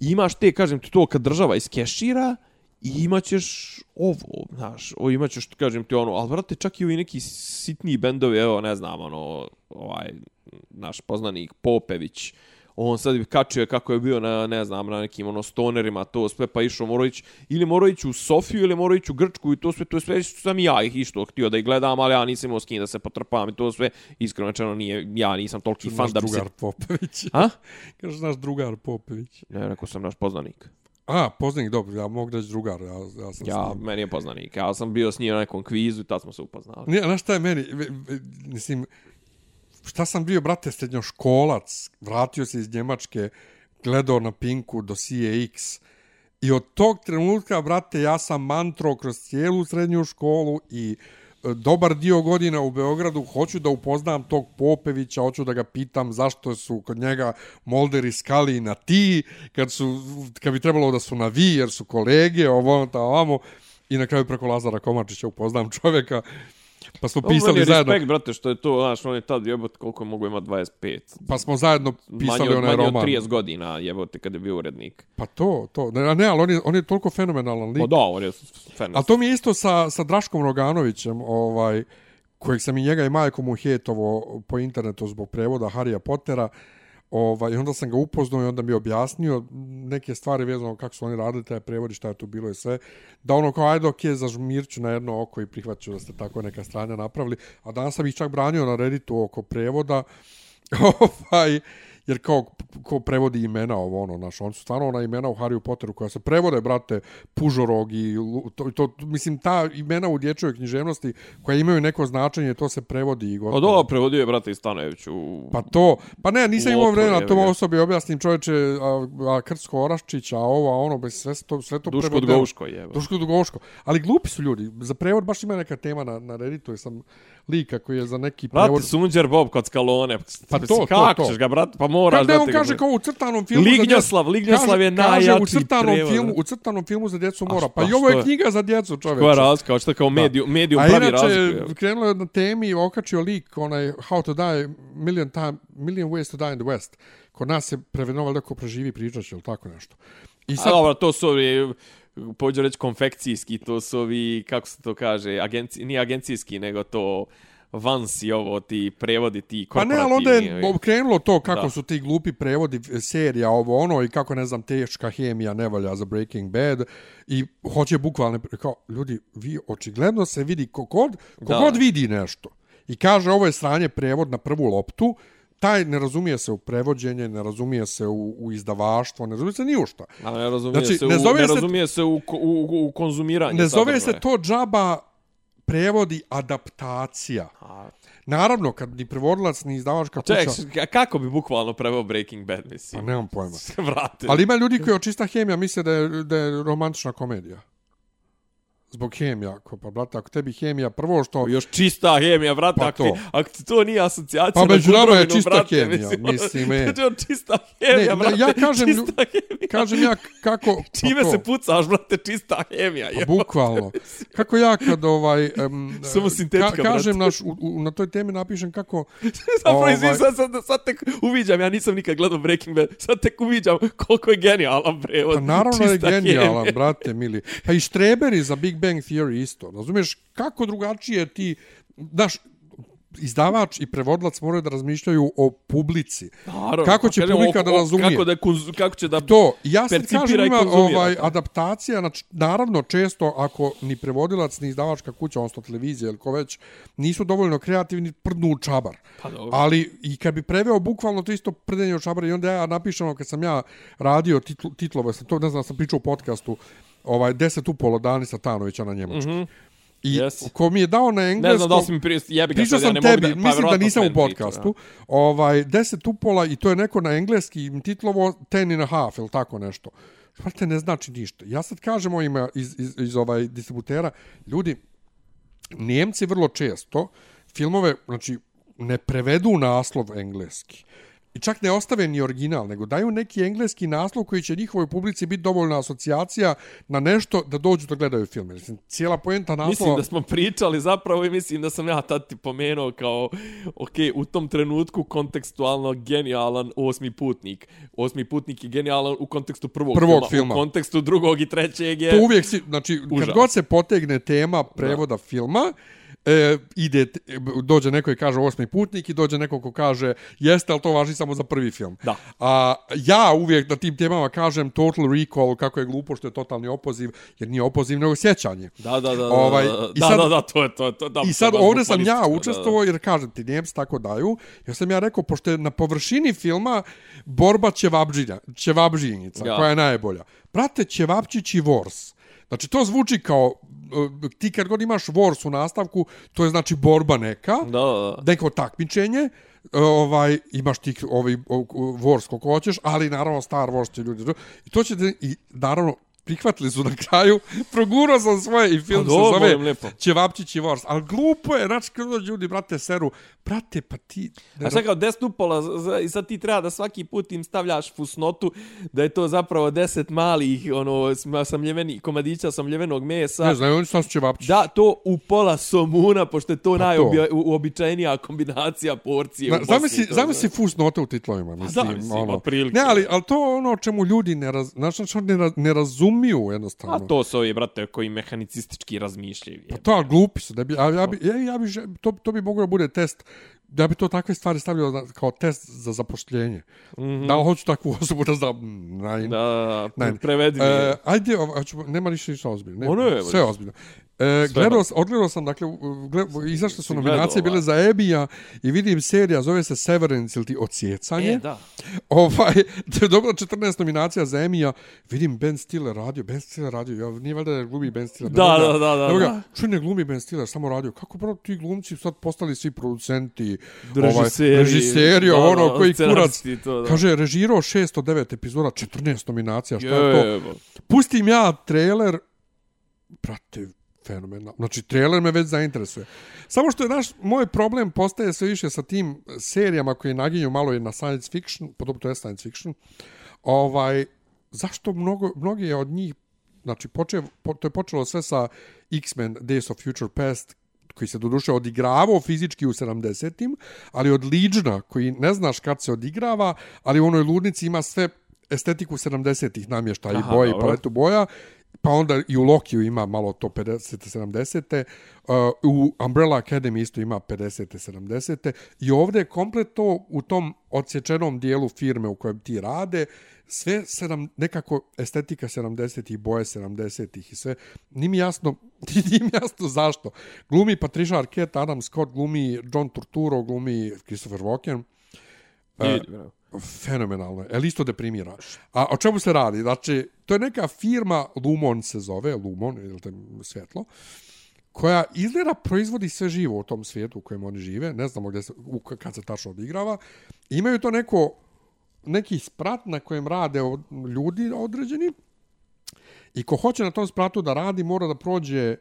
I imaš te, kažem ti, to kad država iskešira, i imaćeš ovo, znaš, o, imaćeš, kažem ti, ono, al vrate, čak i ovi neki sitniji bendovi, evo, ne znam, ono, ovaj, naš poznanik Popević, on sad kačio je kako je bio na, ne znam, na nekim, ono, stonerima, to sve, pa išao mora ići, ili mora ići u Sofiju, ili mora ići u Grčku, i to sve, to sve, sam ja ih išto htio da ih gledam, ali ja nisam imao s kim da se potrpam, i to sve, iskreno rečeno, nije, ja nisam toliki fan da bi se... drugar Popović. A? Kažeš naš drugar Popović. Ne, rekao sam naš poznanik. A, poznanik, dobro, ja mogu reći drugar, ja, ja sam Ja, s njim. meni je poznanik. Ja sam bio s njim na nekom kvizu i tad smo se upoznali. Nije, znaš šta je meni, mislim, šta sam bio, brate, srednjoškolac, vratio se iz Njemačke, gledao na Pinku do CX, i od tog trenutka, brate, ja sam mantro kroz cijelu srednju školu i e, dobar dio godina u Beogradu, hoću da upoznam tog Popevića, hoću da ga pitam zašto su kod njega Molder i Skali na ti, kad, su, kad bi trebalo da su na vi, jer su kolege, ovo, ono, ta, ovamo, i na kraju preko Lazara Komačića upoznam čovjeka, pa smo pisali je zajedno, respekt, brate, što je to, znaš, on je tad jebote koliko je mogu imati 25. pa smo zajedno pisali manje od, onaj manje od roman. 30 godina jebote kad je bio urednik. Pa to, to, ne, ne ali on je, on je toliko fenomenalan lik. Pa da, on je fan. A to mi je isto sa, sa Draškom Roganovićem, ovaj, kojeg sam i njega i majkom uhetovo po internetu zbog prevoda Harija Pottera. Ovaj, onda sam ga upoznao i onda mi je objasnio neke stvari vezano kako su oni radili taj prevod i šta je tu bilo i sve. Da ono kao, ajde, ok, zažmirću na jedno oko i prihvaću da ste tako neka stranja napravili. A danas sam ih čak branio na Redditu oko prevoda. ovaj, jer kao ko prevodi imena ovo ono naš on su stvarno ona imena u Harry Potteru koja se prevode brate Pužorog i to, to mislim ta imena u dječjoj književnosti koja imaju neko značenje to se prevodi i Pa gotovo. da, prevodio je brate Stanojević u... Pa to, pa ne, nisam imao vremena, to osobi objasnim čovječe, a, a Krsko Oraščić, a ovo, a ono, bez sve to, sve to Duško. Dugovško je. Duško Dugovško. Ali glupi su ljudi. Za prevod baš ima neka tema na, na Redditu, sam lika koji je za neki Brate, prevod... Sunđer Bob kod Skalone. Pa to, to, kako to. ćeš ga, brate? Pa moraš Kad da on te ga- kaže kao u crtanom filmu Lignjoslav. Lignjoslav je kaže, kaže, u najjači crtanom prevod, filmu, brate. u crtanom filmu za djecu A mora. Pa i ovo je što je? knjiga za djecu, čoveče. Koja razlika, hoćete kao mediju, medijum A pravi inače, razliku. je. krenulo je na temi, okačio lik, onaj How to die, million, time, million ways to die in the West. Kod nas se prevedeno valjda ko preživi pričat će, ili tako nešto. I A sad, dobro, to su pođu reći konfekcijski, to su ovi, kako se to kaže, agenci, nije agencijski, nego to vansi ovo, ti prevodi, ti Pa ne, korporativni. ali onda je krenulo to kako Da. su ti glupi prevodi e, serija ovo ono i kako ne znam teška hemija ne valja za Breaking Bad i hoće bukvalno kao ljudi vi očigledno se vidi kogod kogod Da. vidi nešto i kaže ovo je sranje prevod na prvu loptu taj ne razumije se u prevođenje, ne razumije se u, u izdavaštvo, ne razumije se ni u šta. A ne razumije Znači, se, ne u, zove ne se- razumije se u, ko- u, u, u konzumiranje Ne zove se to džaba prevodi adaptacija. A, Naravno, kad ni prevodilac ni izdavačka kuća... Ček, a kako bi bukvalno preveo Breaking Bad, Pa mislim? nemam pojma. Vrate. Ali ima ljudi koji od čista hemija misle da je, da je romantična komedija. Zbog hemija. Ko, pa, brate, ako tebi hemija prvo što... Još čista hemija, brate, Pa ako, ti, ako ti to nije asocijacija Pa među nama je čista brate, hemija, mislim, e. To je čista hemija, Ne, brate, ja kažem, čista hemija. Kažem ja kako... Čime pa se pucaš, brate, čista hemija. pa je. Bukvalno. Kako ja kad ovaj... Um, Samo sintetika, Kažem brate. naš, u, u, na toj temi napišem kako... Zapravo, Ovaj- izvim, sad, sad, sad tek uviđam, ja nisam nikad gledao Breaking Bad, sad tek uviđam koliko je genijalan prevod. Pa naravno je genijalan, hemija. brate, mili. Pa i štreberi za Big Bang Theory isto. Razumiješ, kako drugačije ti... Znaš, izdavač i prevodilac moraju da razmišljaju o publici. Naravno, Kako pa će kažem, publika da razumije? Kako, da, konz- kako će da... To, ja percipira kažem ima ovaj, adaptacija, znači, naravno često ako ni prevodilac ni izdavačka kuća, odnosno televizija ili ko već, nisu dovoljno kreativni, prdnu u čabar. Pa dobro. Ali i kad bi preveo bukvalno to isto prdenje u čabar i onda ja napišem, ono, kad sam ja radio titl, titlove, sam to ne znam, sam pričao u podcastu, ovaj, deset upolo Dani Satanovića na njemački. Mm -hmm. I Yes. ko mi je dao na engleskom... Ne znam da li si mi prije, jebi ga Pričao sad, ja ne tebi, mogu da, pa mislim da nisam u podcastu. Ovaj, deset upola i to je neko na engleski titlovo ten and a half ili tako nešto. Vrte, ne znači ništa. Ja sad kažem ovima iz, iz, iz ovaj distributera, ljudi, Njemci vrlo često filmove, znači, ne prevedu naslov engleski. I čak ne ostave ni original, nego daju neki engleski naslov koji će njihovoj publici biti dovoljna asocijacija na nešto da dođu da gledaju film. Mislim, cijela poenta naslova... Mislim da smo pričali zapravo i mislim da sam ja tad ti pomenuo kao, ok, u tom trenutku kontekstualno genijalan osmi putnik. Osmi putnik je genijalan u kontekstu prvog, Prvog filma. filma. U kontekstu drugog i trećeg je... To uvijek si, znači, Užas. kad god se potegne tema prevoda da. filma, e, ide, dođe neko i kaže osmi putnik i dođe neko ko kaže jeste, ali to važi samo za prvi film. Da. A ja uvijek na tim temama kažem total recall, kako je glupo što je totalni opoziv, jer nije opoziv nego sjećanje. Da, da, da, Ovaj, da, i da, sad- da, da, to je to. to da, I sad to je ovdje sam ja učestvovao jer kažem ti Njemci tako daju. Jer sam ja rekao, pošto je na površini filma borba ćevabđinja, ćevabđinjica, Ja. koja je najbolja. Brate, ćevapčić i vors. Znači, to zvuči kao, ti kad god imaš vors u nastavku, to je znači borba neka, Da, da, neko takmičenje, e, ovaj imaš ti ovaj Wars koliko hoćeš, ali naravno Star Wars će ljudi i to će i naravno prihvatili su na kraju, progurao sam svoje i film Pa se zove. Ćevapčić i Vors. Ali glupo je, znači kada dođu ljudi, brate, seru, brate, pa ti... A šta kao 10 upola i sad ti treba da svaki put im stavljaš fusnotu da je to zapravo 10 malih ono samljeveni komadića samljevenog mesa. Ne znam, oni su nas Ćevapčić. Da, to u pola somuna, pošto je to Pa to. najuobičajenija kombinacija porcije Na, u Bosni. zamisli, to zamisli fus note u titlovima, mislim, mislim, ono. Ne, ali, ali to ono o čemu ljudi ne, raz, znači, ne, raz, ne razumiju jednostavno. A to su ovi, brate, koji mehanicistički razmišljaju. Pa to, ali glupi su. Da bi, a ja bi, ja, ja bi, to, to bi moglo da bude test, da bi to takve stvari stavljao na- kao test za zapošljenje. Mm -hmm. Da hoću takvu osobu da znam? Naj, Mhm. Da, da, da, prevedi. E, ajde, ov- hoćemo, nema ništa ništa ozbiljno. Ne, Ono je, sve je ozbiljno. E, gledao, s- odgledao sam, dakle, gled, izašle su nominacije bile za Ebija i vidim serija, zove se Severance ili ti Odsjecanje. E, da. Ovaj, da je dobila 14 nominacija za Emija. Vidim Ben Stiller radio, Ben Stiller radio, ja, nije valjda da glumi Ben Stiller. Da, da, da, da, da. Čuj, ne glumi Ben Stiller, samo radio. Kako bro, ti glumci sad postali svi producenti, Režiseri, ovaj, režiseri, da, ono, da, koji kurac. to, da. Kaže, režirao 609 epizoda, 14 nominacija, šta je to? Jebo. Pustim ja trailer, prate, fenomenal. Znači, trailer me već zainteresuje. Samo što je naš, moj problem postaje sve više sa tim serijama koje naginju malo i na science fiction, podobno to je science fiction, ovaj, zašto mnogo, mnogi od njih, znači, poče, po, to je počelo sve sa X-Men Days of Future Past, koji se doduše odigravao fizički u 70-im, ali od Legiona, koji ne znaš kad se odigrava, ali u onoj ludnici ima sve estetiku 70-ih namješta i boje i paletu boja, pa onda i u Lokiju ima malo to 50 70 uh, u Umbrella Academy isto ima 50 70 i ovdje je komplet to u tom odsječenom dijelu firme u kojem ti rade, sve sedam, nekako estetika 70-ih, boje 70-ih i sve. Nije mi jasno, nije mi jasno zašto. Glumi Patricia Arquette, Adam Scott, glumi John Turturro, glumi Christopher Walken. Vidi, bravo. Fenomenalno je. El isto deprimira. A o čemu se radi? Znači, to je neka firma, Lumon se zove, Lumon, ili te svjetlo, koja izgleda proizvodi sve živo u tom svijetu u kojem oni žive, ne znamo gdje se, u, kad se tačno odigrava, imaju to neko, neki sprat na kojem rade od, ljudi određeni i ko hoće na tom spratu da radi mora da prođe e,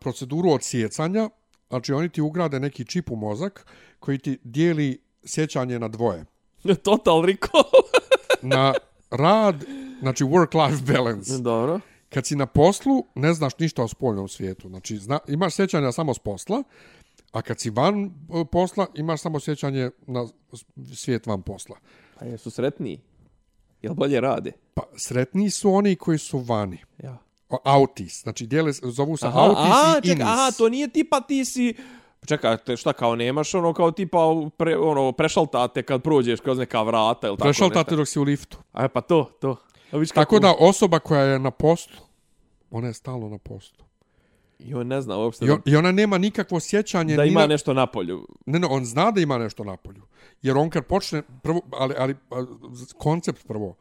proceduru odsjecanja, znači oni ti ugrade neki čip u mozak koji ti dijeli sjećanje na dvoje Total recall. na rad, znači work-life balance. Dobro. Kad si na poslu, ne znaš ništa o spoljnom svijetu. Znači, zna, imaš sjećanja samo s posla, a kad si van e, posla, imaš samo sjećanje na svijet van posla. A jesu sretniji? Jel bolje rade? Pa sretniji su oni koji su vani. Ja. Autis, znači dijele, zovu se Aha, autis aha, i inis. aha, to nije tipa ti si... Čekaj, te šta kao nemaš ono kao tipa pre, ono prešaltate kad prođeš kroz neka vrata ili tako Prešaltate dok si u liftu. A pa to, to. A viš Tako da osoba koja je na poslu, ona je stalno na poslu. I on ne zna uopšte I, on, i ona nema nikakvo sjećanje da ima na, nešto na polju. Ne, ne, on zna da ima nešto na polju. Jer on kad počne, prvo, ali, ali koncept prvo,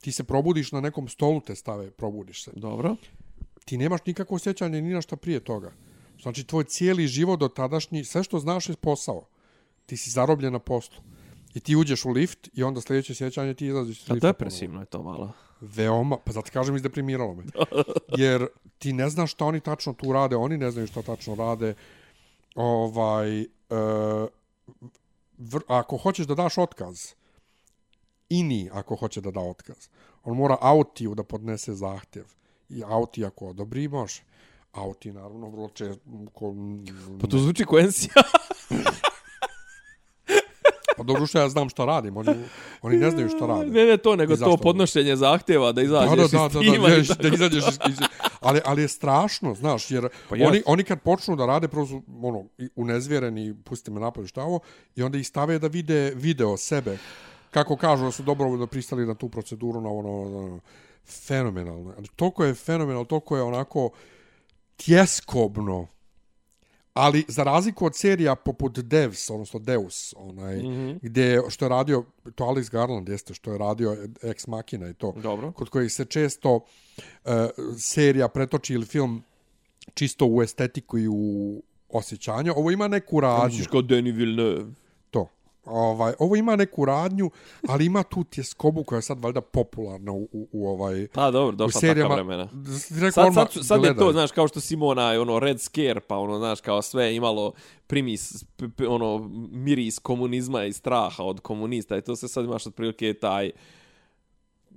ti se probudiš na nekom stolu te stave, probudiš se. Dobro. Ti nemaš nikakvo sjećanje ni na šta prije toga. Znači, tvoj cijeli život do tadašnji, sve što znaš je posao. Ti si zarobljen na poslu. I ti uđeš u lift i onda sljedeće sjećanje ti izlaziš iz A lifta. depresivno je to malo. Veoma, pa zato kažem izdeprimiralo me. Jer ti ne znaš šta oni tačno tu rade, oni ne znaju šta tačno rade. Ovaj, e, vr, ako hoćeš da daš otkaz, ini ako hoće da da otkaz, on mora autiju da podnese zahtjev. I auti ako odobri, može. Auti, naravno, vrlo često... Ko, Pa to zvuči ko ensija. pa dobro što ja znam šta radim, oni, oni ne znaju šta rade. ne, ne, to, nego to podnošenje zahtjeva da izađeš Da, da, iz da, da, da, tima. da, da, da izađeš iz, iz, ali, ali je strašno, znaš, jer Pa pa jest. oni, oni kad počnu da rade, prvo su ono, unezvjereni, pustite me napolje šta ovo, i onda ih stave da vide video sebe, kako kažu da su dobrovoljno pristali na tu proceduru, na ono, na ono fenomenalno. Toliko je fenomenalno, toliko je onako tjeskobno, ali za razliku od serija poput Devs, odnosno Deus, onaj, mm -hmm. gdje, što je radio, to Alex Garland jeste, što je radio Ex Machina i to, Dobro. kod kojih se često uh, serija pretoči ili film čisto u estetiku i u osjećanje. Ovo ima neku radnju. Misliš kao Denis Villeneuve. Ovaj, ovo ima neku radnju, ali ima tu tjeskobu koja je sad valjda popularna u, u, u ovaj... Pa dobro, došla serijama. taka vremena. Rekao, Sad, odmah, sad, sad je to, znaš, kao što si imao onaj, ono, Red Scare, pa ono, znaš, kao sve je imalo primis, ono, miris komunizma i straha od komunista i to se sad imaš otprilike taj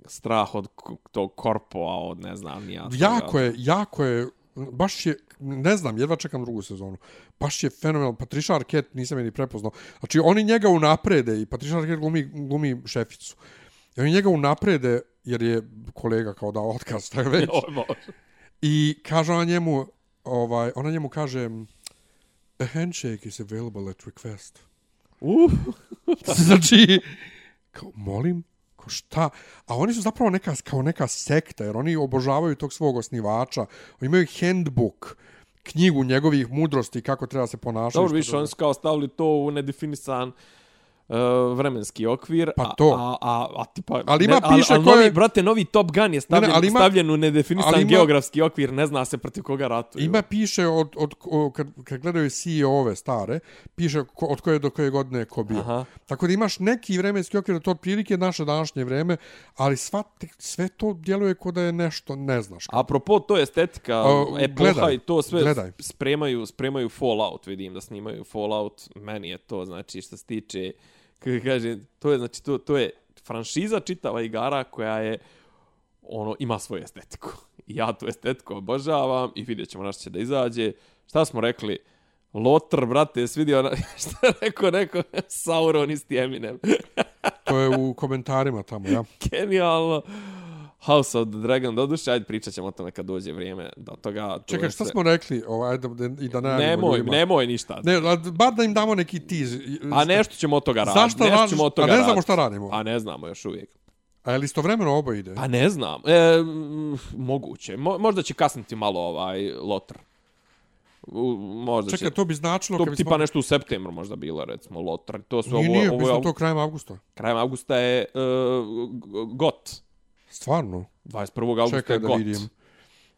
strah od tog korpoa, od ne znam, nija. Jako je, jako je, baš je, ne znam, jedva čekam drugu sezonu. Baš je fenomenal. Patricia Arquette nisam je ni prepoznao. Znači, oni njega unaprede i Patricia Arquette glumi, glumi šeficu. I oni njega unaprede, jer je kolega kao dao otkaz, tako već. I kaže ona njemu, ovaj, ona njemu kaže, a handshake is available at request. Uh, znači, kao, molim, kao šta? A oni su zapravo neka, kao neka sekta, jer oni obožavaju tog svog osnivača. Oni imaju handbook, knjigu njegovih mudrosti, kako treba se ponašati. dobro, što više, oni su kao stavili to u nedefinisan uh, vremenski okvir. Pa a- to. A, a, a, tipa, Ali ima ne, piše ali ko je- novi, brate, novi Top Gun je stavljen, ali ima- stavljen u nedefinisan ima- geografski okvir, ne zna se protiv koga ratuju. Ima piše od, od, od kad, kad gledaju CEO-ove stare, piše ko, od koje do koje godine je ko bio. Aha. Tako da imaš neki vremenski okvir, to otprilike naše današnje vreme, ali sva, te- sve to djeluje kao da je nešto, ne znaš. Apropo, to je estetika, A, epoha gledaj, i to sve gledaj. spremaju, spremaju Fallout, vidim da snimaju Fallout, meni je to, znači, što se tiče, kaže, to je, znači, to, to je franšiza čitava igara koja je, ono, ima svoju estetiku. I ja tu estetiku obožavam i vidjet ćemo našto će da izađe. Šta smo rekli? Lotr, brate, jesi vidio ona, šta je rekao, neko, Sauron isti Eminem. To je u komentarima tamo, ja. Genijalno. House of the Dragon, doduše, ajde pričat ćemo o tome kad dođe vrijeme do toga. to Čekaj, šta sve- smo rekli? Ovaj, da, I da najavimo Nemoj, ljudima. nemoj ništa. Ne, bar da im damo neki tiz. A nešto ćemo od toga raditi. Zašto nešto ćemo od A toga ne znamo šta radimo. A ne znamo još uvijek. A je li istovremeno oba ide? Pa ne znam. E, moguće. Mo, možda će kasniti malo ovaj lotr. U, možda Čekaj, će... to bi značilo... To bi tipa nešto u septembru možda bilo, recimo, lotr. To su Nije, ovo, nije, ovo, mislim ovo, to krajem avgusta. krajem augusta je uh, GOT. Stvarno? 21. augusta Čekaj je da GOT. vidim.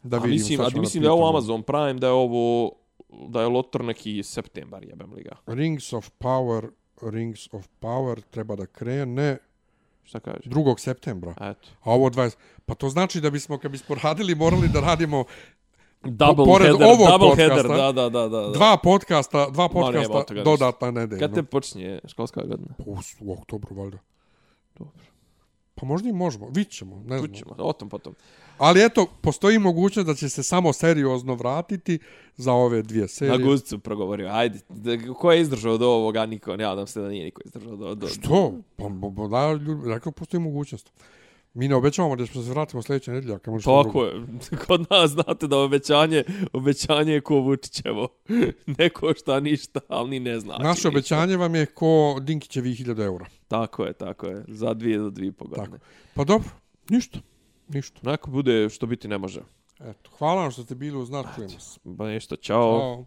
Da a vidim. mislim, sad a mislim da je ovo. Amazon Prime, da je ovo da je lotr neki septembar, jebem li ga. Rings of Power, Rings of Power treba da krene Šta kaže? 2. septembra. Eto. A ovo 20... Pa to znači da bismo, kad bismo radili, morali da radimo Double pored header, ovog double podcasta, header, da, da, da, da. dva podcasta, dva podcasta ništa. dodatna nedeljno. Kad te počinje školska godina? U, u oktobru, valjda. Dobro. Pa možda i možemo, vidit ćemo, ne znam. Kućemo, o tom potom. Ali eto, postoji mogućnost da će se samo seriozno vratiti za ove dvije Na serije. guzicu progovorio. Ajde, da, ko je izdržao do ovoga? Niko. Ne, nadam se da nije niko izdržao do... do Što? Pa, pa, da, rekao, postoji mogućnost. Mi ne obećavamo da ćemo se vratimo sljedeće nedelje, ako može što Tako je. Kod nas znate da obećanje, obećanje je ko Vučićevo. Neko šta ništa, ali ni ne znači. Naše ništa. obećanje vam je ko Dinkićevi 1000 eura. Tako je, tako je. Za dvije do dvije po godine. Tako. Pa dobro, ništa. Ništa. Onako bude što biti ne može. Eto, hvala vam što ste bili uz nas, čujemo se. Ba nešto, čao. Ćao.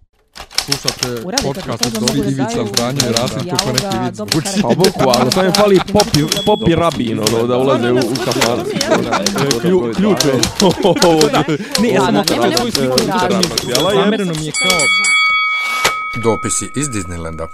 Slušate podcast od da Ivica Zdanje i Rasim, to ko neki dijaloga, vid dobro zvuči. Pa bukvalno, samo je fali popi, popi rabin, ono, da ulaze u, u kafan. Klju, ključ je. Ne, ja sam svoju sliku. razloga. Zamereno mi je kao... Dopisi iz Disneylanda.